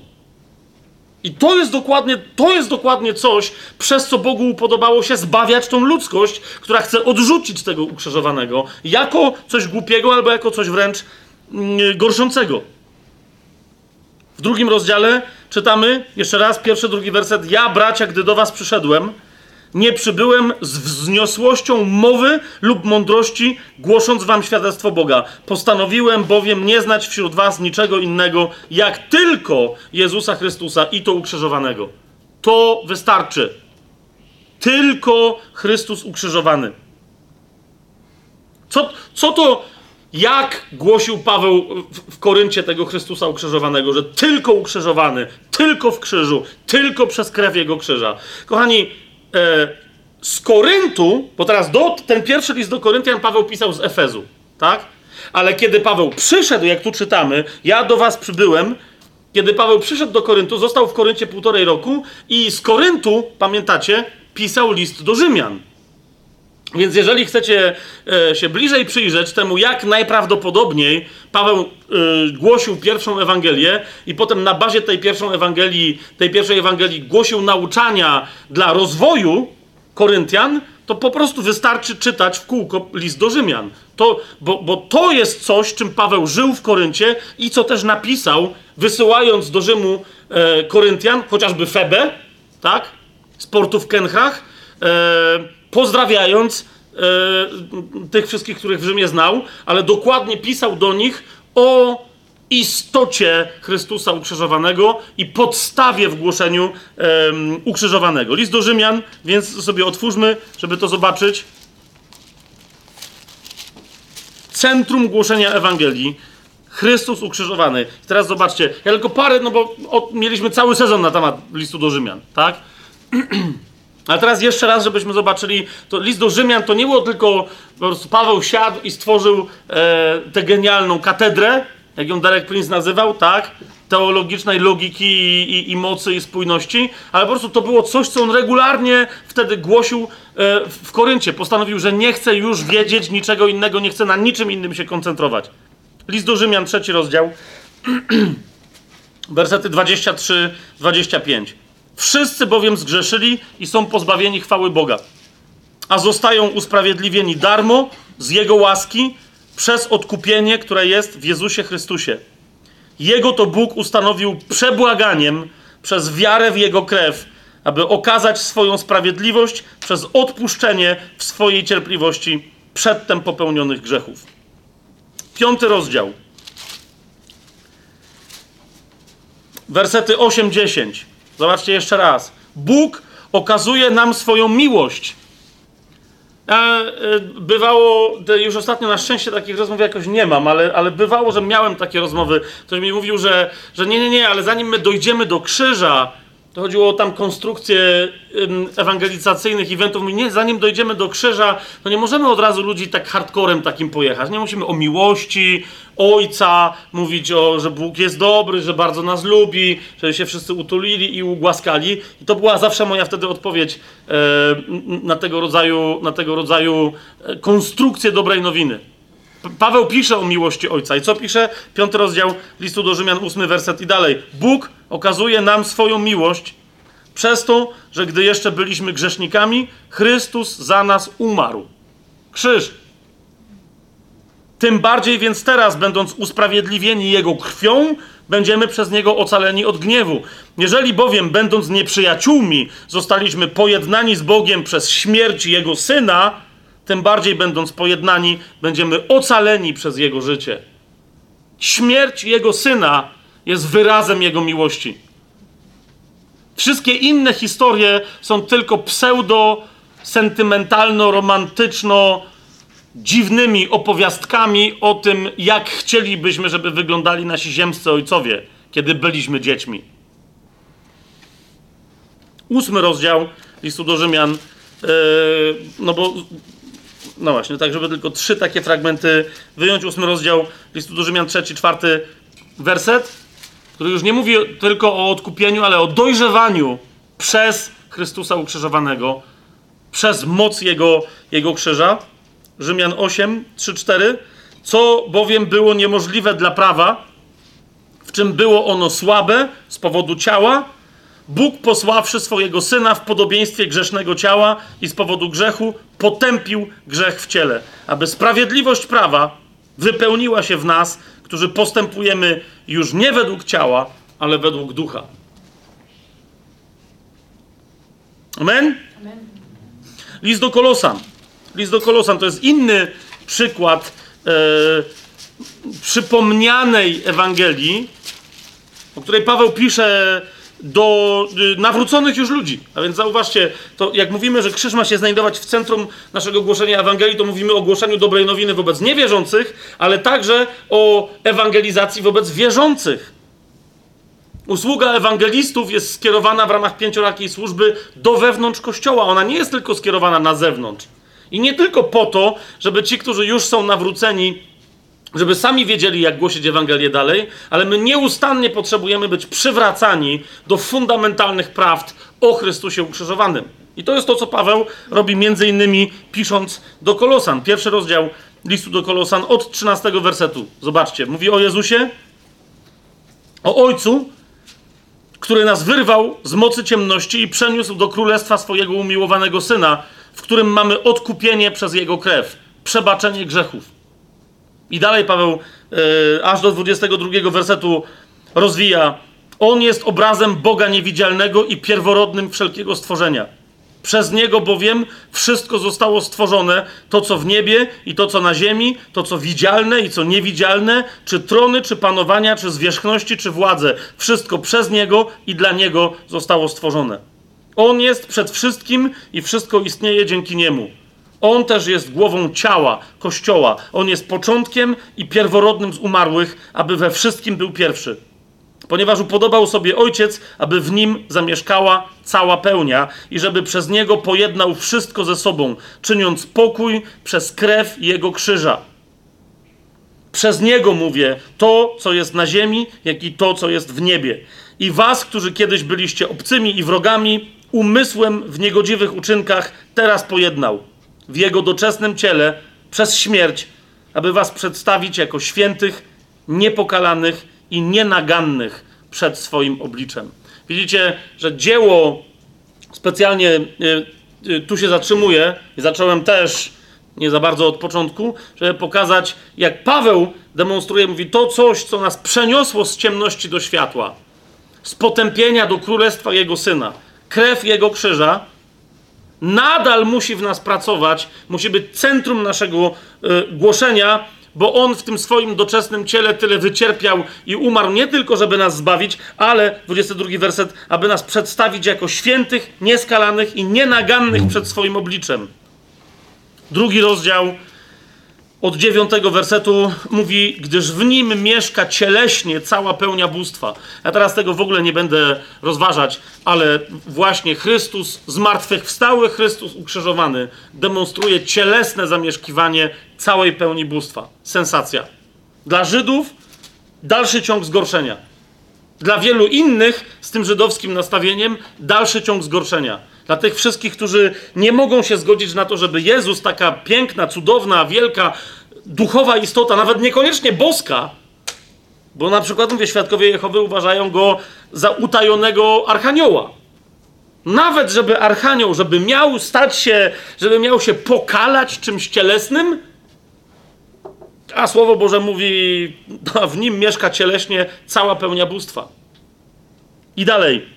I to jest dokładnie, to jest dokładnie coś, przez co Bogu upodobało się zbawiać tą ludzkość, która chce odrzucić tego ukrzyżowanego jako coś głupiego albo jako coś wręcz mm, gorszącego. W drugim rozdziale czytamy, jeszcze raz, pierwszy, drugi werset. Ja, bracia, gdy do was przyszedłem, nie przybyłem z wzniosłością mowy lub mądrości, głosząc wam świadectwo Boga. Postanowiłem bowiem nie znać wśród was niczego innego, jak tylko Jezusa Chrystusa i to ukrzyżowanego. To wystarczy. Tylko Chrystus ukrzyżowany. Co, co to Jak głosił Paweł w, Koryncie tego Chrystusa ukrzyżowanego, że tylko ukrzyżowany, tylko w krzyżu, tylko przez krew jego krzyża. Kochani, z Koryntu, bo teraz do, ten pierwszy list do Koryntian Paweł pisał z Efezu, tak? Ale kiedy Paweł przyszedł, jak tu czytamy, ja do was przybyłem, kiedy Paweł przyszedł do Koryntu, został w Koryncie półtorej roku i z Koryntu, pamiętacie, pisał list do Rzymian. Więc jeżeli chcecie e, się bliżej przyjrzeć temu, jak najprawdopodobniej Paweł e, głosił pierwszą Ewangelię i potem na bazie tej pierwszej Ewangelii, tej pierwszej Ewangelii głosił nauczania dla rozwoju Koryntian, to po prostu wystarczy czytać w kółko list do Rzymian. To, bo, bo to jest coś, czym Paweł żył w Koryncie i co też napisał, wysyłając do Rzymu e, Koryntian, chociażby Febę, tak? Z portu w Kenchach, e, pozdrawiając e, tych wszystkich, których w Rzymie znał, ale dokładnie pisał do nich o istocie Chrystusa ukrzyżowanego i podstawie w głoszeniu um, ukrzyżowanego. List do Rzymian, więc sobie otwórzmy, żeby to zobaczyć. Centrum głoszenia Ewangelii. Chrystus ukrzyżowany. teraz zobaczcie, ja tylko parę, no bo mieliśmy cały sezon na temat listu do Rzymian, tak? Ale teraz jeszcze raz, żebyśmy zobaczyli, to list do Rzymian to nie było tylko po prostu Paweł siadł i stworzył e, tę genialną katedrę, jak ją Derek Prince nazywał, tak? Teologicznej logiki i, i, i, mocy i spójności, ale po prostu to było coś, co on regularnie wtedy głosił e, w Koryncie. Postanowił, że nie chce już wiedzieć niczego innego, nie chce na niczym innym się koncentrować. List do Rzymian, trzeci rozdział, wersety 23-25. Wszyscy bowiem zgrzeszyli i są pozbawieni chwały Boga, a zostają usprawiedliwieni darmo z Jego łaski przez odkupienie, które jest w Jezusie Chrystusie. Jego to Bóg ustanowił przebłaganiem przez wiarę w Jego krew, aby okazać swoją sprawiedliwość przez odpuszczenie w swojej cierpliwości przedtem popełnionych grzechów. Piąty rozdział. Wersety 8-10. Zobaczcie jeszcze raz. Bóg okazuje nam swoją miłość E, bywało, już ostatnio na szczęście takich rozmów jakoś nie mam, ale, ale bywało, że miałem takie rozmowy. Ktoś mi mówił, że, że nie, nie, nie, ale zanim my dojdziemy do krzyża, to chodziło o tam konstrukcję ewangelizacyjnych eventów. Nie, zanim dojdziemy do krzyża, to nie możemy od razu ludzi tak hardcorem takim pojechać. Nie musimy o miłości, Ojca mówić, o, że Bóg jest dobry, że bardzo nas lubi, że się wszyscy utulili i ugłaskali. I to była zawsze moja wtedy odpowiedź e, na, tego rodzaju, na tego rodzaju e, konstrukcję dobrej nowiny. Paweł pisze o miłości Ojca. I co pisze? Piąty rozdział listu do Rzymian, ósmy werset i dalej. Bóg okazuje nam swoją miłość przez to, że gdy jeszcze byliśmy grzesznikami, Chrystus za nas umarł. Krzyż. Tym bardziej więc teraz, będąc usprawiedliwieni Jego krwią, będziemy przez Niego ocaleni od gniewu. Jeżeli bowiem, będąc nieprzyjaciółmi, zostaliśmy pojednani z Bogiem przez śmierć Jego Syna, tym bardziej będąc pojednani, będziemy ocaleni przez Jego życie. Śmierć Jego Syna jest wyrazem Jego miłości. Wszystkie inne historie są tylko pseudo, sentymentalno, romantyczno, dziwnymi opowiastkami o tym, jak chcielibyśmy, żeby wyglądali nasi ziemscy ojcowie, kiedy byliśmy dziećmi. Ósmy rozdział listu do Rzymian, yy, no bo no właśnie, tak, żeby tylko trzy takie fragmenty wyjąć. Ósmy rozdział listu do Rzymian, trzeci, czwarty werset, który już nie mówi tylko o odkupieniu, ale o dojrzewaniu przez Chrystusa ukrzyżowanego, przez moc Jego, Jego krzyża. Rzymian 8, 3, 4. Co bowiem było niemożliwe dla prawa, w czym było ono słabe z powodu ciała, Bóg posławszy swojego syna w podobieństwie grzesznego ciała i z powodu grzechu potępił grzech w ciele, aby sprawiedliwość prawa wypełniła się w nas, którzy postępujemy już nie według ciała, ale według ducha. Amen? Amen. List do Kolosan. List do Kolosan to jest inny przykład e, przypomnianej Ewangelii, o której Paweł pisze do y, nawróconych już ludzi. A więc zauważcie, to jak mówimy, że krzyż ma się znajdować w centrum naszego głoszenia Ewangelii, to mówimy o głoszeniu dobrej nowiny wobec niewierzących, ale także o ewangelizacji wobec wierzących. Usługa ewangelistów jest skierowana w ramach pięciorakiej służby do wewnątrz kościoła. Ona nie jest tylko skierowana na zewnątrz. I nie tylko po to, żeby ci, którzy już są nawróceni, żeby sami wiedzieli, jak głosić Ewangelię dalej, ale my nieustannie potrzebujemy być przywracani do fundamentalnych prawd o Chrystusie ukrzyżowanym. I to jest to, co Paweł robi między innymi pisząc do Kolosan. Pierwszy rozdział listu do Kolosan od 13 wersetu. Zobaczcie, mówi o Jezusie, o Ojcu, który nas wyrwał z mocy ciemności i przeniósł do królestwa swojego umiłowanego Syna, w którym mamy odkupienie przez Jego krew, przebaczenie grzechów. I dalej Paweł yy, aż do 22 wersetu rozwija. On jest obrazem Boga niewidzialnego i pierworodnym wszelkiego stworzenia. Przez niego bowiem wszystko zostało stworzone, to co w niebie i to co na ziemi, to co widzialne i co niewidzialne, czy trony, czy panowania, czy zwierzchności, czy władze. Wszystko przez niego i dla niego zostało stworzone. On jest przed wszystkim i wszystko istnieje dzięki niemu. On też jest głową ciała, kościoła. On jest początkiem i pierworodnym z umarłych, aby we wszystkim był pierwszy ponieważ upodobał sobie ojciec, aby w nim zamieszkała cała pełnia i żeby przez niego pojednał wszystko ze sobą, czyniąc pokój przez krew jego krzyża. Przez niego mówię to, co jest na ziemi, jak i to, co jest w niebie. I was, którzy kiedyś byliście obcymi i wrogami, umysłem w niegodziwych uczynkach, teraz pojednał w jego doczesnym ciele przez śmierć, aby was przedstawić jako świętych, niepokalanych i nienagannych przed swoim obliczem. Widzicie, że dzieło specjalnie y, y, tu się zatrzymuje zacząłem też nie za bardzo od początku, żeby pokazać, jak Paweł demonstruje, mówi to coś, co nas przeniosło z ciemności do światła, z potępienia do królestwa Jego Syna. Krew Jego krzyża nadal musi w nas pracować, musi być centrum naszego y, głoszenia, bo on w tym swoim doczesnym ciele tyle wycierpiał i umarł nie tylko, żeby nas zbawić, ale, 22 werset, aby nas przedstawić jako świętych, nieskalanych i nienagannych przed swoim obliczem. Drugi rozdział od dziewiątego wersetu mówi, gdyż w nim mieszka cieleśnie cała pełnia bóstwa. Ja teraz tego w ogóle nie będę rozważać, ale właśnie Chrystus zmartwychwstały, Chrystus ukrzyżowany demonstruje cielesne zamieszkiwanie całej pełni bóstwa. Sensacja. Dla Żydów dalszy ciąg zgorszenia. Dla wielu innych z tym żydowskim nastawieniem dalszy ciąg zgorszenia. Dla tych wszystkich, którzy nie mogą się zgodzić na to, żeby Jezus, taka piękna, cudowna, wielka, duchowa istota, nawet niekoniecznie boska, bo na przykład, mówię, świadkowie Jehowy uważają go za utajonego archanioła. Nawet żeby archanioł, żeby miał stać się, żeby miał się pokalać czymś cielesnym, a Słowo Boże mówi, w nim mieszka cieleśnie cała pełnia bóstwa. I dalej.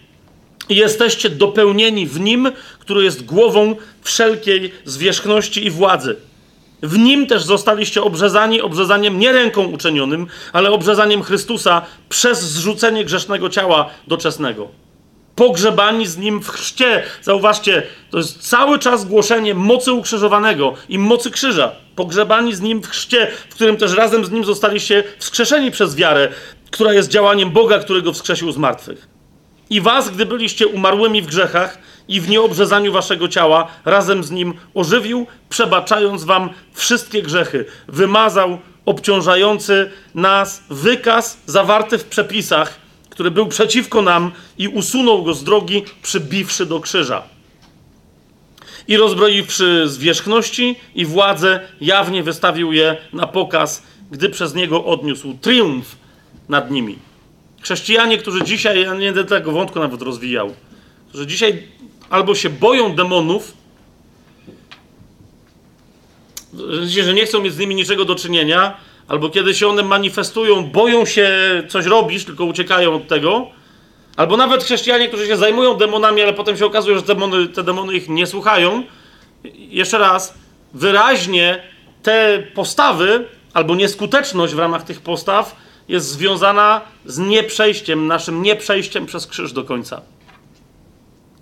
I jesteście dopełnieni w nim, który jest głową wszelkiej zwierzchności i władzy. W nim też zostaliście obrzezani obrzezaniem nie ręką uczenionym, ale obrzezaniem Chrystusa przez zrzucenie grzesznego ciała doczesnego. Pogrzebani z nim w chrzcie. Zauważcie, to jest cały czas głoszenie mocy ukrzyżowanego i mocy krzyża. Pogrzebani z nim w chrzcie, w którym też razem z nim zostaliście wskrzeszeni przez wiarę, która jest działaniem Boga, który go wskrzesił z martwych. I was, gdy byliście umarłymi w grzechach i w nieobrzezaniu waszego ciała, razem z nim ożywił, przebaczając wam wszystkie grzechy. Wymazał obciążający nas wykaz zawarty w przepisach, który był przeciwko nam i usunął go z drogi, przybiwszy do krzyża. I rozbroiwszy zwierzchności i władzę, jawnie wystawił je na pokaz, gdy przez niego odniósł triumf nad nimi. Chrześcijanie, którzy dzisiaj, ja nie będę tego wątku nawet rozwijał, którzy dzisiaj albo się boją demonów, że nie chcą mieć z nimi niczego do czynienia, albo kiedy się one manifestują, boją się coś robić, tylko uciekają od tego, albo nawet chrześcijanie, którzy się zajmują demonami, ale potem się okazuje, że demony, te demony ich nie słuchają. Jeszcze raz, wyraźnie te postawy, albo nieskuteczność w ramach tych postaw jest związana z nieprzejściem, naszym nieprzejściem przez krzyż do końca.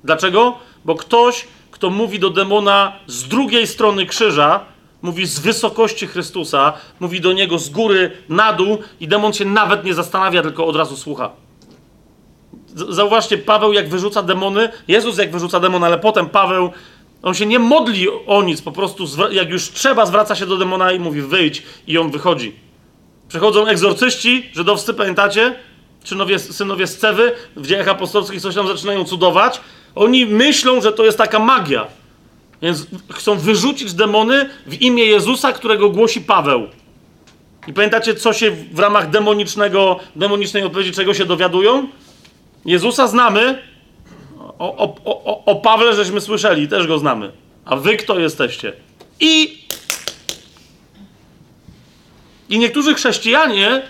Dlaczego? Bo ktoś, kto mówi do demona z drugiej strony krzyża, mówi z wysokości Chrystusa, mówi do niego z góry na dół i demon się nawet nie zastanawia, tylko od razu słucha. Zauważcie, Paweł jak wyrzuca demony, Jezus jak wyrzuca demony, ale potem Paweł, on się nie modli o nic, po prostu jak już trzeba, zwraca się do demona i mówi wyjdź i on wychodzi. Przychodzą egzorcyści żydowscy, pamiętacie? Synowie, synowie z Cewy w dziejach apostolskich coś tam zaczynają cudować. Oni myślą, że to jest taka magia. Więc chcą wyrzucić demony w imię Jezusa, którego głosi Paweł. I pamiętacie, co się w ramach demonicznego, demonicznej odpowiedzi, czego się dowiadują? Jezusa znamy, o, o, o, o Pawle żeśmy słyszeli, też go znamy. A wy kto jesteście? I, i niektórzy chrześcijanie,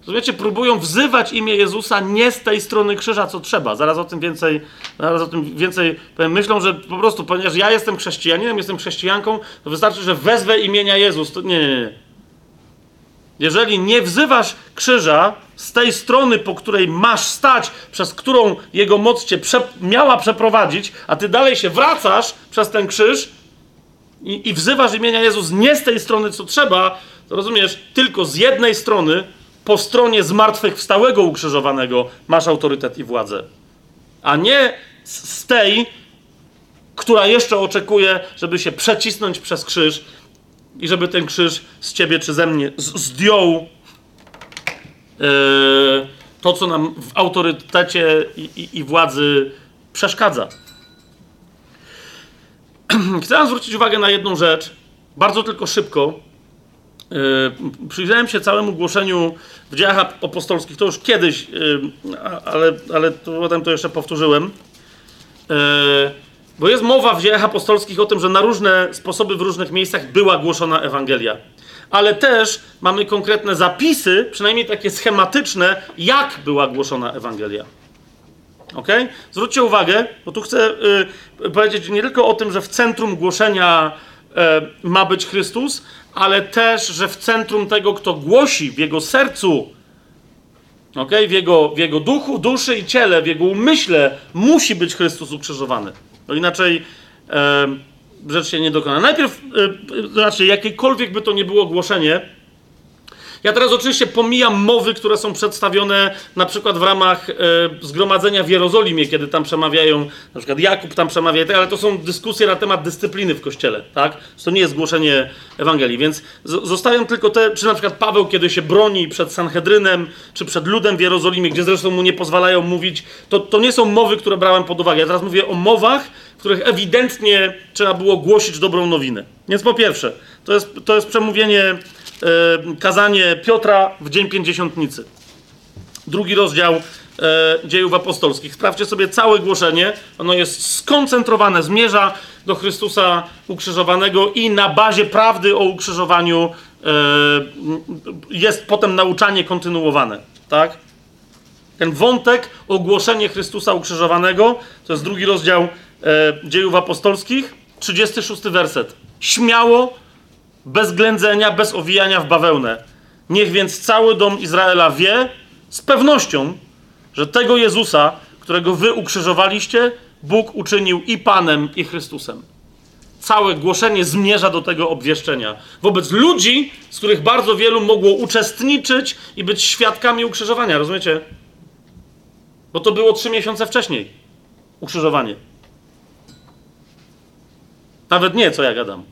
rozumiecie, próbują wzywać imię Jezusa nie z tej strony krzyża, co trzeba. Zaraz o tym więcej, zaraz o tym więcej powiem. Myślą, że po prostu, ponieważ ja jestem chrześcijaninem, jestem chrześcijanką, to wystarczy, że wezwę imienia Jezus. To nie, nie, nie. Jeżeli nie wzywasz krzyża z tej strony, po której masz stać, przez którą jego moc cię prze miała przeprowadzić, a ty dalej się wracasz przez ten krzyż i, i wzywasz imienia Jezus nie z tej strony, co trzeba, rozumiesz, tylko z jednej strony, po stronie zmartwychwstałego ukrzyżowanego, masz autorytet i władzę. A nie z tej, która jeszcze oczekuje, żeby się przecisnąć przez krzyż i żeby ten krzyż z ciebie czy ze mnie zdjął yy, to, co nam w autorytecie i, i, i władzy przeszkadza. Chcę zwrócić uwagę na jedną rzecz, bardzo tylko szybko. Yy, przyjrzałem się całemu głoszeniu w dziejach apostolskich, to już kiedyś, yy, ale, ale to, potem to jeszcze powtórzyłem. Yy, bo jest mowa w dziejach apostolskich o tym, że na różne sposoby w różnych miejscach była głoszona Ewangelia. Ale też mamy konkretne zapisy, przynajmniej takie schematyczne, jak była głoszona Ewangelia. Ok? Zwróćcie uwagę, bo tu chcę y, powiedzieć nie tylko o tym, że w centrum głoszenia y, ma być Chrystus, ale też, że w centrum tego, kto głosi, w jego sercu, okay? w, jego, w jego duchu, duszy i ciele, w jego umyśle musi być Chrystus ukrzyżowany. Inaczej e, rzecz się nie dokona. Najpierw, e, znaczy, jakiekolwiek by to nie było głoszenie, ja teraz oczywiście pomijam mowy, które są przedstawione na przykład w ramach e, zgromadzenia w Jerozolimie, kiedy tam przemawiają, na przykład Jakub tam przemawia, ale to są dyskusje na temat dyscypliny w kościele, tak? To nie jest głoszenie Ewangelii, więc zostają tylko te, czy na przykład Paweł, kiedy się broni przed Sanhedrynem, czy przed ludem w Jerozolimie, gdzie zresztą mu nie pozwalają mówić, to, to nie są mowy, które brałem pod uwagę. Ja teraz mówię o mowach, w których ewidentnie trzeba było głosić dobrą nowinę. Więc po pierwsze, to jest, to jest przemówienie kazanie Piotra w dzień pięćdziesiątnicy. Drugi rozdział e, dziejów apostolskich. Sprawdźcie sobie całe głoszenie. Ono jest skoncentrowane, zmierza do Chrystusa ukrzyżowanego i na bazie prawdy o ukrzyżowaniu e, jest potem nauczanie kontynuowane. Tak? Ten wątek, ogłoszenie Chrystusa ukrzyżowanego, to jest drugi rozdział dziejów apostolskich, 36 werset. Śmiało bez ględzenia, bez owijania w bawełnę. Niech więc cały dom Izraela wie z pewnością, że tego Jezusa, którego wy ukrzyżowaliście, Bóg uczynił i Panem, i Chrystusem. Całe głoszenie zmierza do tego obwieszczenia. Wobec ludzi, z których bardzo wielu mogło uczestniczyć i być świadkami ukrzyżowania, rozumiecie? Bo to było trzy miesiące wcześniej. Ukrzyżowanie. Nawet nie, co ja gadam.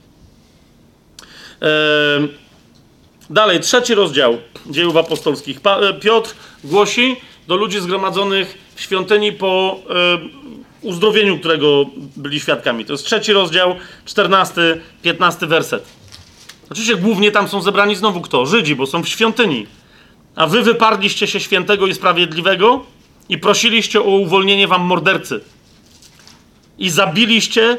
Dalej, trzeci rozdział dziejów apostolskich. E, Piotr głosi do ludzi zgromadzonych w świątyni po uzdrowieniu, którego byli świadkami. To jest trzeci rozdział, czternasty, piętnasty werset. Oczywiście głównie tam są zebrani znowu kto? Żydzi, bo są w świątyni. A wy wyparliście się świętego i sprawiedliwego i prosiliście o uwolnienie wam mordercy. I zabiliście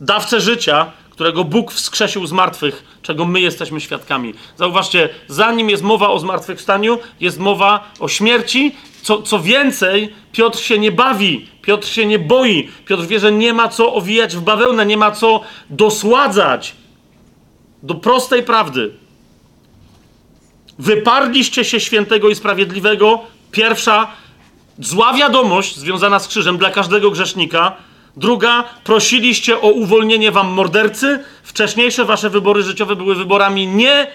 dawcę życia, którego Bóg wskrzesił z martwych, czego my jesteśmy świadkami. Zauważcie, zanim jest mowa o zmartwychwstaniu, jest mowa o śmierci. Co, co więcej, Piotr się nie bawi, Piotr się nie boi. Piotr wie, że nie ma co owijać w bawełnę, nie ma co dosładzać do prostej prawdy. Wyparliście się świętego i sprawiedliwego. Pierwsza zła wiadomość związana z krzyżem dla każdego grzesznika. Druga, prosiliście o uwolnienie wam mordercy. Wcześniejsze wasze wybory życiowe były wyborami nie,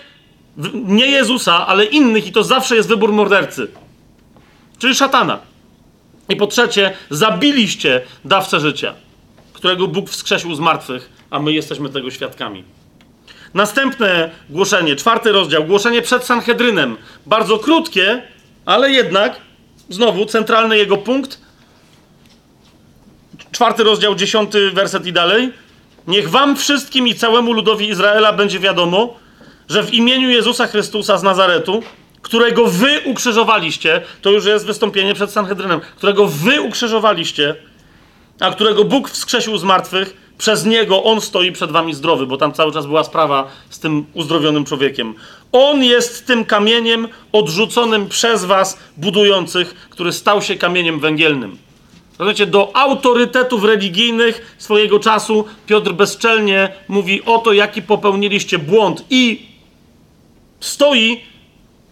nie Jezusa, ale innych, i to zawsze jest wybór mordercy, czyli szatana. I po trzecie, zabiliście dawcę życia, którego Bóg wskrzesił z martwych, a my jesteśmy tego świadkami. Następne głoszenie, czwarty rozdział, głoszenie przed Sanhedrynem. Bardzo krótkie, ale jednak, znowu, centralny jego punkt. Czwarty rozdział, dziesiąty werset i dalej. Niech wam wszystkim i całemu ludowi Izraela będzie wiadomo, że w imieniu Jezusa Chrystusa z Nazaretu, którego wy ukrzyżowaliście, to już jest wystąpienie przed Sanhedrynem, którego wy ukrzyżowaliście, a którego Bóg wskrzesił z martwych, przez niego on stoi przed wami zdrowy, bo tam cały czas była sprawa z tym uzdrowionym człowiekiem. On jest tym kamieniem odrzuconym przez was budujących, który stał się kamieniem węgielnym. Rozumiecie, do autorytetów religijnych swojego czasu Piotr bezczelnie mówi o to, jaki popełniliście błąd i stoi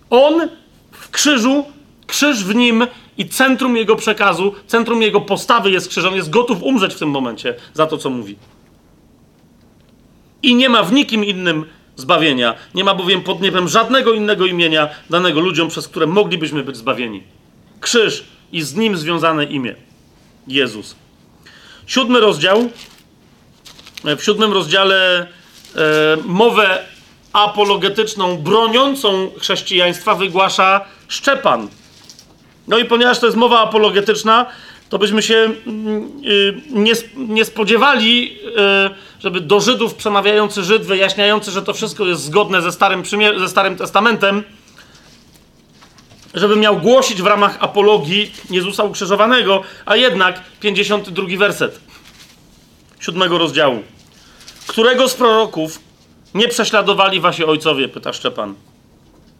on w krzyżu, krzyż w nim i centrum jego przekazu, centrum jego postawy jest krzyż. On jest gotów umrzeć w tym momencie za to, co mówi. I nie ma w nikim innym zbawienia. Nie ma bowiem pod niebem żadnego innego imienia danego ludziom, przez które moglibyśmy być zbawieni. Krzyż i z nim związane imię. Jezus. Siódmy rozdział. W siódmym rozdziale e, mowę apologetyczną, broniącą chrześcijaństwa wygłasza Szczepan. No i ponieważ to jest mowa apologetyczna, to byśmy się mm, y, nie, nie spodziewali, y, żeby do Żydów przemawiający Żyd, wyjaśniający, że to wszystko jest zgodne ze Starym, ze Starym Testamentem, żeby miał głosić w ramach apologii Jezusa ukrzyżowanego, a jednak 52 werset siódmego rozdziału. Którego z proroków nie prześladowali wasi ojcowie, pyta Szczepan.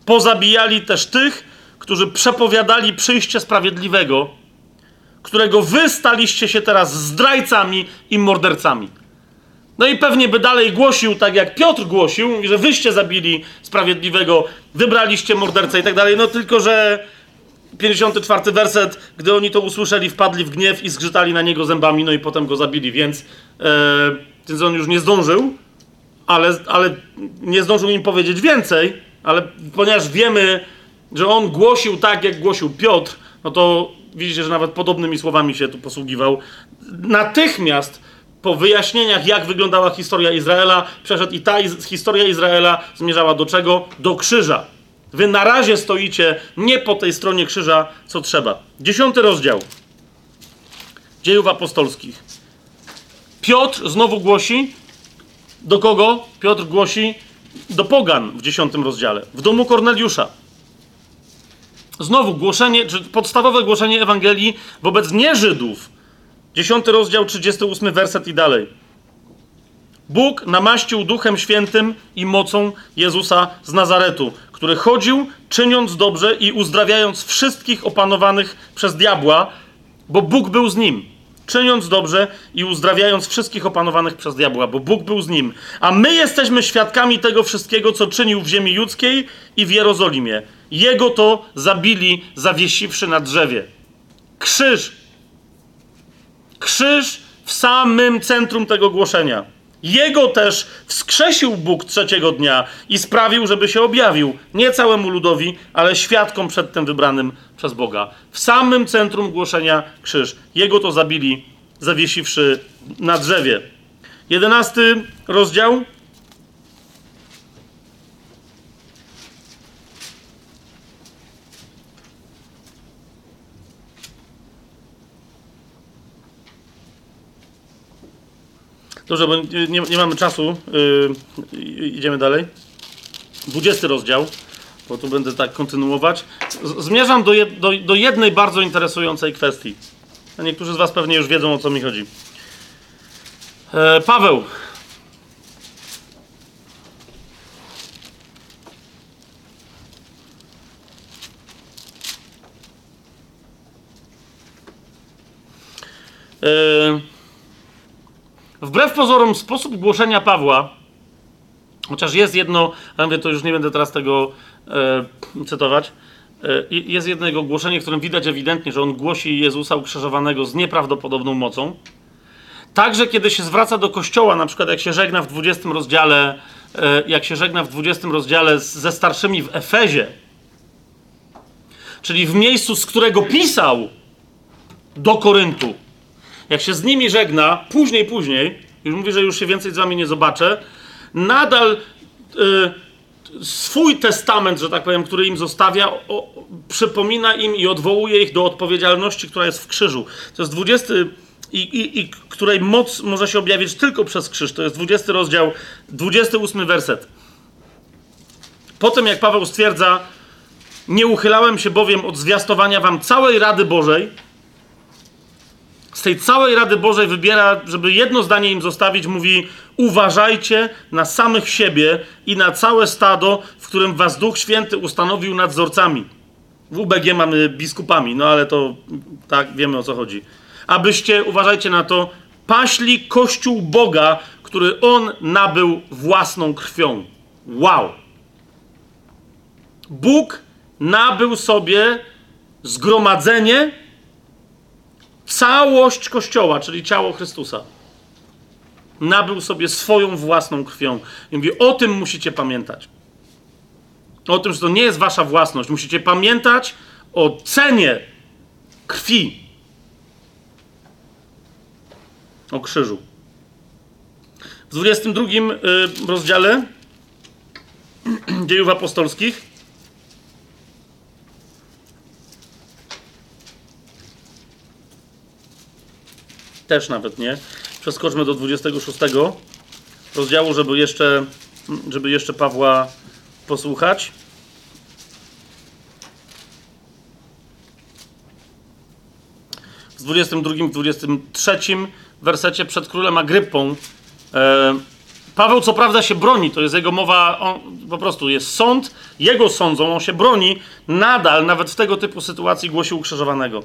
Pozabijali też tych, którzy przepowiadali przyjście sprawiedliwego, którego wy staliście się teraz zdrajcami i mordercami. No i pewnie by dalej głosił, tak jak Piotr głosił, że wyście zabili sprawiedliwego, wybraliście mordercę i tak dalej. No tylko, że 54 werset, gdy oni to usłyszeli, wpadli w gniew i zgrzytali na niego zębami, no i potem go zabili, więc, e, więc on już nie zdążył, ale, ale nie zdążył im powiedzieć więcej, ale ponieważ wiemy, że on głosił tak, jak głosił Piotr, no to widzicie, że nawet podobnymi słowami się tu posługiwał. Natychmiast po wyjaśnieniach, jak wyglądała historia Izraela, przeszedł i ta iz historia Izraela zmierzała do czego? Do krzyża. Wy na razie stoicie nie po tej stronie krzyża, co trzeba. Dziesiąty rozdział dziejów apostolskich. Piotr znowu głosi, do kogo? Piotr głosi do pogan w dziesiątym rozdziale, w domu Korneliusza. Znowu głoszenie, czy podstawowe głoszenie Ewangelii wobec nieżydów. Dziesiąty rozdział, 38 werset i dalej. Bóg namaścił Duchem Świętym i mocą Jezusa z Nazaretu, który chodził, czyniąc dobrze i uzdrawiając wszystkich opanowanych przez diabła, bo Bóg był z nim czyniąc dobrze i uzdrawiając wszystkich opanowanych przez diabła, bo Bóg był z nim. A my jesteśmy świadkami tego wszystkiego, co czynił w ziemi ludzkiej i w Jerozolimie. Jego to zabili, zawiesiwszy na drzewie. Krzyż. Krzyż w samym centrum tego głoszenia. Jego też wskrzesił Bóg trzeciego dnia i sprawił, żeby się objawił nie całemu ludowi, ale świadkom przedtem wybranym przez Boga. W samym centrum głoszenia krzyż. Jego to zabili, zawiesiwszy na drzewie. Jedenasty rozdział. Dobrze, bo nie, nie mamy czasu. Yy, idziemy dalej. 20 rozdział, bo tu będę tak kontynuować. Zmierzam do, jed, do, do, jednej bardzo interesującej kwestii. A niektórzy z Was pewnie już wiedzą, o co mi chodzi. E, Paweł. E, Wbrew pozorom, sposób głoszenia Pawła Chociaż jest jedno, ale mówię, to już nie będę teraz tego e, cytować. E, jest jedno jego głoszenie, w którym widać ewidentnie, że on głosi Jezusa ukrzyżowanego z nieprawdopodobną mocą. Także kiedy się zwraca do kościoła, na przykład jak się żegna w 20 rozdziale, e, jak się żegna w 20 rozdziale ze starszymi w Efezie, czyli w miejscu, z którego pisał do Koryntu, jak się z nimi żegna, później, później, już mówi, że już się więcej z wami nie zobaczę, nadal y, swój testament, że tak powiem, który im zostawia, o, przypomina im i odwołuje ich do odpowiedzialności, która jest w krzyżu. To jest 20 i, i, i której moc może się objawić tylko przez krzyż. To jest 20 rozdział, 28 werset. Potem, jak Paweł stwierdza, nie uchylałem się bowiem od zwiastowania wam całej Rady Bożej, z tej całej Rady Bożej wybiera, żeby jedno zdanie im zostawić, mówi: Uważajcie na samych siebie i na całe stado, w którym was Duch Święty ustanowił nadzorcami. W UBG mamy biskupami, no ale to tak wiemy o co chodzi. Abyście, uważajcie na to, paśli kościół Boga, który on nabył własną krwią. Wow! Bóg nabył sobie zgromadzenie, całość Kościoła, czyli ciało Chrystusa. Nabył sobie swoją własną krwią. I mówi, o tym musicie pamiętać. O tym, że to nie jest wasza własność. Musicie pamiętać o cenie krwi. O krzyżu. W 22 y, rozdziale dziejów apostolskich też nawet nie. Przeskoczmy do 26 rozdziału, żeby jeszcze, żeby jeszcze Pawła posłuchać. W 22, 23 wersecie przed królem Agrypą e, Paweł co prawda się broni, to jest jego mowa, on, po prostu jest sąd, jego sądzą, on się broni, nadal nawet w tego typu sytuacji głosi ukrzyżowanego.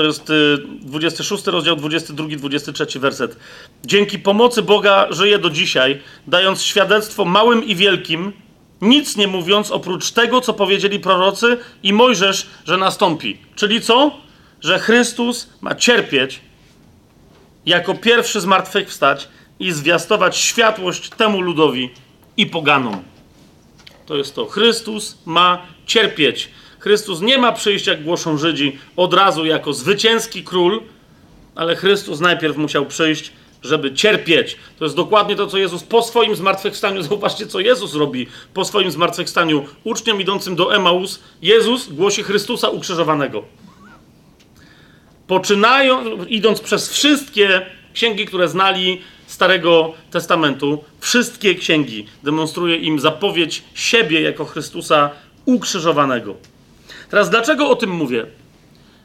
To jest 26 y, rozdział, 22, 23 werset. Dzięki pomocy Boga żyję do dzisiaj, dając świadectwo małym i wielkim, nic nie mówiąc oprócz tego, co powiedzieli prorocy i Mojżesz, że nastąpi. Czyli co? Że Chrystus ma cierpieć, jako pierwszy zmartwychwstać i zwiastować światłość temu ludowi i poganom. To jest to. Chrystus ma cierpieć Chrystus nie ma przyjść, jak głoszą Żydzi, od razu jako zwycięski król, ale Chrystus najpierw musiał przyjść, żeby cierpieć. To jest dokładnie to, co Jezus po swoim zmartwychwstaniu, zobaczcie, co Jezus robi po swoim zmartwychwstaniu. Uczniom idącym do Emaus, Jezus głosi Chrystusa ukrzyżowanego. Poczynają, idąc przez wszystkie księgi, które znali Starego Testamentu, wszystkie księgi demonstruje im zapowiedź siebie jako Chrystusa ukrzyżowanego. Teraz dlaczego o tym mówię?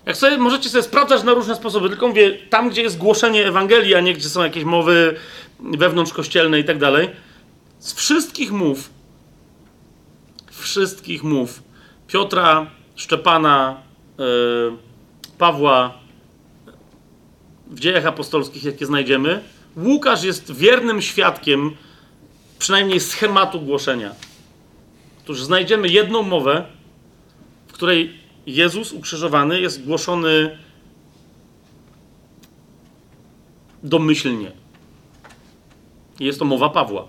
Jak sobie możecie sobie sprawdzać na różne sposoby, tylko mówię, tam gdzie jest głoszenie Ewangelii, a nie gdzie są jakieś mowy wewnątrzkościelne i tak dalej, z wszystkich mów, wszystkich mów Piotra, Szczepana, yy, Pawła w dziejach apostolskich, jakie znajdziemy, Łukasz jest wiernym świadkiem przynajmniej schematu głoszenia. Otóż znajdziemy jedną mowę, której Jezus ukrzyżowany jest głoszony domyślnie. Jest to mowa Pawła.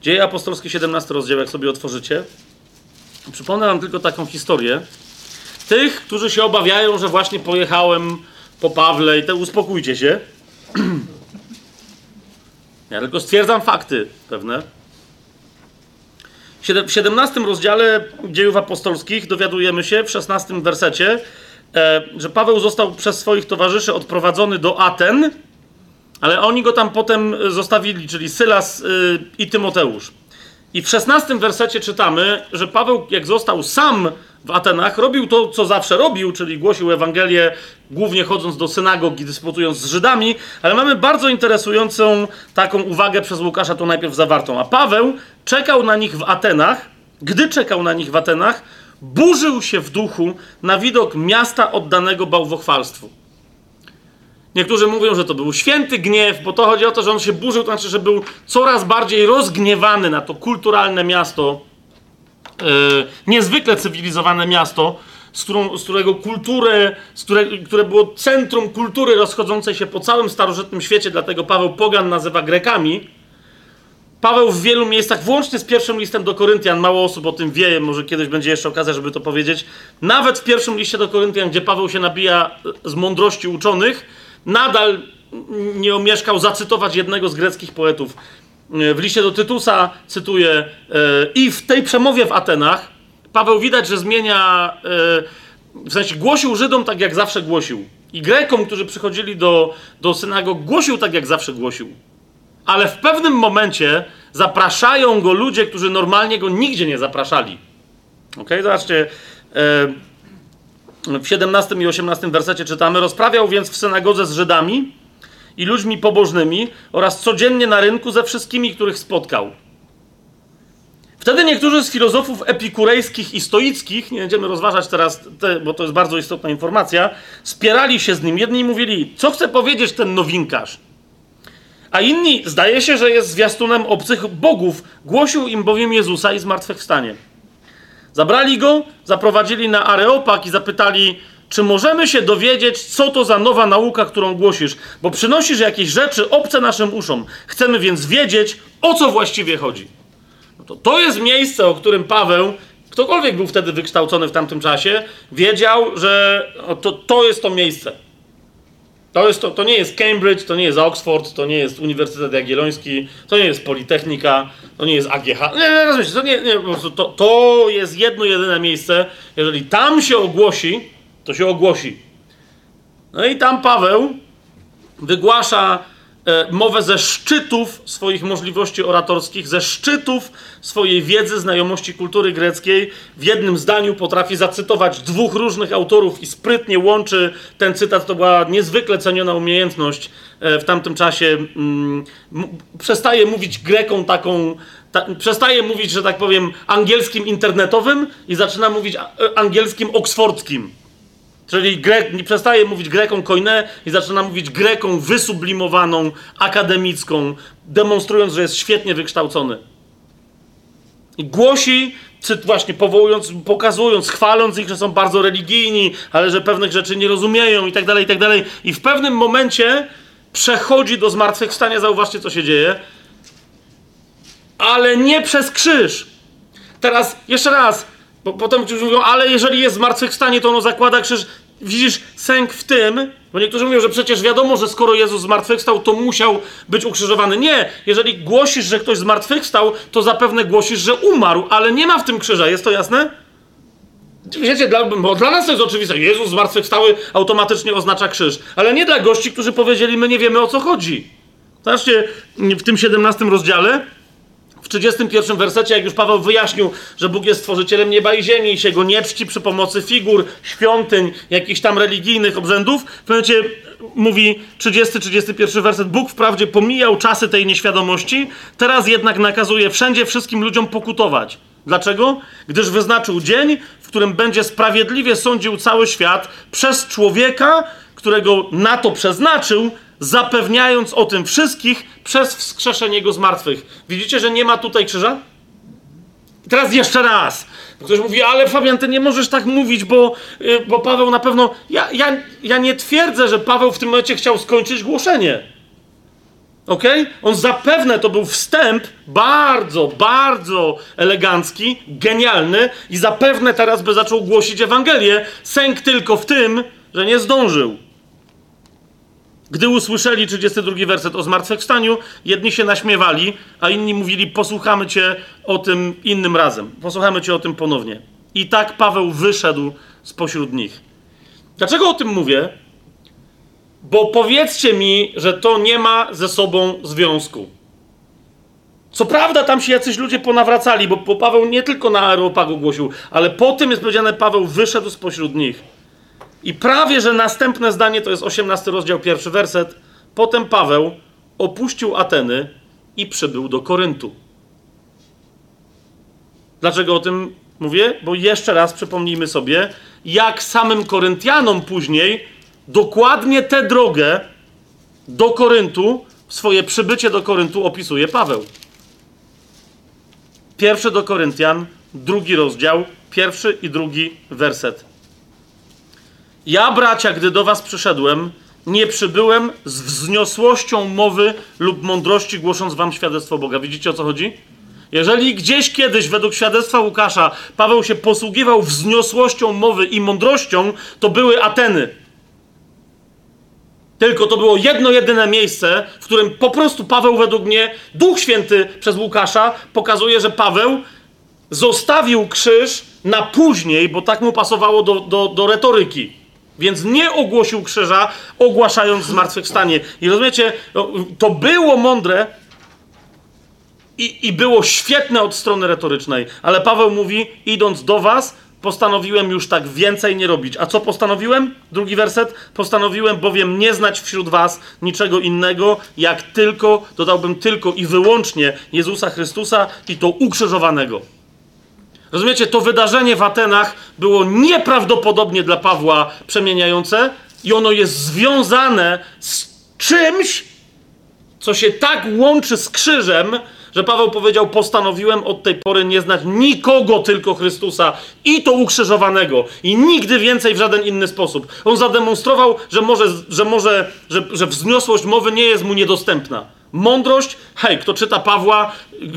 Dzieje apostolskie 17 rozdział, jak sobie otworzycie. Przypomnę wam tylko taką historię. Tych, którzy się obawiają, że właśnie pojechałem po Pawle i te uspokójcie się. Ja tylko stwierdzam fakty pewne. W 17 rozdziale dziejów apostolskich dowiadujemy się w 16 wersecie, e, że Paweł został przez swoich towarzyszy odprowadzony do Aten, ale oni go tam potem zostawili, czyli Sylas y, i Tymoteusz. I w 16 wersecie czytamy, że Paweł, jak został sam w Atenach, robił to, co zawsze robił, czyli głosił Ewangelię, głównie chodząc do synagogi, dysputując z Żydami, ale mamy bardzo interesującą taką uwagę przez Łukasza, to najpierw zawartą. A Paweł czekał na nich w Atenach, gdy czekał na nich w Atenach, burzył się w duchu na widok miasta oddanego bałwochwalstwu. Niektórzy mówią, że to był święty gniew, bo to chodzi o to, że on się burzył, to znaczy, że był coraz bardziej rozgniewany na to kulturalne miasto, yy, niezwykle cywilizowane miasto, z, którą, z którego kulturę, z które, które było centrum kultury rozchodzącej się po całym starożytnym świecie, dlatego Paweł Pogan nazywa Grekami. Paweł w wielu miejscach, włącznie z pierwszym listem do Koryntian, mało osób o tym wie, może kiedyś będzie jeszcze okazja, żeby to powiedzieć. Nawet w pierwszym liście do Koryntian, gdzie Paweł się nabija z mądrości uczonych, nadal nie omieszkał zacytować jednego z greckich poetów. W liście do Tytusa cytuję e, i w tej przemowie w Atenach Paweł widać, że zmienia, e, w sensie głosił Żydom tak jak zawsze głosił. I Grekom, którzy przychodzili do, do synagog, głosił tak jak zawsze głosił. Ale w pewnym momencie zapraszają go ludzie, którzy normalnie go nigdzie nie zapraszali. Ok, zobaczcie. W 17 i 18 wersecie czytamy: Rozprawiał więc w synagodze z Żydami i ludźmi pobożnymi oraz codziennie na rynku ze wszystkimi, których spotkał. Wtedy niektórzy z filozofów epikurejskich i stoickich, nie będziemy rozważać teraz, te, bo to jest bardzo istotna informacja, spierali się z nim. Jedni mówili, co chce powiedzieć ten nowinkarz? A inni, zdaje się, że jest zwiastunem obcych bogów. Głosił im bowiem Jezusa i zmartwychwstanie. Zabrali go, zaprowadzili na Areopag i zapytali, czy możemy się dowiedzieć, co to za nowa nauka, którą głosisz? Bo przynosisz jakieś rzeczy obce naszym uszom. Chcemy więc wiedzieć, o co właściwie chodzi. No to, to jest miejsce, o którym Paweł, ktokolwiek był wtedy wykształcony w tamtym czasie, wiedział, że to, to jest to miejsce. To, jest to, to nie jest Cambridge, to nie jest Oxford, to nie jest Uniwersytet Jagielloński, to nie jest Politechnika, to nie jest AGH. Nie, nie, rozumiecie, to, nie, nie, po prostu to, to jest jedno, jedyne miejsce. Jeżeli tam się ogłosi, to się ogłosi. No i tam Paweł wygłasza mowę ze szczytów swoich możliwości oratorskich, ze szczytów swojej wiedzy, znajomości kultury greckiej. W jednym zdaniu potrafi zacytować dwóch różnych autorów i sprytnie łączy ten cytat. To była niezwykle ceniona umiejętność e, w tamtym czasie. Mm, przestaje mówić Grekom taką, ta, przestaje mówić, że tak powiem, angielskim internetowym i zaczyna mówić e, angielskim oksfordzkim. Czyli Grek, nie przestaje mówić Grekom koinę i zaczyna mówić Greką wysublimowaną, akademicką, demonstrując, że jest świetnie wykształcony. I głosi, właśnie powołując, pokazując, chwaląc ich, że są bardzo religijni, ale że pewnych rzeczy nie rozumieją i tak dalej, i tak dalej. I w pewnym momencie przechodzi do zmartwychwstania, zauważcie, co się dzieje, ale nie przez krzyż. Teraz, jeszcze raz, bo potem niektórzy mówią, ale jeżeli jest zmartwychwstanie, to ono zakłada krzyż. Widzisz sęk w tym, bo niektórzy mówią, że przecież wiadomo, że skoro Jezus zmartwychwstał, to musiał być ukrzyżowany. Nie, jeżeli głosisz, że ktoś zmartwychwstał, to zapewne głosisz, że umarł, ale nie ma w tym krzyża, jest to jasne? Wiecie, dla, bo dla nas to jest oczywiste. Jezus zmartwychwstały automatycznie oznacza krzyż. Ale nie dla gości, którzy powiedzieli, my nie wiemy o co chodzi. Zobaczcie, w tym 17 rozdziale w 31 wersecie, jak już Paweł wyjaśnił, że Bóg jest stworzycielem nieba i ziemi i się go nie czci przy pomocy figur, świątyń, jakichś tam religijnych obrzędów, w momencie mówi 30-31 werset, Bóg wprawdzie pomijał czasy tej nieświadomości, teraz jednak nakazuje wszędzie wszystkim ludziom pokutować. Dlaczego? Gdyż wyznaczył dzień, w którym będzie sprawiedliwie sądził cały świat przez człowieka, którego na to przeznaczył, zapewniając o tym wszystkich przez wskrzeszenie go z martwych. Widzicie, że nie ma tutaj krzyża? I teraz jeszcze raz. Ktoś mówi, ale Fabian, ty nie możesz tak mówić, bo, yy, bo Paweł na pewno. Ja, ja, ja nie twierdzę, że Paweł w tym momencie chciał skończyć głoszenie. Ok? On zapewne to był wstęp bardzo, bardzo elegancki, genialny i zapewne teraz by zaczął głosić Ewangelię. Sęk tylko w tym, że nie zdążył. Gdy usłyszeli 32 werset o zmartwychwstaniu, jedni się naśmiewali, a inni mówili: Posłuchamy cię o tym innym razem. Posłuchamy cię o tym ponownie. I tak Paweł wyszedł spośród nich. Dlaczego o tym mówię? Bo powiedzcie mi, że to nie ma ze sobą związku. Co prawda, tam się jacyś ludzie ponawracali, bo, Paweł nie tylko na Areopagu głosił, ale po tym jest powiedziane: Paweł wyszedł spośród nich. I prawie, że następne zdanie to jest 18 rozdział, pierwszy werset. Potem Paweł opuścił Ateny i przybył do Koryntu. Dlaczego o tym mówię? Bo jeszcze raz przypomnijmy sobie, jak samym Koryntianom później dokładnie tę drogę do Koryntu, swoje przybycie do Koryntu opisuje Paweł. Pierwszy do Koryntian, drugi rozdział, pierwszy i drugi werset. Ja, bracia, gdy do was przyszedłem, nie przybyłem z wzniosłością mowy lub mądrości, głosząc wam świadectwo Boga. Widzicie o co chodzi? Jeżeli gdzieś kiedyś, według świadectwa Łukasza, Paweł się posługiwał wzniosłością mowy i mądrością, to były Ateny. Tylko to było jedno, jedyne miejsce, w którym po prostu Paweł, według mnie, Duch Święty przez Łukasza pokazuje, że Paweł zostawił krzyż na później, bo tak mu pasowało do, do, do retoryki. Więc nie ogłosił krzyża, ogłaszając zmartwychwstanie. I rozumiecie, to było mądre i, i było świetne od strony retorycznej, ale Paweł mówi, idąc do was, postanowiłem już tak więcej nie robić. A co postanowiłem? Drugi werset. Postanowiłem bowiem nie znać wśród was niczego innego, jak tylko, dodałbym tylko i wyłącznie Jezusa Chrystusa i to ukrzyżowanego. Rozumiecie, to wydarzenie w Atenach było nieprawdopodobnie dla Pawła przemieniające i ono jest związane z czymś, co się tak łączy z krzyżem, że Paweł powiedział: Postanowiłem od tej pory nie znać nikogo, tylko Chrystusa i to ukrzyżowanego, i nigdy więcej w żaden inny sposób. On zademonstrował, że może, że, może że, że wzniosłość mowy nie jest mu niedostępna. Mądrość, hej, kto czyta Pawła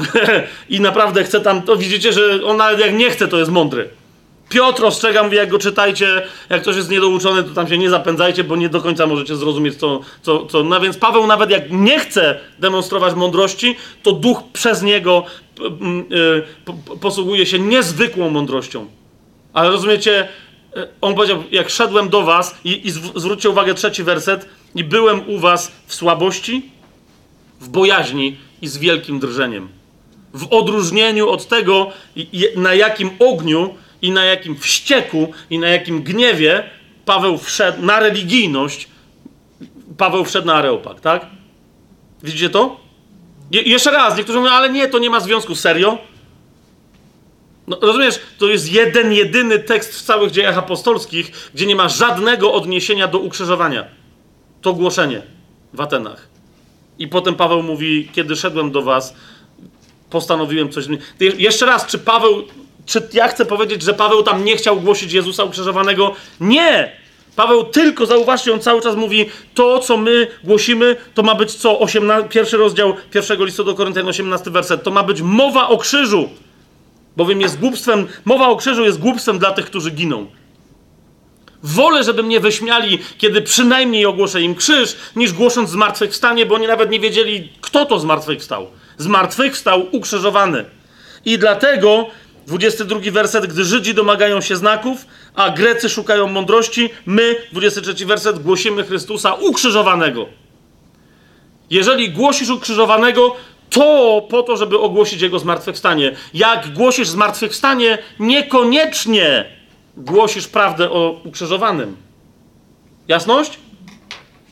i naprawdę chce tam, to widzicie, że on nawet jak nie chce, to jest mądry. Piotr ostrzega, mówi, jak go czytajcie, jak ktoś jest niedouczony, to tam się nie zapędzajcie, bo nie do końca możecie zrozumieć, co... co, co. No więc Paweł nawet jak nie chce demonstrować mądrości, to duch przez niego yy, posługuje się niezwykłą mądrością. Ale rozumiecie, y, on powiedział, jak szedłem do was, i, i zwróćcie uwagę, trzeci werset, i byłem u was w słabości, w bojaźni i z wielkim drżeniem. W odróżnieniu od tego, na jakim ogniu i na jakim wścieku i na jakim gniewie Paweł wszedł na religijność, Paweł wszedł na areopag, tak? Widzicie to? Je jeszcze raz, niektórzy mówią, ale nie, to nie ma związku. Serio? No, rozumiesz, to jest jeden, jedyny tekst w całych dziejach apostolskich, gdzie nie ma żadnego odniesienia do ukrzyżowania. To głoszenie w Atenach. I potem Paweł mówi, kiedy szedłem do was, postanowiłem coś zmienić. Jeszcze raz, czy Paweł czy ja chcę powiedzieć, że Paweł tam nie chciał głosić Jezusa ukrzyżowanego? Nie! Paweł tylko, zauważcie, on cały czas mówi, to co my głosimy, to ma być co? 18, pierwszy rozdział pierwszego listu do Koryntian, 18 werset. To ma być mowa o krzyżu. Bowiem jest głupstwem, mowa o krzyżu jest głupstwem dla tych, którzy giną. Wolę, żeby mnie wyśmiali, kiedy przynajmniej ogłoszę im krzyż, niż głosząc zmartwychwstanie, bo oni nawet nie wiedzieli, kto to zmartwychwstał. Zmartwychwstał ukrzyżowany. I dlatego 22 werset, gdy Żydzi domagają się znaków, a Grecy szukają mądrości, my, 23 werset, głosimy Chrystusa ukrzyżowanego. Jeżeli głosisz ukrzyżowanego, to po to, żeby ogłosić Jego zmartwychwstanie. Jak głosisz zmartwychwstanie, niekoniecznie głosisz prawdę o ukrzyżowanym. Jasność?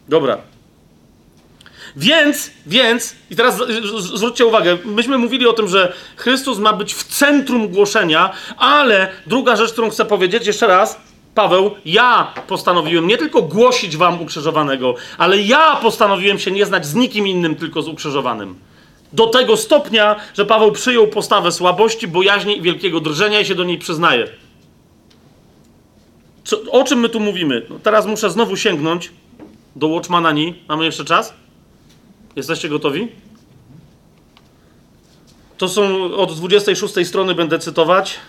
Dobra. Więc, więc, i teraz zwróćcie uwagę, myśmy mówili o tym, że Chrystus ma być w centrum głoszenia, ale druga rzecz, którą chcę powiedzieć jeszcze raz, Paweł, ja postanowiłem nie tylko głosić wam ukrzyżowanego, ale ja postanowiłem się nie znać z nikim innym, tylko z ukrzyżowanym. Do tego stopnia, że Paweł przyjął postawę słabości, bojaźni i wielkiego drżenia i się do niej przyznaje. Co, o czym my tu mówimy? No teraz muszę znowu sięgnąć do Watchmanani. Mamy jeszcze czas? Jesteście gotowi? To są od 26 strony będę cytować.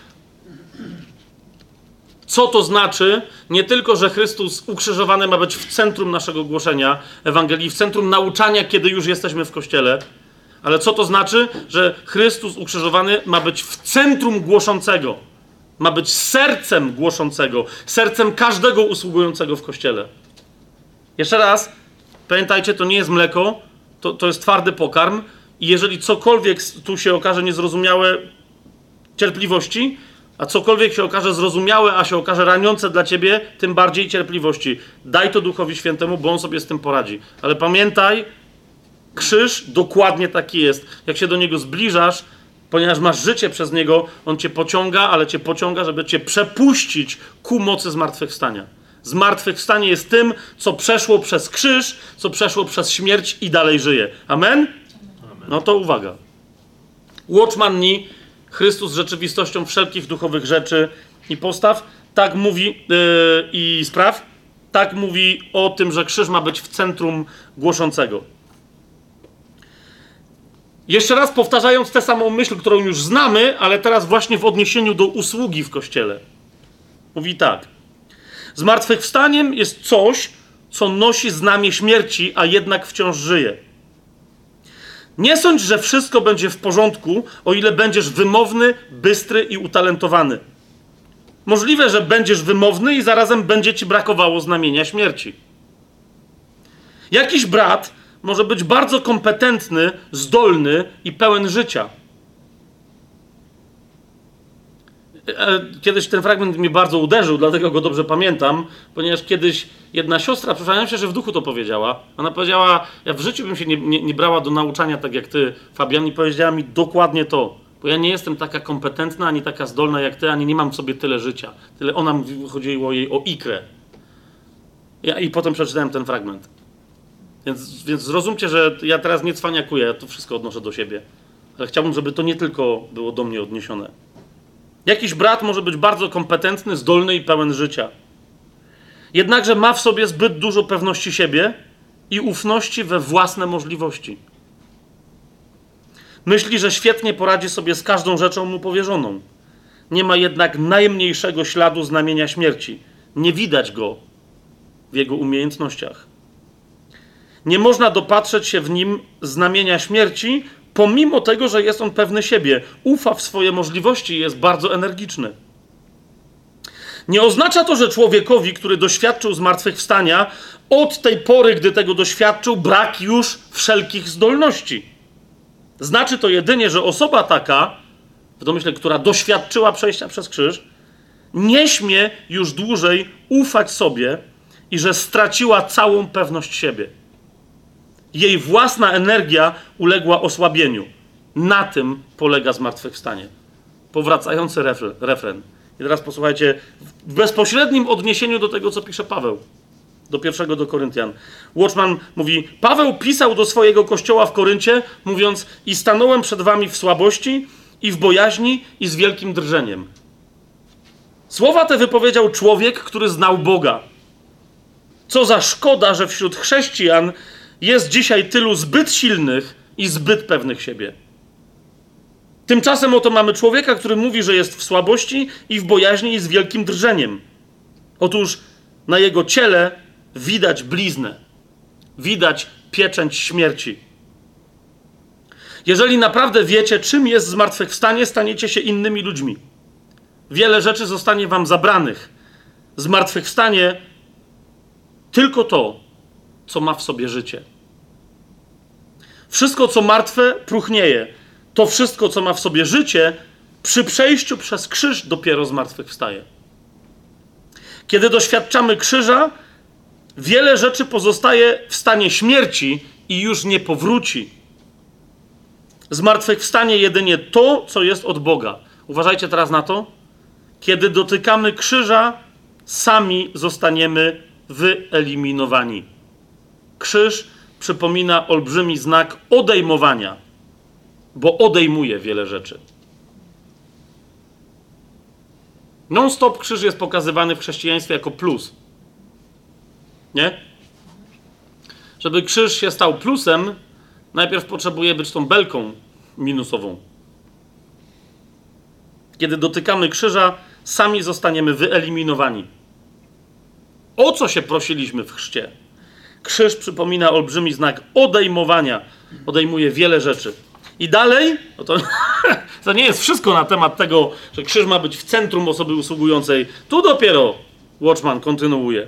Co to znaczy? Nie tylko, że Chrystus ukrzyżowany ma być w centrum naszego głoszenia Ewangelii, w centrum nauczania, kiedy już jesteśmy w kościele, ale co to znaczy, że Chrystus ukrzyżowany ma być w centrum głoszącego, ma być sercem głoszącego, sercem każdego usługującego w kościele. Jeszcze raz, pamiętajcie, to nie jest mleko, to, to jest twardy pokarm i jeżeli cokolwiek tu się okaże niezrozumiałe, cierpliwości, a cokolwiek się okaże zrozumiałe, a się okaże raniące dla ciebie, tym bardziej cierpliwości. Daj to Duchowi Świętemu, bo on sobie z tym poradzi. Ale pamiętaj, krzyż dokładnie taki jest. Jak się do niego zbliżasz, ponieważ masz życie przez niego, on cię pociąga, ale cię pociąga, żeby cię przepuścić ku mocy zmartwychwstania. Zmartwychwstanie jest tym, co przeszło przez krzyż, co przeszło przez śmierć i dalej żyje. Amen? No to uwaga. Watchman ni Chrystus rzeczywistością wszelkich duchowych rzeczy i postaw. Tak mówi yy, i spraw. Tak mówi o tym, że krzyż ma być w centrum głoszącego. Jeszcze raz powtarzając tę samą myśl, którą już znamy, ale teraz właśnie w odniesieniu do usługi w kościele. Mówi tak. Zmartwychwstaniem jest coś, co nosi znamie śmierci, a jednak wciąż żyje. Nie sądź, że wszystko będzie w porządku, o ile będziesz wymowny, bystry i utalentowany. Możliwe, że będziesz wymowny i zarazem będzie ci brakowało znamienia śmierci. Jakiś brat może być bardzo kompetentny, zdolny i pełen życia. E, kiedyś ten fragment mnie bardzo uderzył, dlatego go dobrze pamiętam, ponieważ kiedyś jedna siostra, przypomniałem się, że w duchu to powiedziała. Ona powiedziała, ja w życiu bym się nie, nie, nie brała do nauczania tak jak ty, Fabian, i powiedziała mi dokładnie to. Bo ja nie jestem taka kompetentna, ani taka zdolna jak ty, ani nie mam w sobie tyle życia. Tyle ona chodziło jej o ikrę. Ja, I potem przeczytałem ten fragment. Więc, więc zrozumcie, że ja teraz nie cwaniakuję, ja to wszystko odnoszę do siebie. Ale chciałbym, żeby to nie tylko było do mnie odniesione. Jakiś brat może być bardzo kompetentny, zdolny i pełen życia. Jednakże ma w sobie zbyt dużo pewności siebie i ufności we własne możliwości. Myśli, że świetnie poradzi sobie z każdą rzeczą mu powierzoną. Nie ma jednak najmniejszego śladu znamienia śmierci. Nie widać go w jego umiejętnościach. Nie można dopatrzeć się w nim znamienia śmierci, pomimo tego, że jest on pewny siebie, ufa w swoje możliwości i jest bardzo energiczny. Nie oznacza to, że człowiekowi, który doświadczył zmartwychwstania, od tej pory, gdy tego doświadczył, brak już wszelkich zdolności. Znaczy to jedynie, że osoba taka, w domyśle, która doświadczyła przejścia przez krzyż, nie śmie już dłużej ufać sobie i że straciła całą pewność siebie. Jej własna energia uległa osłabieniu. Na tym polega zmartwychwstanie. Powracający refren. I teraz posłuchajcie, w bezpośrednim odniesieniu do tego, co pisze Paweł. Do pierwszego do Koryntian. Watchman mówi: Paweł pisał do swojego kościoła w Koryncie, mówiąc: I stanąłem przed wami w słabości, i w bojaźni, i z wielkim drżeniem. Słowa te wypowiedział człowiek, który znał Boga. Co za szkoda, że wśród chrześcijan jest dzisiaj tylu zbyt silnych i zbyt pewnych siebie. Tymczasem oto mamy człowieka, który mówi, że jest w słabości i w bojaźni i z wielkim drżeniem. Otóż na jego ciele widać bliznę, widać pieczęć śmierci. Jeżeli naprawdę wiecie, czym jest zmartwychwstanie, staniecie się innymi ludźmi. Wiele rzeczy zostanie wam zabranych. Zmartwychwstanie tylko to, co ma w sobie życie. Wszystko, co martwe, próchnieje. To wszystko, co ma w sobie życie, przy przejściu przez krzyż dopiero zmartwychwstaje. Kiedy doświadczamy krzyża, wiele rzeczy pozostaje w stanie śmierci i już nie powróci. Zmartwychwstanie jedynie to, co jest od Boga. Uważajcie teraz na to. Kiedy dotykamy krzyża, sami zostaniemy wyeliminowani. Krzyż przypomina olbrzymi znak odejmowania, bo odejmuje wiele rzeczy. Non-stop krzyż jest pokazywany w chrześcijaństwie jako plus. Nie? Żeby krzyż się stał plusem, najpierw potrzebuje być tą belką minusową. Kiedy dotykamy krzyża, sami zostaniemy wyeliminowani. O co się prosiliśmy w chrzcie? Krzyż przypomina olbrzymi znak odejmowania. Odejmuje wiele rzeczy. I dalej, no to, to nie jest wszystko na temat tego, że krzyż ma być w centrum osoby usługującej. Tu dopiero Watchman kontynuuje.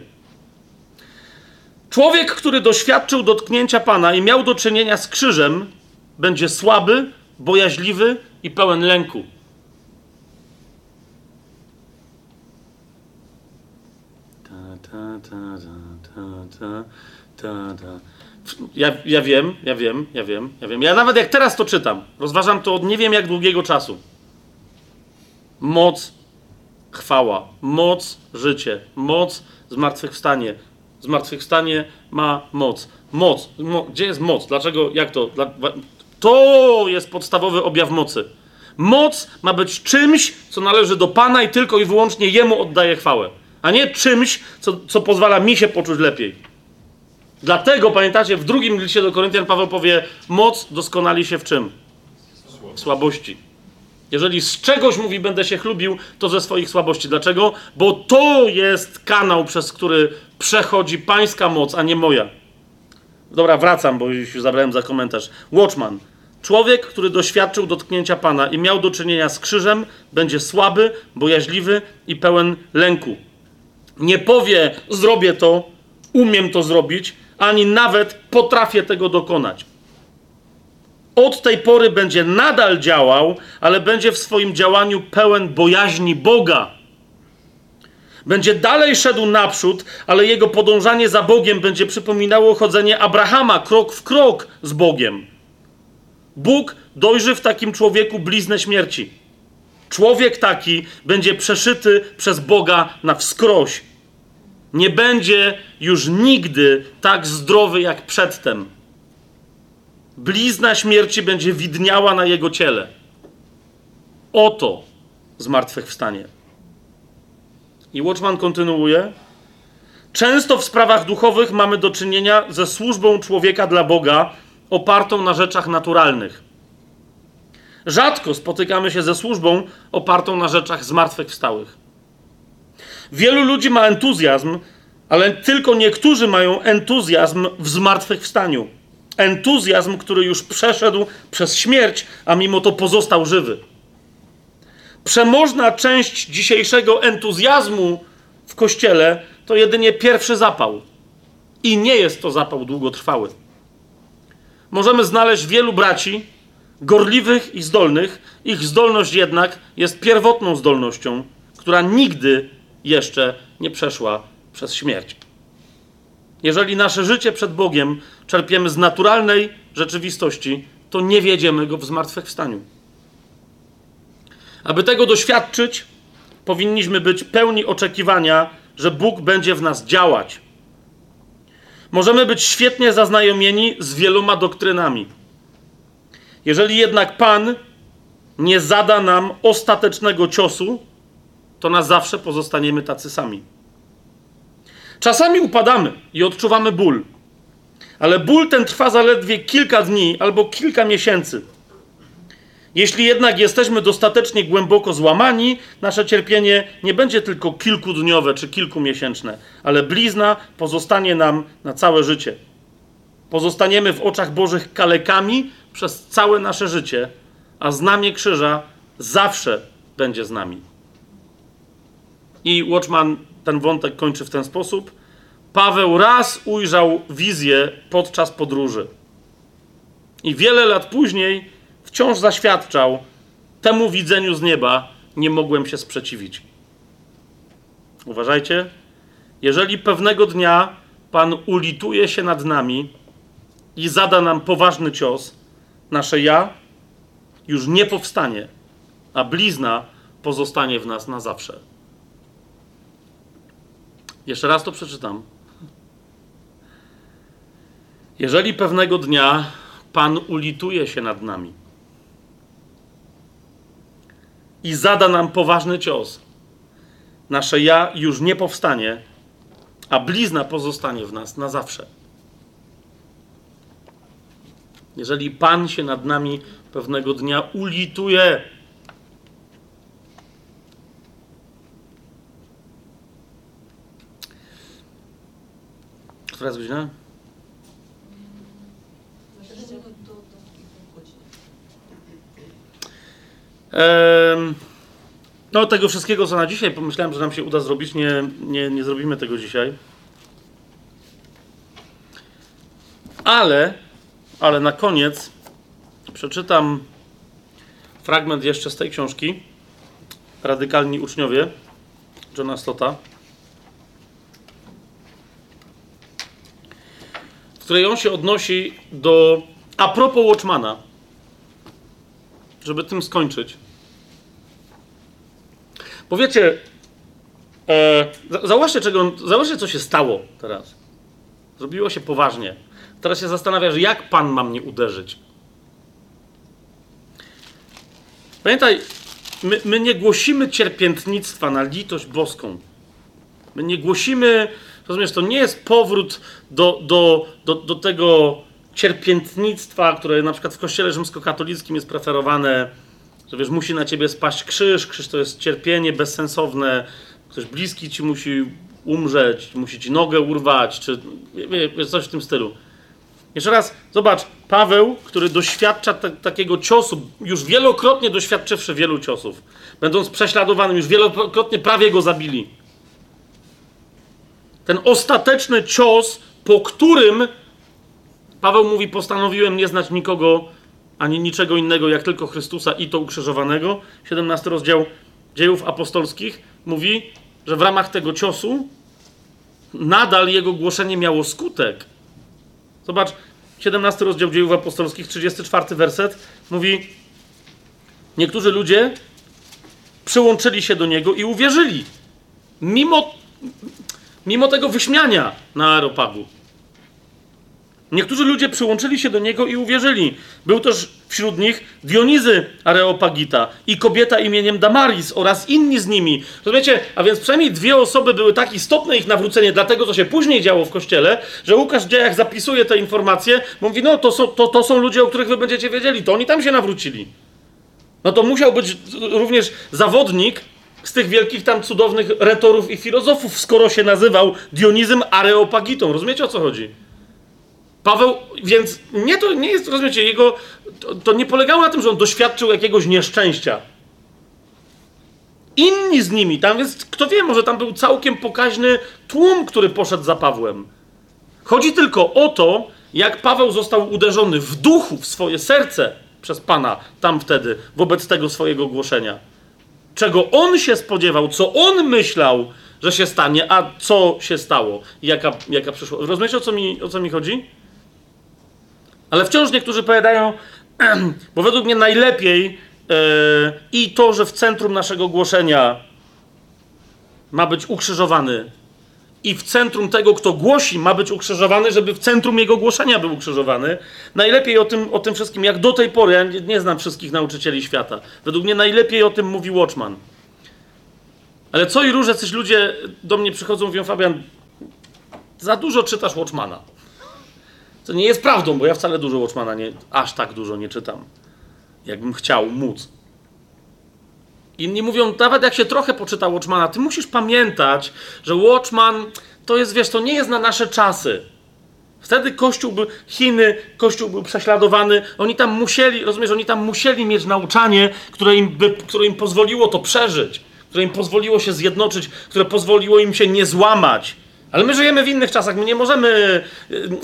Człowiek, który doświadczył dotknięcia Pana i miał do czynienia z krzyżem, będzie słaby, bojaźliwy i pełen lęku. Ta, ta, ta, ta, ta. Ja, ja wiem, ja wiem, ja wiem, ja wiem. Ja nawet jak teraz to czytam, rozważam to od nie wiem jak długiego czasu. Moc, chwała, moc, życie, moc, zmartwychwstanie. Zmartwychwstanie ma moc. Moc. Mo, gdzie jest moc? Dlaczego? Jak to? Dla, to jest podstawowy objaw mocy. Moc ma być czymś, co należy do Pana i tylko i wyłącznie Jemu oddaje chwałę, a nie czymś, co, co pozwala mi się poczuć lepiej. Dlatego, pamiętacie, w drugim liście do Koryntian Paweł powie, moc doskonali się w czym? W słabości. Jeżeli z czegoś mówi, będę się chlubił, to ze swoich słabości. Dlaczego? Bo to jest kanał, przez który przechodzi pańska moc, a nie moja. Dobra, wracam, bo już zabrałem za komentarz. Watchman. Człowiek, który doświadczył dotknięcia Pana i miał do czynienia z krzyżem, będzie słaby, bojaźliwy i pełen lęku. Nie powie, zrobię to, umiem to zrobić, ani nawet potrafię tego dokonać. Od tej pory będzie nadal działał, ale będzie w swoim działaniu pełen bojaźni Boga. Będzie dalej szedł naprzód, ale jego podążanie za Bogiem będzie przypominało chodzenie Abrahama krok w krok z Bogiem. Bóg dojrzy w takim człowieku bliznę śmierci. Człowiek taki będzie przeszyty przez Boga na wskroś. Nie będzie już nigdy tak zdrowy jak przedtem. Blizna śmierci będzie widniała na jego ciele. Oto zmartwychwstanie. I Watchman kontynuuje. Często w sprawach duchowych mamy do czynienia ze służbą człowieka dla Boga, opartą na rzeczach naturalnych. Rzadko spotykamy się ze służbą opartą na rzeczach zmartwychwstałych. Wielu ludzi ma entuzjazm, ale tylko niektórzy mają entuzjazm w zmartwychwstaniu. Entuzjazm, który już przeszedł przez śmierć, a mimo to pozostał żywy. Przemożna część dzisiejszego entuzjazmu w kościele to jedynie pierwszy zapał. I nie jest to zapał długotrwały. Możemy znaleźć wielu braci, gorliwych i zdolnych. Ich zdolność jednak jest pierwotną zdolnością, która nigdy jeszcze nie przeszła przez śmierć. Jeżeli nasze życie przed Bogiem czerpiemy z naturalnej rzeczywistości, to nie wiedziemy go w zmartwychwstaniu. Aby tego doświadczyć, powinniśmy być pełni oczekiwania, że Bóg będzie w nas działać. Możemy być świetnie zaznajomieni z wieloma doktrynami. Jeżeli jednak Pan nie zada nam ostatecznego ciosu, to na zawsze pozostaniemy tacy sami. Czasami upadamy i odczuwamy ból, ale ból ten trwa zaledwie kilka dni albo kilka miesięcy. Jeśli jednak jesteśmy dostatecznie głęboko złamani, nasze cierpienie nie będzie tylko kilkudniowe czy kilkumiesięczne, ale blizna pozostanie nam na całe życie. Pozostaniemy w oczach Bożych kalekami przez całe nasze życie, a znamie krzyża zawsze będzie z nami. I Watchman ten wątek kończy w ten sposób. Paweł raz ujrzał wizję podczas podróży. I wiele lat później wciąż zaświadczał, temu widzeniu z nieba nie mogłem się sprzeciwić. Uważajcie, jeżeli pewnego dnia Pan ulituje się nad nami i zada nam poważny cios, nasze ja już nie powstanie, a blizna pozostanie w nas na zawsze. Jeszcze raz to przeczytam. Jeżeli pewnego dnia Pan ulituje się nad nami i zada nam poważny cios, nasze ja już nie powstanie, a blizna pozostanie w nas na zawsze. Jeżeli Pan się nad nami pewnego dnia ulituje, Która jest godzina? No, tego wszystkiego, co na dzisiaj pomyślałem, że nam się uda zrobić, nie, nie, nie zrobimy tego dzisiaj. Ale, ale na koniec przeczytam fragment jeszcze z tej książki. Radykalni uczniowie Johna Stota. Której on się odnosi do. A propos Watchmana, żeby tym skończyć. Powiecie, E, zauważcie, czego, zauważcie, co się stało teraz. Zrobiło się poważnie. Teraz się zastanawiasz, jak Pan ma mnie uderzyć. Pamiętaj, my, my nie głosimy cierpiętnictwa na litość boską. My nie głosimy, rozumiesz, to nie jest powrót do, do, do, do tego cierpiętnictwa, które na przykład w kościele rzymskokatolickim jest preferowane, że wiesz, musi na ciebie spaść krzyż, krzyż to jest cierpienie bezsensowne, ktoś bliski ci musi umrzeć, musi ci nogę urwać, czy wiesz, coś w tym stylu. Jeszcze raz, zobacz, Paweł, który doświadcza takiego ciosu, już wielokrotnie doświadczywszy wielu ciosów, będąc prześladowanym, już wielokrotnie prawie go zabili. Ten ostateczny cios, po którym Paweł mówi: Postanowiłem nie znać nikogo ani niczego innego, jak tylko Chrystusa i to ukrzyżowanego. 17 rozdział dziejów apostolskich mówi, że w ramach tego ciosu nadal jego głoszenie miało skutek. Zobacz, 17 rozdział dziejów apostolskich, 34 werset mówi: Niektórzy ludzie przyłączyli się do niego i uwierzyli. Mimo, mimo tego wyśmiania na Aeropagu. Niektórzy ludzie przyłączyli się do niego i uwierzyli. Był też wśród nich Dionizy Areopagita i kobieta imieniem Damaris oraz inni z nimi. Rozumiecie? A więc przynajmniej dwie osoby były tak istotne ich nawrócenie dla tego, co się później działo w kościele, że Łukasz w dziejach zapisuje te informacje, mówi, no to są, to, to są ludzie, o których wy będziecie wiedzieli, to oni tam się nawrócili. No to musiał być również zawodnik z tych wielkich tam cudownych retorów i filozofów, skoro się nazywał Dionizem Areopagitą. Rozumiecie o co chodzi? Paweł, więc nie to nie jest, rozumiecie, jego, to, to, nie polegało na tym, że on doświadczył jakiegoś nieszczęścia. Inni z nimi, tam jest, kto wie, może tam był całkiem pokaźny tłum, który poszedł za Pawłem. Chodzi tylko o to, jak Paweł został uderzony w duchu, w swoje serce przez Pana tam wtedy, wobec tego swojego głoszenia. Czego on się spodziewał, co on myślał, że się stanie, a co się stało, jaka, jaka przyszła. Rozumiecie, o co mi, o co mi chodzi? Ale wciąż niektórzy powiadają, bo według mnie najlepiej yy, i to, że w centrum naszego głoszenia ma być ukrzyżowany, i w centrum tego, kto głosi, ma być ukrzyżowany, żeby w centrum jego głoszenia był ukrzyżowany. Najlepiej o tym, o tym wszystkim, jak do tej pory, ja nie, nie znam wszystkich nauczycieli świata, według mnie najlepiej o tym mówi Watchman. Ale co i róże, coś ludzie do mnie przychodzą mówią, Fabian, za dużo czytasz Watchmana. Co nie jest prawdą, bo ja wcale dużo Watchmana nie, aż tak dużo nie czytam, jakbym chciał móc. Inni mówią, nawet jak się trochę poczyta Watchmana, ty musisz pamiętać, że Watchman to jest, wiesz, to nie jest na nasze czasy. Wtedy Kościół był, Chiny, Kościół był prześladowany, oni tam musieli, rozumiesz, oni tam musieli mieć nauczanie, które im, by, które im pozwoliło to przeżyć, które im pozwoliło się zjednoczyć, które pozwoliło im się nie złamać. Ale my żyjemy w innych czasach, my nie możemy,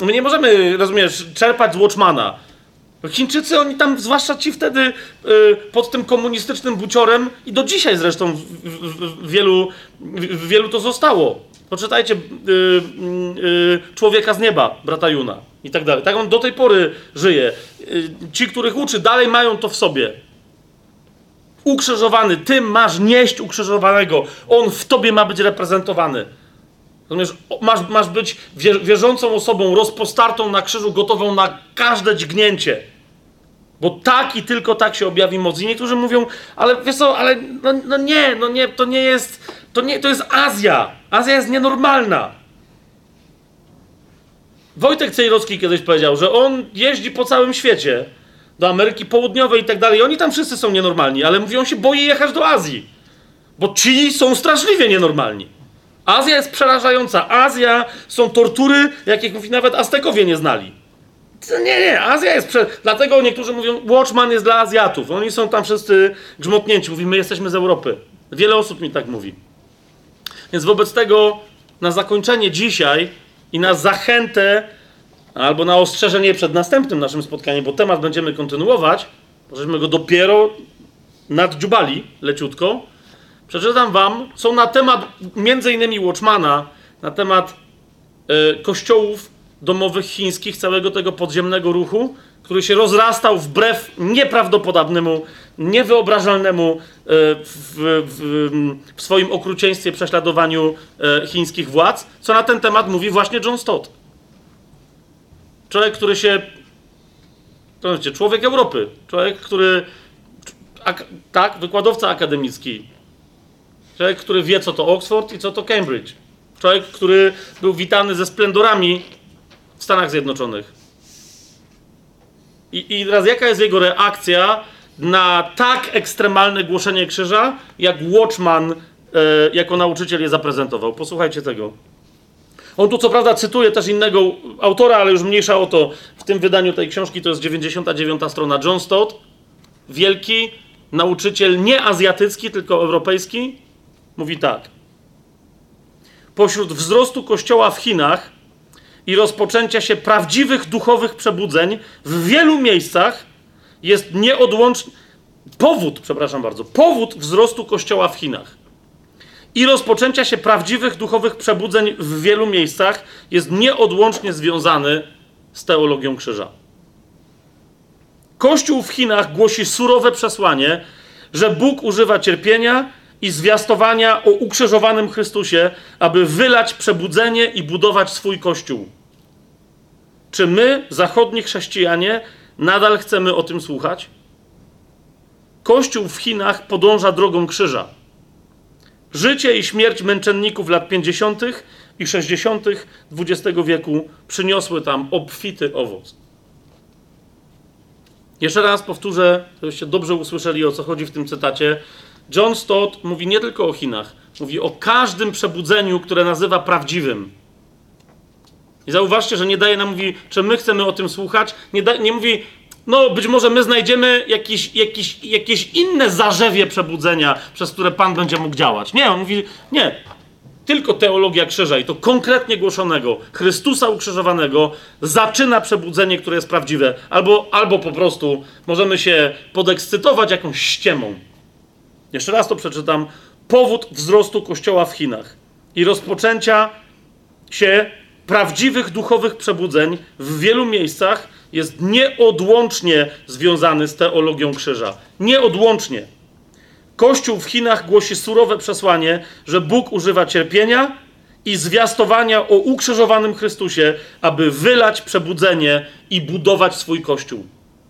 my nie możemy, rozumiesz, czerpać z Watchmana. Chińczycy, oni tam, zwłaszcza ci wtedy y, pod tym komunistycznym buciorem i do dzisiaj zresztą w, w, w wielu, w wielu to zostało. Poczytajcie y, y, Człowieka z nieba, brata Juna i tak dalej. Tak on do tej pory żyje. Y, ci, których uczy, dalej mają to w sobie. Ukrzyżowany, ty masz nieść ukrzyżowanego. On w tobie ma być reprezentowany. Rozumiesz, masz, masz być wierzącą osobą, rozpostartą na krzyżu, gotową na każde dźgnięcie. Bo tak i tylko tak się objawi moc. I niektórzy mówią, ale wiesz co, ale no, no nie, no nie, to nie jest, to nie, to jest Azja. Azja jest nienormalna. Wojtek Cejrowski kiedyś powiedział, że on jeździ po całym świecie, do Ameryki Południowej i tak dalej. Oni tam wszyscy są nienormalni, ale mówi, on się boi jechać do Azji. Bo ci są straszliwie nienormalni. Azja jest przerażająca. Azja są tortury, jakich nawet Aztekowie nie znali. Nie, nie, Azja jest. Prze... Dlatego niektórzy mówią, Watchman jest dla Azjatów. Oni są tam wszyscy grzmotnięci. Mówi, my jesteśmy z Europy. Wiele osób mi tak mówi. Więc wobec tego, na zakończenie dzisiaj i na zachętę, albo na ostrzeżenie przed następnym naszym spotkaniem, bo temat będziemy kontynuować, żeśmy go dopiero naddziubali leciutko Przeczytam wam, są na temat między innymi Watchmana, na temat y, kościołów domowych chińskich, całego tego podziemnego ruchu, który się rozrastał wbrew nieprawdopodobnemu niewyobrażalnemu e, w, w, w swoim okrucieństwie, prześladowaniu e, chińskich władz, co na ten temat mówi właśnie John Stott. Człowiek, który się. To znaczy, człowiek Europy. Człowiek, który. Ak, tak, wykładowca akademicki. Człowiek, który wie, co to Oxford i co to Cambridge. Człowiek, który był witany ze splendorami w Stanach Zjednoczonych. I, I teraz jaka jest jego reakcja na tak ekstremalne głoszenie krzyża, jak Watchman e, jako nauczyciel je zaprezentował? Posłuchajcie tego. On tu co prawda cytuje też innego autora, ale już mniejsza o to. W tym wydaniu tej książki to jest 99 strona. John Stott, wielki nauczyciel nie azjatycki, tylko europejski, mówi tak. Pośród wzrostu kościoła w Chinach i rozpoczęcia się prawdziwych duchowych przebudzeń w wielu miejscach jest nieodłączny powód, przepraszam bardzo, powód wzrostu kościoła w Chinach i rozpoczęcia się prawdziwych duchowych przebudzeń w wielu miejscach jest nieodłącznie związany z teologią krzyża. Kościół w Chinach głosi surowe przesłanie, że Bóg używa cierpienia i zwiastowania o ukrzyżowanym Chrystusie, aby wylać przebudzenie i budować swój Kościół. Czy my, zachodni chrześcijanie, nadal chcemy o tym słuchać? Kościół w Chinach podąża drogą krzyża. Życie i śmierć męczenników lat 50. i 60. XX wieku przyniosły tam obfity owoc. Jeszcze raz powtórzę, żebyście dobrze usłyszeli o co chodzi w tym cytacie. John Stott mówi nie tylko o Chinach, mówi o każdym przebudzeniu, które nazywa prawdziwym. I zauważcie, że nie daje nam, mówi, czy my chcemy o tym słuchać. Nie, da, nie mówi, no być może my znajdziemy jakieś, jakieś, jakieś inne zarzewie przebudzenia, przez które Pan będzie mógł działać. Nie, on mówi, nie. Tylko teologia krzyża i to konkretnie głoszonego Chrystusa ukrzyżowanego zaczyna przebudzenie, które jest prawdziwe. Albo, albo po prostu możemy się podekscytować jakąś ściemą. Jeszcze raz to przeczytam. Powód wzrostu kościoła w Chinach i rozpoczęcia się prawdziwych duchowych przebudzeń w wielu miejscach jest nieodłącznie związany z teologią krzyża. Nieodłącznie. Kościół w Chinach głosi surowe przesłanie, że Bóg używa cierpienia i zwiastowania o ukrzyżowanym Chrystusie, aby wylać przebudzenie i budować swój Kościół.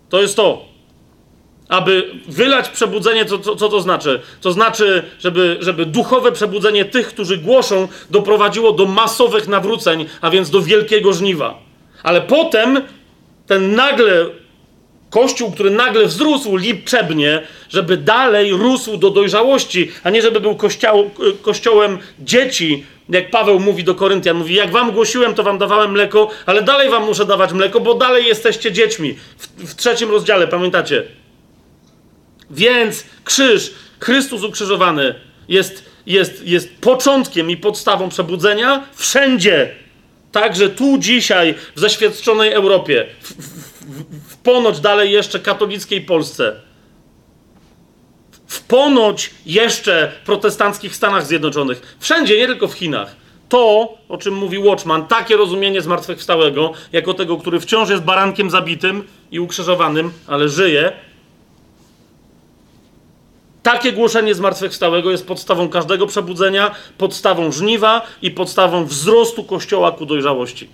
To jest to. Aby wylać przebudzenie, co, co, co to znaczy? To znaczy, żeby, żeby duchowe przebudzenie tych, którzy głoszą, doprowadziło do masowych nawróceń, a więc do wielkiego żniwa. Ale potem ten nagle Kościół, który nagle wzrósł liczebnie, żeby dalej rósł do dojrzałości, a nie żeby był kościoł, kościołem dzieci, jak Paweł mówi do Koryntian, mówi, jak wam głosiłem, to wam dawałem mleko, ale dalej wam muszę dawać mleko, bo dalej jesteście dziećmi. W, w trzecim rozdziale, pamiętacie? Więc krzyż, Chrystus ukrzyżowany jest, jest, jest początkiem i podstawą przebudzenia wszędzie. Także tu dzisiaj, w zaświadczonej Europie, w, w, w ponoć dalej jeszcze katolickiej Polsce, w ponoć jeszcze protestanckich Stanach Zjednoczonych, wszędzie, nie tylko w Chinach. To, o czym mówi Watchman, takie rozumienie zmartwychwstałego, jako tego, który wciąż jest barankiem zabitym i ukrzyżowanym, ale żyje, takie głoszenie zmartwychwstałego jest podstawą każdego przebudzenia, podstawą żniwa i podstawą wzrostu Kościoła ku dojrzałości.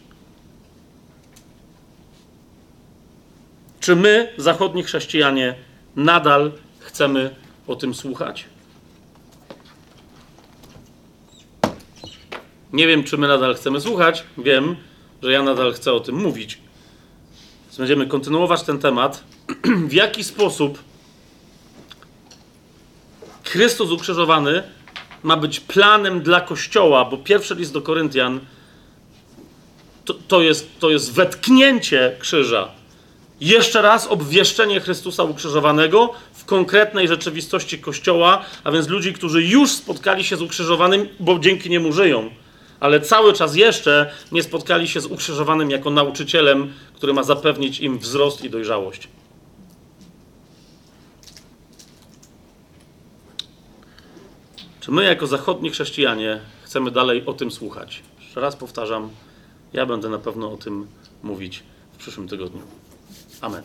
Czy my, zachodni chrześcijanie, nadal chcemy o tym słuchać? Nie wiem, czy my nadal chcemy słuchać. Wiem, że ja nadal chcę o tym mówić. Więc będziemy kontynuować ten temat. w jaki sposób Chrystus ukrzyżowany ma być planem dla Kościoła, bo pierwszy list do Koryntian to, to, jest, to jest wetknięcie krzyża. Jeszcze raz obwieszczenie Chrystusa ukrzyżowanego w konkretnej rzeczywistości Kościoła, a więc ludzi, którzy już spotkali się z ukrzyżowanym, bo dzięki niemu żyją, ale cały czas jeszcze nie spotkali się z ukrzyżowanym jako nauczycielem, który ma zapewnić im wzrost i dojrzałość. Czy my, jako zachodni chrześcijanie, chcemy dalej o tym słuchać? Jeszcze raz powtarzam, ja będę na pewno o tym mówić w przyszłym tygodniu. Amen.